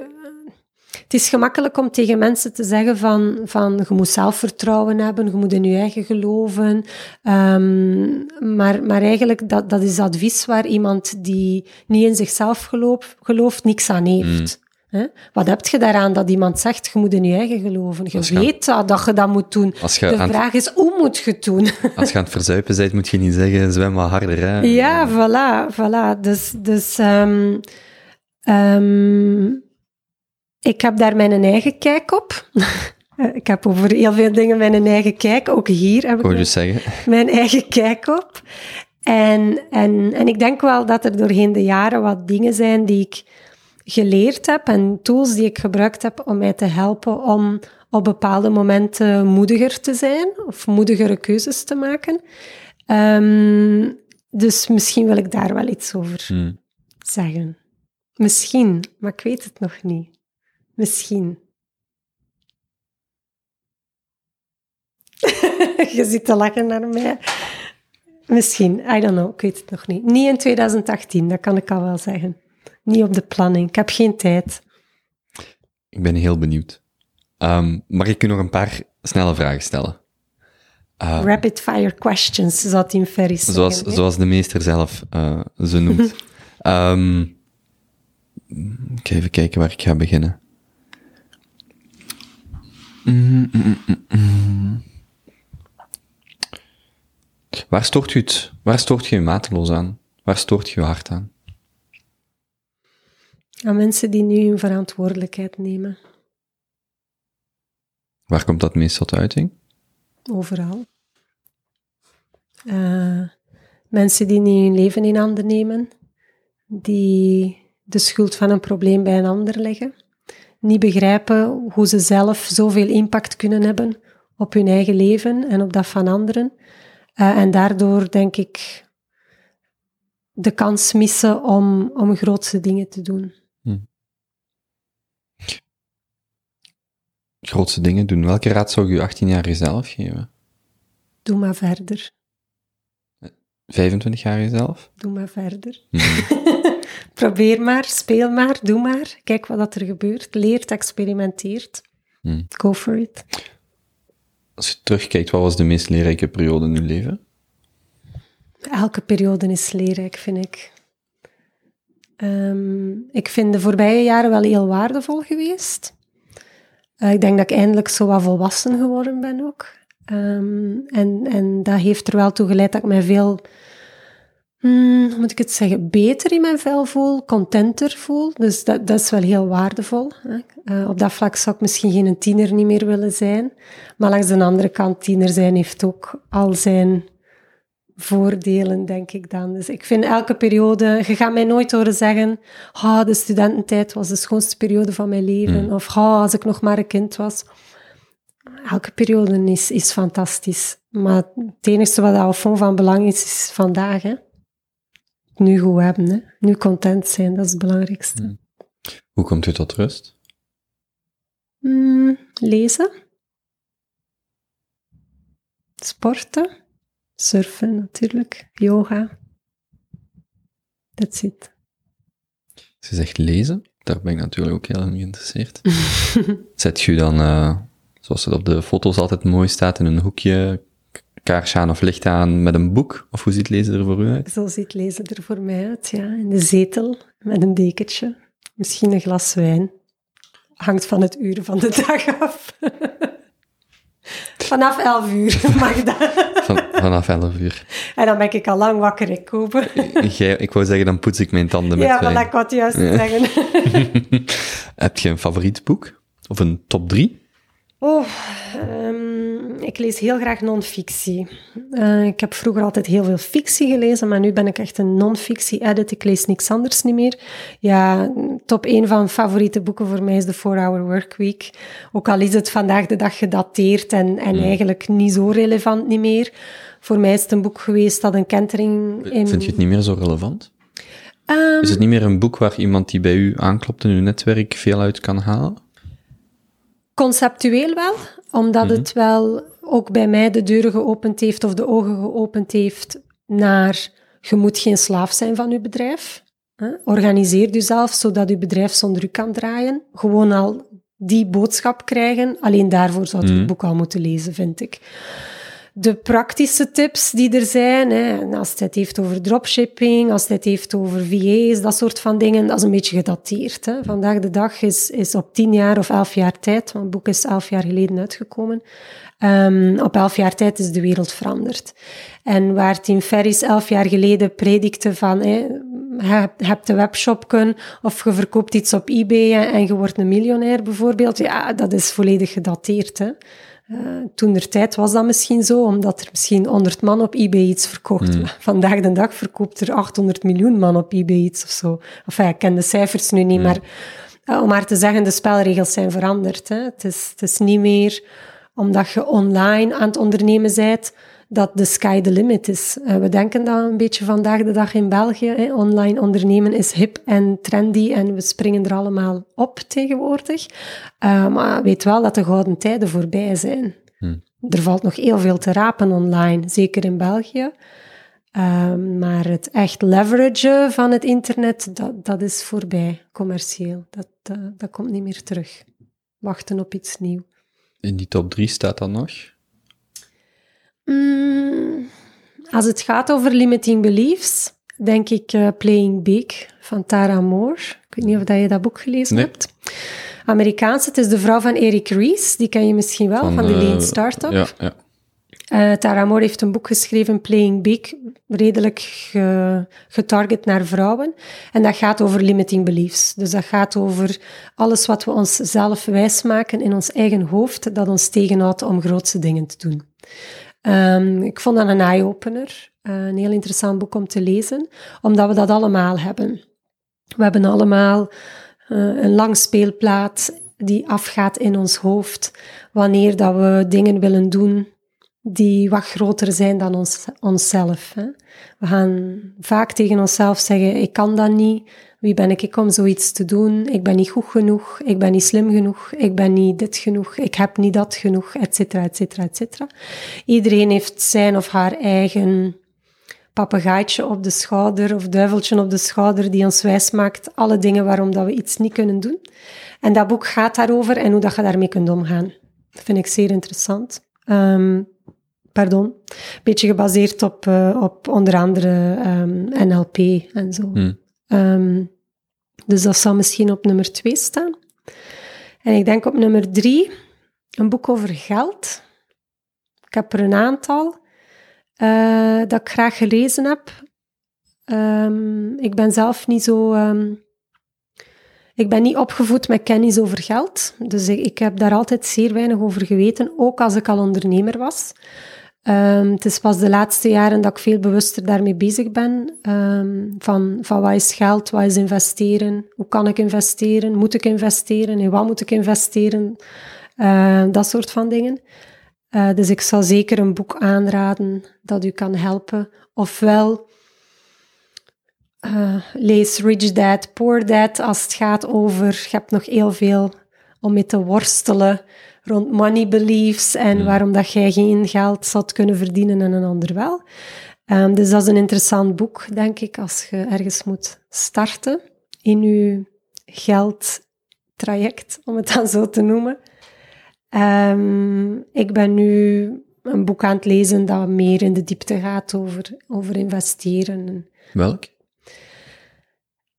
het is gemakkelijk om tegen mensen te zeggen van, van je moet zelfvertrouwen hebben, je moet in je eigen geloven. Um, maar, maar eigenlijk, dat, dat is advies waar iemand die niet in zichzelf gelooft, gelooft niks aan heeft. Mm. Wat heb je daaraan dat iemand zegt, je moet in je eigen geloven? Je weet dat, dat je dat moet doen. de vraag is, hoe moet je het doen? Als je aan het verzuipen bent, moet je niet zeggen, zwem wat harder. Hè? Ja, voilà, voilà. Dus, dus um, um, ik heb daar mijn eigen kijk op. ik heb over heel veel dingen mijn eigen kijk. Ook hier heb ik mijn, zeggen. mijn eigen kijk op. En, en, en ik denk wel dat er doorheen de jaren wat dingen zijn die ik geleerd heb en tools die ik gebruikt heb om mij te helpen om op bepaalde momenten moediger te zijn of moedigere keuzes te maken. Um, dus misschien wil ik daar wel iets over hmm. zeggen. Misschien, maar ik weet het nog niet. Misschien. Je zit te lachen naar mij. Misschien, I don't know, ik weet het nog niet. Niet in 2018, dat kan ik al wel zeggen niet op de planning. Ik heb geen tijd. Ik ben heel benieuwd. Um, mag ik u nog een paar snelle vragen stellen? Uh, Rapid fire questions, zou Tim Ferriss zoals, zeggen, Zoals de meester zelf uh, ze noemt. um, even kijken waar ik ga beginnen. Mm, mm, mm, waar stoort je het? Waar stoort je je mateloos aan? Waar stoort je je hart aan? Aan mensen die nu hun verantwoordelijkheid nemen. Waar komt dat meest tot uiting? Overal. Uh, mensen die niet hun leven in handen nemen, die de schuld van een probleem bij een ander leggen, niet begrijpen hoe ze zelf zoveel impact kunnen hebben op hun eigen leven en op dat van anderen. Uh, en daardoor, denk ik, de kans missen om, om grootste dingen te doen. Grootste dingen doen. Welke raad zou je 18-jarige zelf geven? Doe maar verder. 25-jarige zelf? Doe maar verder. Mhm. Probeer maar, speel maar, doe maar. Kijk wat er gebeurt. Leert, experimenteert. Hmm. Go for it. Als je terugkijkt, wat was de meest leerrijke periode in je leven? Elke periode is leerrijk, vind ik. Um, ik vind de voorbije jaren wel heel waardevol geweest. Uh, ik denk dat ik eindelijk zo wat volwassen geworden ben ook. Um, en, en dat heeft er wel toe geleid dat ik mij veel, hmm, hoe moet ik het zeggen, beter in mijn vel voel, contenter voel. Dus dat, dat is wel heel waardevol. Hè. Uh, op dat vlak zou ik misschien geen tiener niet meer willen zijn. Maar langs de andere kant, tiener zijn heeft ook al zijn voordelen, denk ik dan. Dus ik vind elke periode... Je gaat mij nooit horen zeggen... Ah, de studententijd was de schoonste periode van mijn leven. Mm. Of ah, als ik nog maar een kind was. Elke periode is, is fantastisch. Maar het enige wat al van belang is, is vandaag. Hè. Nu goed hebben. Hè. Nu content zijn, dat is het belangrijkste. Mm. Hoe komt u tot rust? Mm, lezen. Sporten. Surfen natuurlijk. Yoga. That's it. Ze zegt lezen. Daar ben ik natuurlijk ook heel in geïnteresseerd. Zet je dan, eh, zoals het op de foto's altijd mooi staat, in een hoekje kaarsje aan of licht aan met een boek? Of hoe ziet lezen er voor u uit? Zo ziet lezen er voor mij uit, ja. In de zetel, met een dekentje. Misschien een glas wijn. Hangt van het uur van de dag af. Vanaf 11 uur mag dat. Van, vanaf 11 uur. En dan ben ik al lang wakker, ik kopen. Jij, ik wou zeggen, dan poets ik mijn tanden met Ja, maar dat kan ik juist zeggen. Heb je een favoriet boek? Of een top 3? Oh, ehm, ik lees heel graag non-fictie. Eh, ik heb vroeger altijd heel veel fictie gelezen, maar nu ben ik echt een non-fictie-edit. Ik lees niks anders niet meer. Ja, top 1 van favoriete boeken voor mij is de 4-Hour Workweek. Ook al is het vandaag de dag gedateerd en, en eigenlijk niet zo relevant niet meer. Voor mij is het een boek geweest dat een kentering in... Vind je het niet meer zo relevant? Ehm, Is het niet meer een boek waar iemand die bij u aanklopt in uw netwerk veel uit kan halen? Conceptueel wel, omdat het wel ook bij mij de deuren geopend heeft of de ogen geopend heeft naar je moet geen slaaf zijn van je bedrijf. Hè. Organiseer jezelf zodat je bedrijf zonder u kan draaien. Gewoon al die boodschap krijgen. Alleen daarvoor zou je het boek al moeten lezen, vind ik. De praktische tips die er zijn, hè, als het heeft over dropshipping, als het heeft over VA's, dat soort van dingen, dat is een beetje gedateerd. Hè. Vandaag de dag is, is op tien jaar of elf jaar tijd, want het boek is elf jaar geleden uitgekomen, Ehm, op elf jaar tijd is de wereld veranderd. En waar Tim Ferriss elf jaar geleden predikte van, hè, je hebt- een webshop kunnen, of je verkoopt iets op eBay en, en je wordt een miljonair bijvoorbeeld, ja, dat is volledig gedateerd. Hè. Eh, toen der tijd was dat misschien zo, omdat er misschien 100 man op eBay iets verkocht. Maar vandaag de dag verkoopt er 800 miljoen man op eBay iets of zo. Enfin, ik ken de cijfers nu niet, maar eh, om maar te zeggen, de spelregels zijn veranderd. Hè. Het, is, het is niet meer omdat je online aan het ondernemen bent, dat de sky the limit is. Eh, we denken dat een beetje vandaag de dag in België. Hè. Online ondernemen is hip en trendy en we springen er allemaal op tegenwoordig. Eh, maar weet wel dat de gouden tijden voorbij zijn. Er valt nog heel veel te rapen online, zeker in België. Ehm, maar het echt leveragen van het internet, dat, dat is voorbij, commercieel. Dat, eh, dat komt niet meer terug. Wachten op iets nieuws. In die top 3 staat dan nog? Mm, als het gaat over limiting beliefs, denk ik eh, Playing Big van Tara Moore. Ik weet niet of dat je dat boek gelezen Nee. hebt. Amerikaans, het is de vrouw van Eric Ries. Die ken je misschien wel, van, de eh, Lean Startup. Ja, ja. Eh, Tara Moore heeft een boek geschreven, Playing Big, redelijk ge- getarget naar vrouwen. En dat gaat over limiting beliefs. Dus dat gaat over alles wat we onszelf wijsmaken in ons eigen hoofd, dat ons tegenhoudt om grootste dingen te doen. Ehm, ik vond dat een eye-opener. Eh, een heel interessant boek om te lezen, omdat we dat allemaal hebben. We hebben allemaal eh, een lang speelplaat die afgaat in ons hoofd wanneer dat we dingen willen doen die wat groter zijn dan ons, onszelf. Hè. We gaan vaak tegen onszelf zeggen, ik kan dat niet, wie ben ik om zoiets te doen, ik ben niet goed genoeg, ik ben niet slim genoeg, ik ben niet dit genoeg, ik heb niet dat genoeg, et cetera, et cetera, et cetera. Iedereen heeft zijn of haar eigen papegaaitje op de schouder of duiveltje op de schouder die ons wijsmaakt alle dingen waarom dat we iets niet kunnen doen. En dat boek gaat daarover en hoe dat je daarmee kunt omgaan. Dat vind ik zeer interessant. Ehm, pardon. Beetje gebaseerd op, eh, op onder andere ehm, NLP en zo. Hmm. Ehm, dus dat zal misschien op nummer twee staan. En ik denk op nummer drie een boek over geld. Ik heb er een aantal eh, dat ik graag gelezen heb. Ehm, ik ben zelf niet zo. ehm, ik ben niet opgevoed met kennis over geld. Dus ik, ik heb daar altijd zeer weinig over geweten, ook als ik al ondernemer was. Ehm, het is pas de laatste jaren dat ik veel bewuster daarmee bezig ben. Ehm, van, van wat is geld, wat is investeren, hoe kan ik investeren, moet ik investeren, in wat moet ik investeren, Ehm, dat soort van dingen. Eh, dus ik zal zeker een boek aanraden dat u kan helpen. Ofwel uh, lees Rich Dad, Poor Dad als het gaat over, je hebt nog heel veel om mee te worstelen rond money beliefs en Hmm. waarom dat jij geen geld zult kunnen verdienen en een ander wel. Ehm, dus dat is een interessant boek, denk ik, als je ergens moet starten in je geldtraject, om het dan zo te noemen. Ehm, ik ben nu een boek aan het lezen dat meer in de diepte gaat over, over investeren. Welk?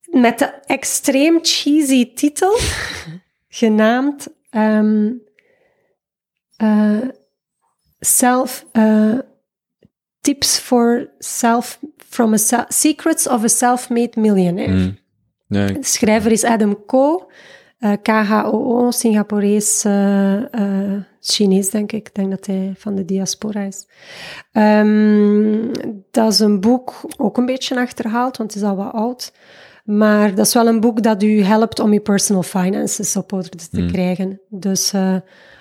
Met de extreem cheesy titel, genaamd ehm, eh, self, eh, Tips for self, from a se- Secrets of a Self-Made Millionaire. Nee, De schrijver is Adam Ko, eh, KHOO, Singaporees, Chinees denk ik. Ik denk dat hij van de diaspora is. Ehm, dat is een boek, ook een beetje achterhaald, want het is al wat oud. Maar dat is wel een boek dat u helpt om je personal finances op orde te krijgen. Dus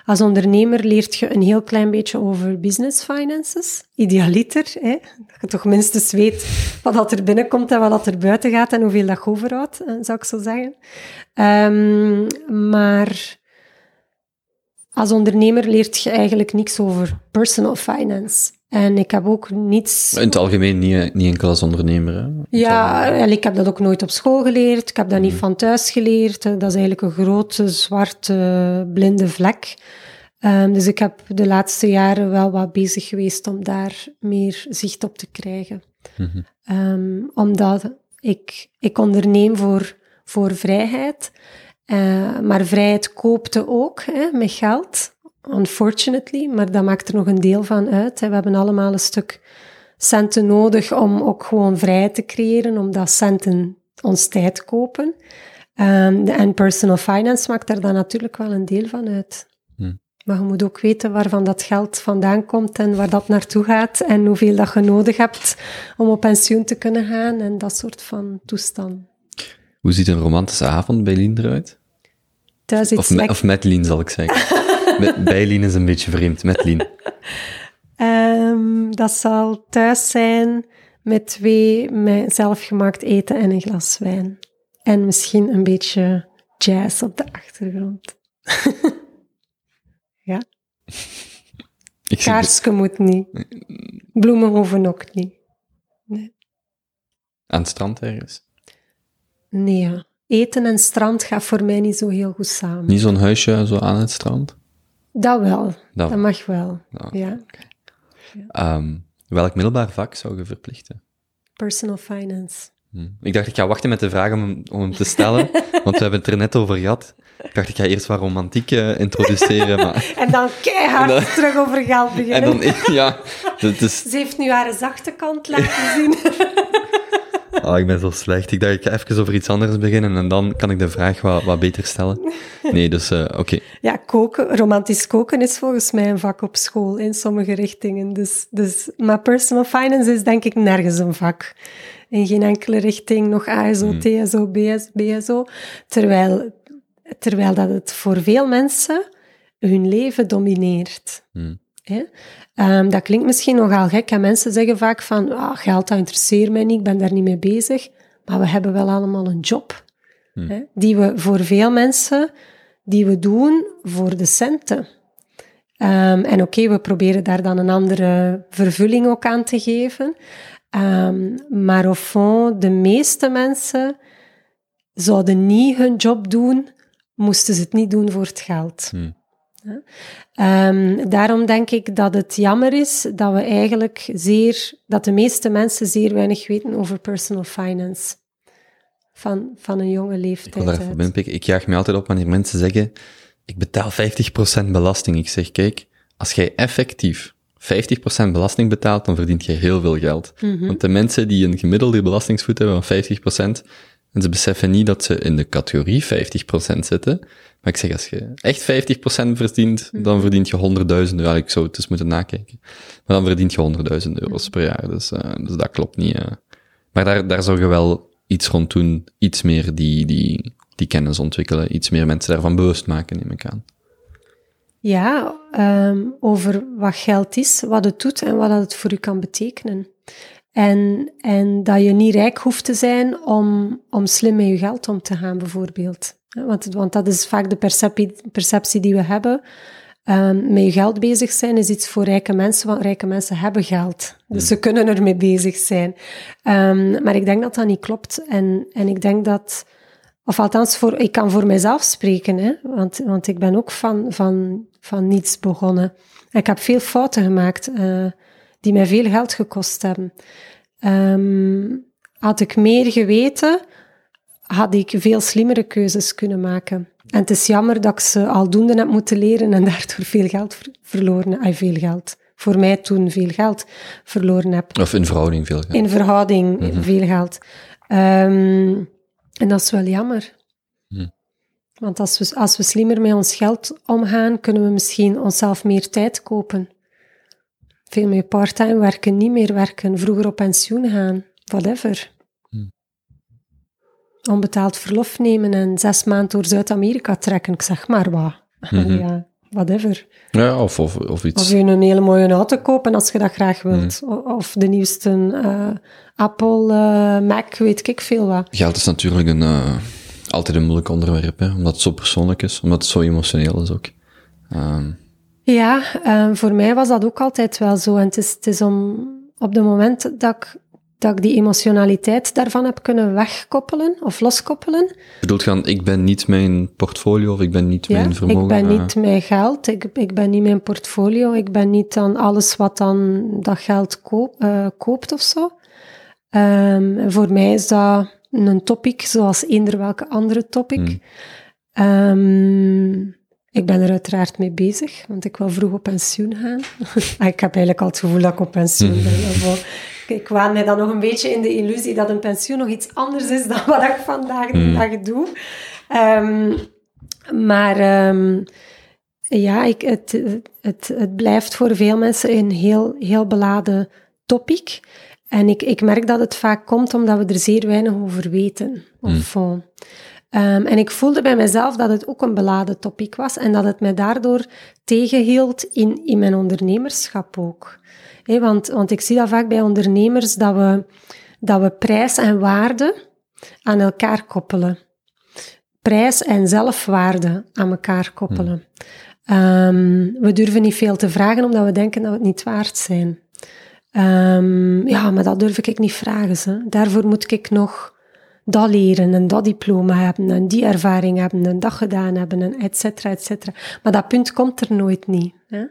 als ondernemer leert je een heel klein beetje over business finances. Idealiter, hè? dat je toch minstens weet wat er binnenkomt en wat er buiten gaat en hoeveel dat je overhoudt, eh, zou ik zo zeggen. Ehm, maar als ondernemer leert je eigenlijk niks over personal finance. En ik heb ook niets... in het algemeen niet, niet enkel als ondernemer. Hè? Ja, en ik heb dat ook nooit op school geleerd. Ik heb dat niet van thuis geleerd. Dat is eigenlijk een grote, zwarte, blinde vlek. Ehm, dus ik heb de laatste jaren wel wat bezig geweest om daar meer zicht op te krijgen. Mhm. Ehm, omdat ik, ik onderneem voor, voor vrijheid. Eh, maar vrijheid koopte ook hè, met geld, unfortunately. Maar dat maakt er nog een deel van uit. Hè. We hebben allemaal een stuk centen nodig om ook gewoon vrijheid te creëren, omdat centen ons tijd kopen. Ehm, en personal finance maakt daar dan natuurlijk wel een deel van uit. Hmm. Maar je moet ook weten waarvan dat geld vandaan komt en waar dat naartoe gaat en hoeveel dat je nodig hebt om op pensioen te kunnen gaan en dat soort van toestand. Hoe ziet een romantische avond bij Lien eruit? Of, me, of met Lien, zal ik zeggen. Met, bij Lien is een beetje vreemd, met Lien. Ehm, dat zal thuis zijn met twee met zelfgemaakt eten en een glas wijn. En misschien een beetje jazz op de achtergrond. ja, kaarsje moet niet. Bloemen hoeven ook niet. aan het strand ergens. Nee, ja. eten en strand gaat voor mij niet zo heel goed samen. Niet zo'n huisje zo aan het strand? Dat wel, Dat dat wel. mag wel. Ja. Ja, Ehm, welk middelbaar vak zou je verplichten? personal finance. Hm. Ik dacht, ik ga wachten met de vraag om, hem- om hem te stellen, want we hebben het er net over gehad. Ik dacht, ik ga eerst wat romantiek eh, introduceren, maar... En dan keihard En dan- terug over geld En beginnen. dan, ja. Ze heeft nu haar zachte kant laten zien. Oh, ik ben zo slecht. Ik dacht, ik ga even over iets anders beginnen en dan kan ik de vraag wat, wat beter stellen. Nee, dus eh, oké. Ja, koken, romantisch koken is volgens mij een vak op school in sommige richtingen. Dus, dus, maar personal finance is denk ik nergens een vak. In geen enkele richting, nog ASO, TSO, BS, BSO. Terwijl, terwijl dat het voor veel mensen hun leven domineert. Hmm. Ehm, dat klinkt misschien nogal gek. En mensen zeggen vaak van, ah, geld dat interesseert mij niet, ik ben daar niet mee bezig. Maar we hebben wel allemaal een job. Hè? Die we voor veel mensen, die we doen voor de centen. Ehm, en oké, we proberen daar dan een andere vervulling ook aan te geven. Ehm, maar au fond, de meeste mensen zouden niet hun job doen, moesten ze het niet doen voor het geld. Hmm. Ehm, daarom denk ik dat het jammer is dat we eigenlijk zeer, dat de meeste mensen zeer weinig weten over personal finance. Van, van een jonge Ik leeftijd. wil daar even binnenpikken. Ik jaag me altijd op wanneer mensen zeggen, ik betaal 50% belasting. Ik zeg, kijk, als jij effectief 50% belasting betaalt, dan verdient je heel veel geld. Mhm. Want de mensen die een gemiddelde belastingsvoet hebben van 50%, En ze beseffen niet dat ze in de categorie 50% zitten. Maar ik zeg, als je echt 50% verdient, dan verdient je 100.000 euro. Ik zou het eens moeten nakijken. Maar dan verdient je 100.000 euro's per jaar. Dus, uh, dus dat klopt niet. Uh. Maar daar, daar zou je wel iets rond doen. Iets meer die, die, die kennis ontwikkelen. Iets meer mensen daarvan bewust maken, neem ik aan. Ja, um, over wat geld is, wat het doet en wat het voor u kan betekenen. En, en dat je niet rijk hoeft te zijn om, om slim met je geld om te gaan, bijvoorbeeld. Want, want dat is vaak de perceptie, perceptie die we hebben. Um, met je geld bezig zijn is iets voor rijke mensen, want rijke mensen hebben geld. Dus ze kunnen ermee bezig zijn. Um, maar ik denk dat dat niet klopt. En, en ik denk dat, of althans, voor, ik kan voor mezelf spreken, hè, want, want ik ben ook van, van, van niets begonnen. ik heb veel fouten gemaakt. Uh, die mij veel geld gekost hebben. Um, had ik meer geweten, had ik veel slimmere keuzes kunnen maken. En het is jammer dat ik ze aldoende heb moeten leren en daardoor veel geld verloren heb. veel geld. Voor mij toen veel geld verloren heb. Of in verhouding veel geld. In verhouding mm -hmm. veel geld. Um, en dat is wel jammer. Hm. Want als we, als we slimmer met ons geld omgaan, kunnen we misschien onszelf meer tijd kopen. Veel meer parttime werken, niet meer werken, vroeger op pensioen gaan, whatever. Hmm. Onbetaald verlof nemen en zes maanden door Zuid-Amerika trekken, ik zeg maar wat. Mm ja, whatever. Ja, of, of, of iets. Of je een hele mooie auto kopen als je dat graag wilt. Mm. Of de nieuwste uh, Apple, uh, Mac, weet ik veel wat. Geld is natuurlijk een, uh, altijd een moeilijk onderwerp, hè, omdat het zo persoonlijk is, omdat het zo emotioneel is ook. Um, ja, um, voor mij was dat ook altijd wel zo. En het is, het is om, op het moment dat ik, dat ik die emotionaliteit daarvan heb kunnen wegkoppelen of loskoppelen. Bedoelt gaan, ik ben niet mijn portfolio of ik ben niet ja, mijn vermogen? ik ben niet mijn geld, ik, ik ben niet mijn portfolio, ik ben niet dan alles wat dan dat geld koop, uh, koopt of zo. Um, voor mij is dat een topic zoals eender welke andere topic. Hmm. Um, ik ben er uiteraard mee bezig, want ik wil vroeg op pensioen gaan. Ah, ik heb eigenlijk al het gevoel dat ik op pensioen ben. ik waan mij dan nog een beetje in de illusie dat een pensioen nog iets anders is dan wat ik vandaag de hmm. dag doe. Um, maar um, ja, ik, het, het, het blijft voor veel mensen een heel, heel beladen topic. En ik, ik merk dat het vaak komt omdat we er zeer weinig over weten. Of, mm. Um, en ik voelde bij mezelf dat het ook een beladen topic was en dat het mij daardoor tegenhield in, in mijn ondernemerschap ook. He, want, want ik zie dat vaak bij ondernemers dat we, dat we prijs en waarde aan elkaar koppelen. Prijs en zelfwaarde aan elkaar koppelen. Um, we durven niet veel te vragen omdat we denken dat we het niet waard zijn. Um, ja, maar dat durf ik niet vragen. Ze. Daarvoor moet ik nog dat leren en dat diploma hebben en die ervaring hebben en dat gedaan hebben en et cetera, et cetera. Maar dat punt komt er nooit niet. Hè?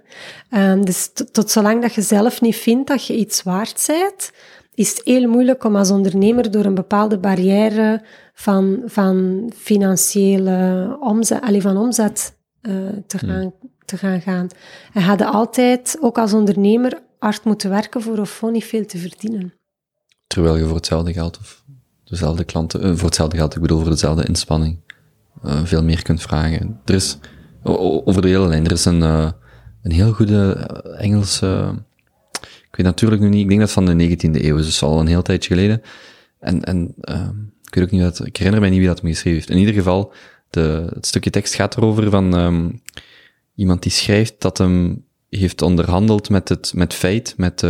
Um, dus tot zolang dat je zelf niet vindt dat je iets waard bent, is het heel moeilijk om als ondernemer door een bepaalde barrière van, van financiële omzet, alleen van omzet uh, te, hmm. gaan, te gaan gaan. En hadden altijd, ook als ondernemer, hard moeten werken voor of niet veel te verdienen. Terwijl je voor hetzelfde geld of dezelfde klanten, uh, voor hetzelfde geld, ik bedoel voor dezelfde inspanning, uh, veel meer kunt vragen. Er is, over de hele lijn, er is een, uh, een heel goede Engelse, ik weet natuurlijk nu niet, ik denk dat van de 19e eeuw dus al een heel tijdje geleden. En, en ik weet ook niet wat, ik herinner mij niet wie dat me geschreven heeft. In ieder geval, de, het stukje tekst gaat erover van um, iemand die schrijft dat hem heeft onderhandeld met het met feit, met,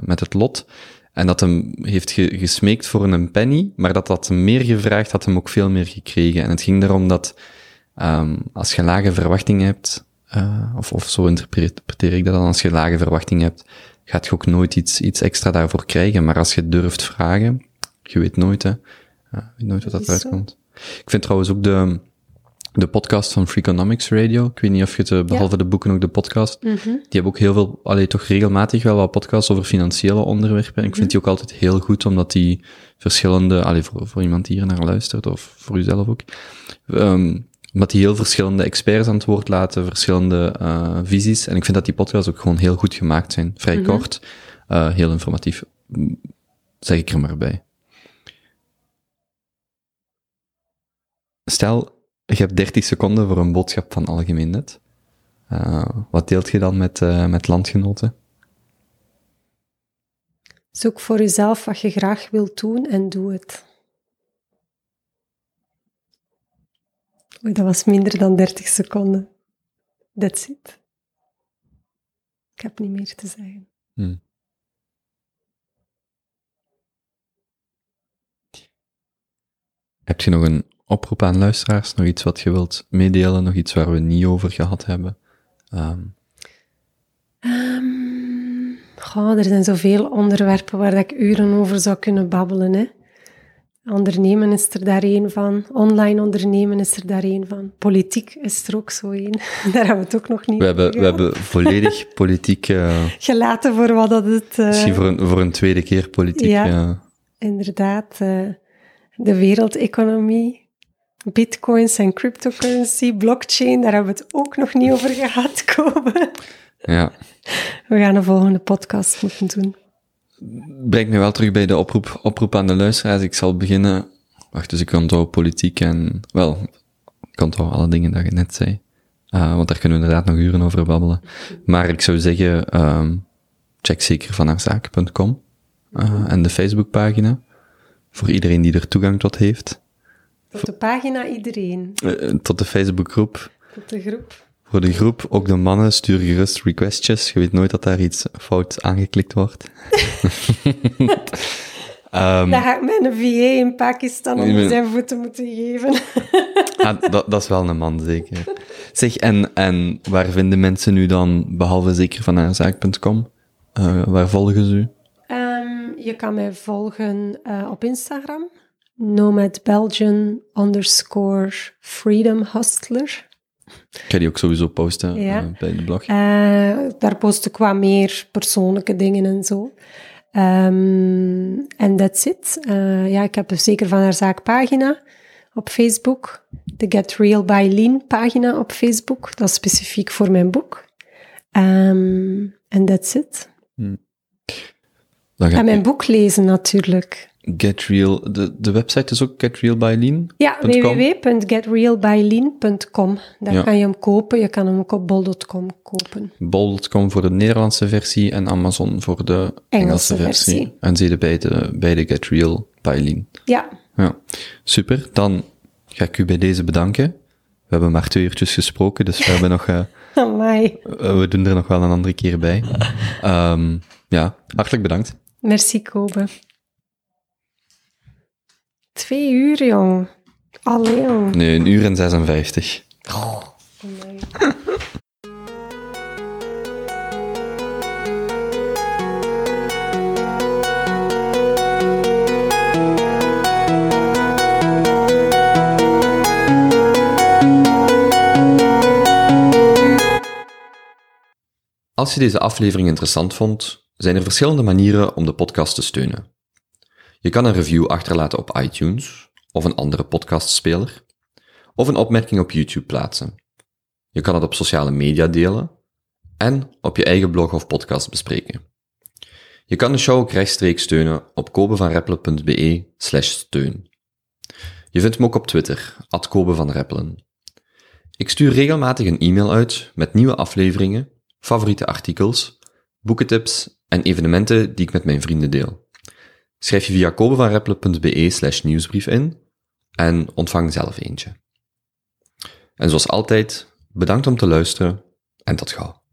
met het lot. En dat hem heeft ge gesmeekt voor een penny, maar dat dat hem meer gevraagd had, hem ook veel meer gekregen. En het ging erom dat um, als je lage verwachtingen hebt, uh, of, of zo interpreteer ik dat dan, als je lage verwachtingen hebt, gaat je ook nooit iets, iets extra daarvoor krijgen. Maar als je durft vragen, je weet nooit, hè. Uh, weet nooit wat dat, dat uitkomt. Ik vind trouwens ook de, de podcast van Freakonomics Radio. Ik weet niet of je het, eh, behalve de boeken ook de podcast. Mm -hmm. Die hebben ook heel veel, alleen toch regelmatig wel wat podcasts over financiële onderwerpen. En ik vind die ook altijd heel goed, omdat die verschillende, alleen voor, voor iemand die hier naar luistert, of voor uzelf ook, um, omdat die heel verschillende experts aan het woord laten, verschillende uh, visies. En ik vind dat die podcasts ook gewoon heel goed gemaakt zijn. Vrij mm -hmm. kort, uh, heel informatief. Zeg ik er maar bij. stel, je hebt 30 seconden voor een boodschap van algemeen nut. Uh, wat deelt je dan met, uh, met landgenoten? Zoek voor jezelf wat je graag wilt doen en doe het. Oei, dat was minder dan 30 seconden. That's it. Ik heb niet meer te zeggen. Hmm. Heb je nog een oproep aan luisteraars? Nog iets wat je wilt meedelen? Nog iets waar we niet over gehad hebben? Um. Um, goh, er zijn zoveel onderwerpen waar ik uren over zou kunnen babbelen. Hè. Ondernemen is er daar één van. Online ondernemen is er daar één van. Politiek is er ook zo één. Daar hebben we het ook nog niet we hebben, We hebben volledig politiek... Uh, Gelaten voor wat dat het... Uh, misschien voor een, voor een tweede keer politiek. Ja, ja. inderdaad. Uh, de wereldeconomie, bitcoins en cryptocurrency, blockchain, daar hebben we het ook nog niet over gehad, komen. Ja. We gaan een volgende podcast moeten doen. Brengt me wel terug bij de oproep, oproep aan de luisteraars. Ik zal beginnen. Wacht, dus ik onthoud politiek en, wel, ik onthoud alle dingen dat je net zei. Uh, want daar kunnen we inderdaad nog uren over babbelen. Maar ik zou zeggen, um, check zeker vanhaarzaken.com uh, en de Facebookpagina. Voor iedereen die er toegang tot heeft. Tot de pagina iedereen. Uh, tot de Facebookgroep. Tot de groep. Voor de groep, ook de mannen, stuur gerust requestjes. Je weet nooit dat daar iets fout aangeklikt wordt. um, Daar ga ik mijn VA in Pakistan onder zijn voeten moeten geven. ah, dat, dat, is wel een man, zeker. Zeg, en, en waar vinden mensen nu dan, behalve zeker van haarzaak.com, uh, waar volgen ze u? Um, je kan mij volgen uh, op Instagram. Nomad Belgian underscore Freedom Hustler. Ik ga die ook sowieso posten ja. uh, bij de blog. Uh, daar post ik wat meer persoonlijke dingen en zo. En um, that's it. Uh, ja, ik heb zeker van haar zaak pagina op Facebook. De Get Real by Lean pagina op Facebook. Dat is specifiek voor mijn boek. En um, that's it. Hmm. En mijn boek lezen natuurlijk. GetReal, de, de website is ook getrealbylean. Ja, www.getrealbylean.com. Daar kan je hem kopen. Je kan hem ook op bol.com kopen. Bol.com voor de Nederlandse versie en Amazon voor de Engelse, versie. En zie je bij de, bij de Get Ja. ja. Super, dan ga ik u bij deze bedanken. We hebben maar twee uurtjes gesproken, dus we hebben nog... Uh, we doen er nog wel een andere keer bij. Um, ja, hartelijk bedankt. Merci, Kobe. Twee uur, jong. Allee, jong. Nee, een uur en 56. Oh. Als je deze aflevering interessant vond, zijn er verschillende manieren om de podcast te steunen. Je kan een review achterlaten op iTunes of een andere podcastspeler, of een opmerking op YouTube plaatsen. Je kan het op sociale media delen en op je eigen blog of podcast bespreken. Je kan de show ook rechtstreeks steunen op kobevanreppelen.be slash steun. Je vindt me ook op Twitter, at. Ik stuur regelmatig een e-mail uit met nieuwe afleveringen, favoriete artikels, boekentips en evenementen die ik met mijn vrienden deel. Schrijf je via kobevanreppelen.be slash nieuwsbrief in en ontvang zelf eentje. En zoals altijd, bedankt om te luisteren en tot gauw.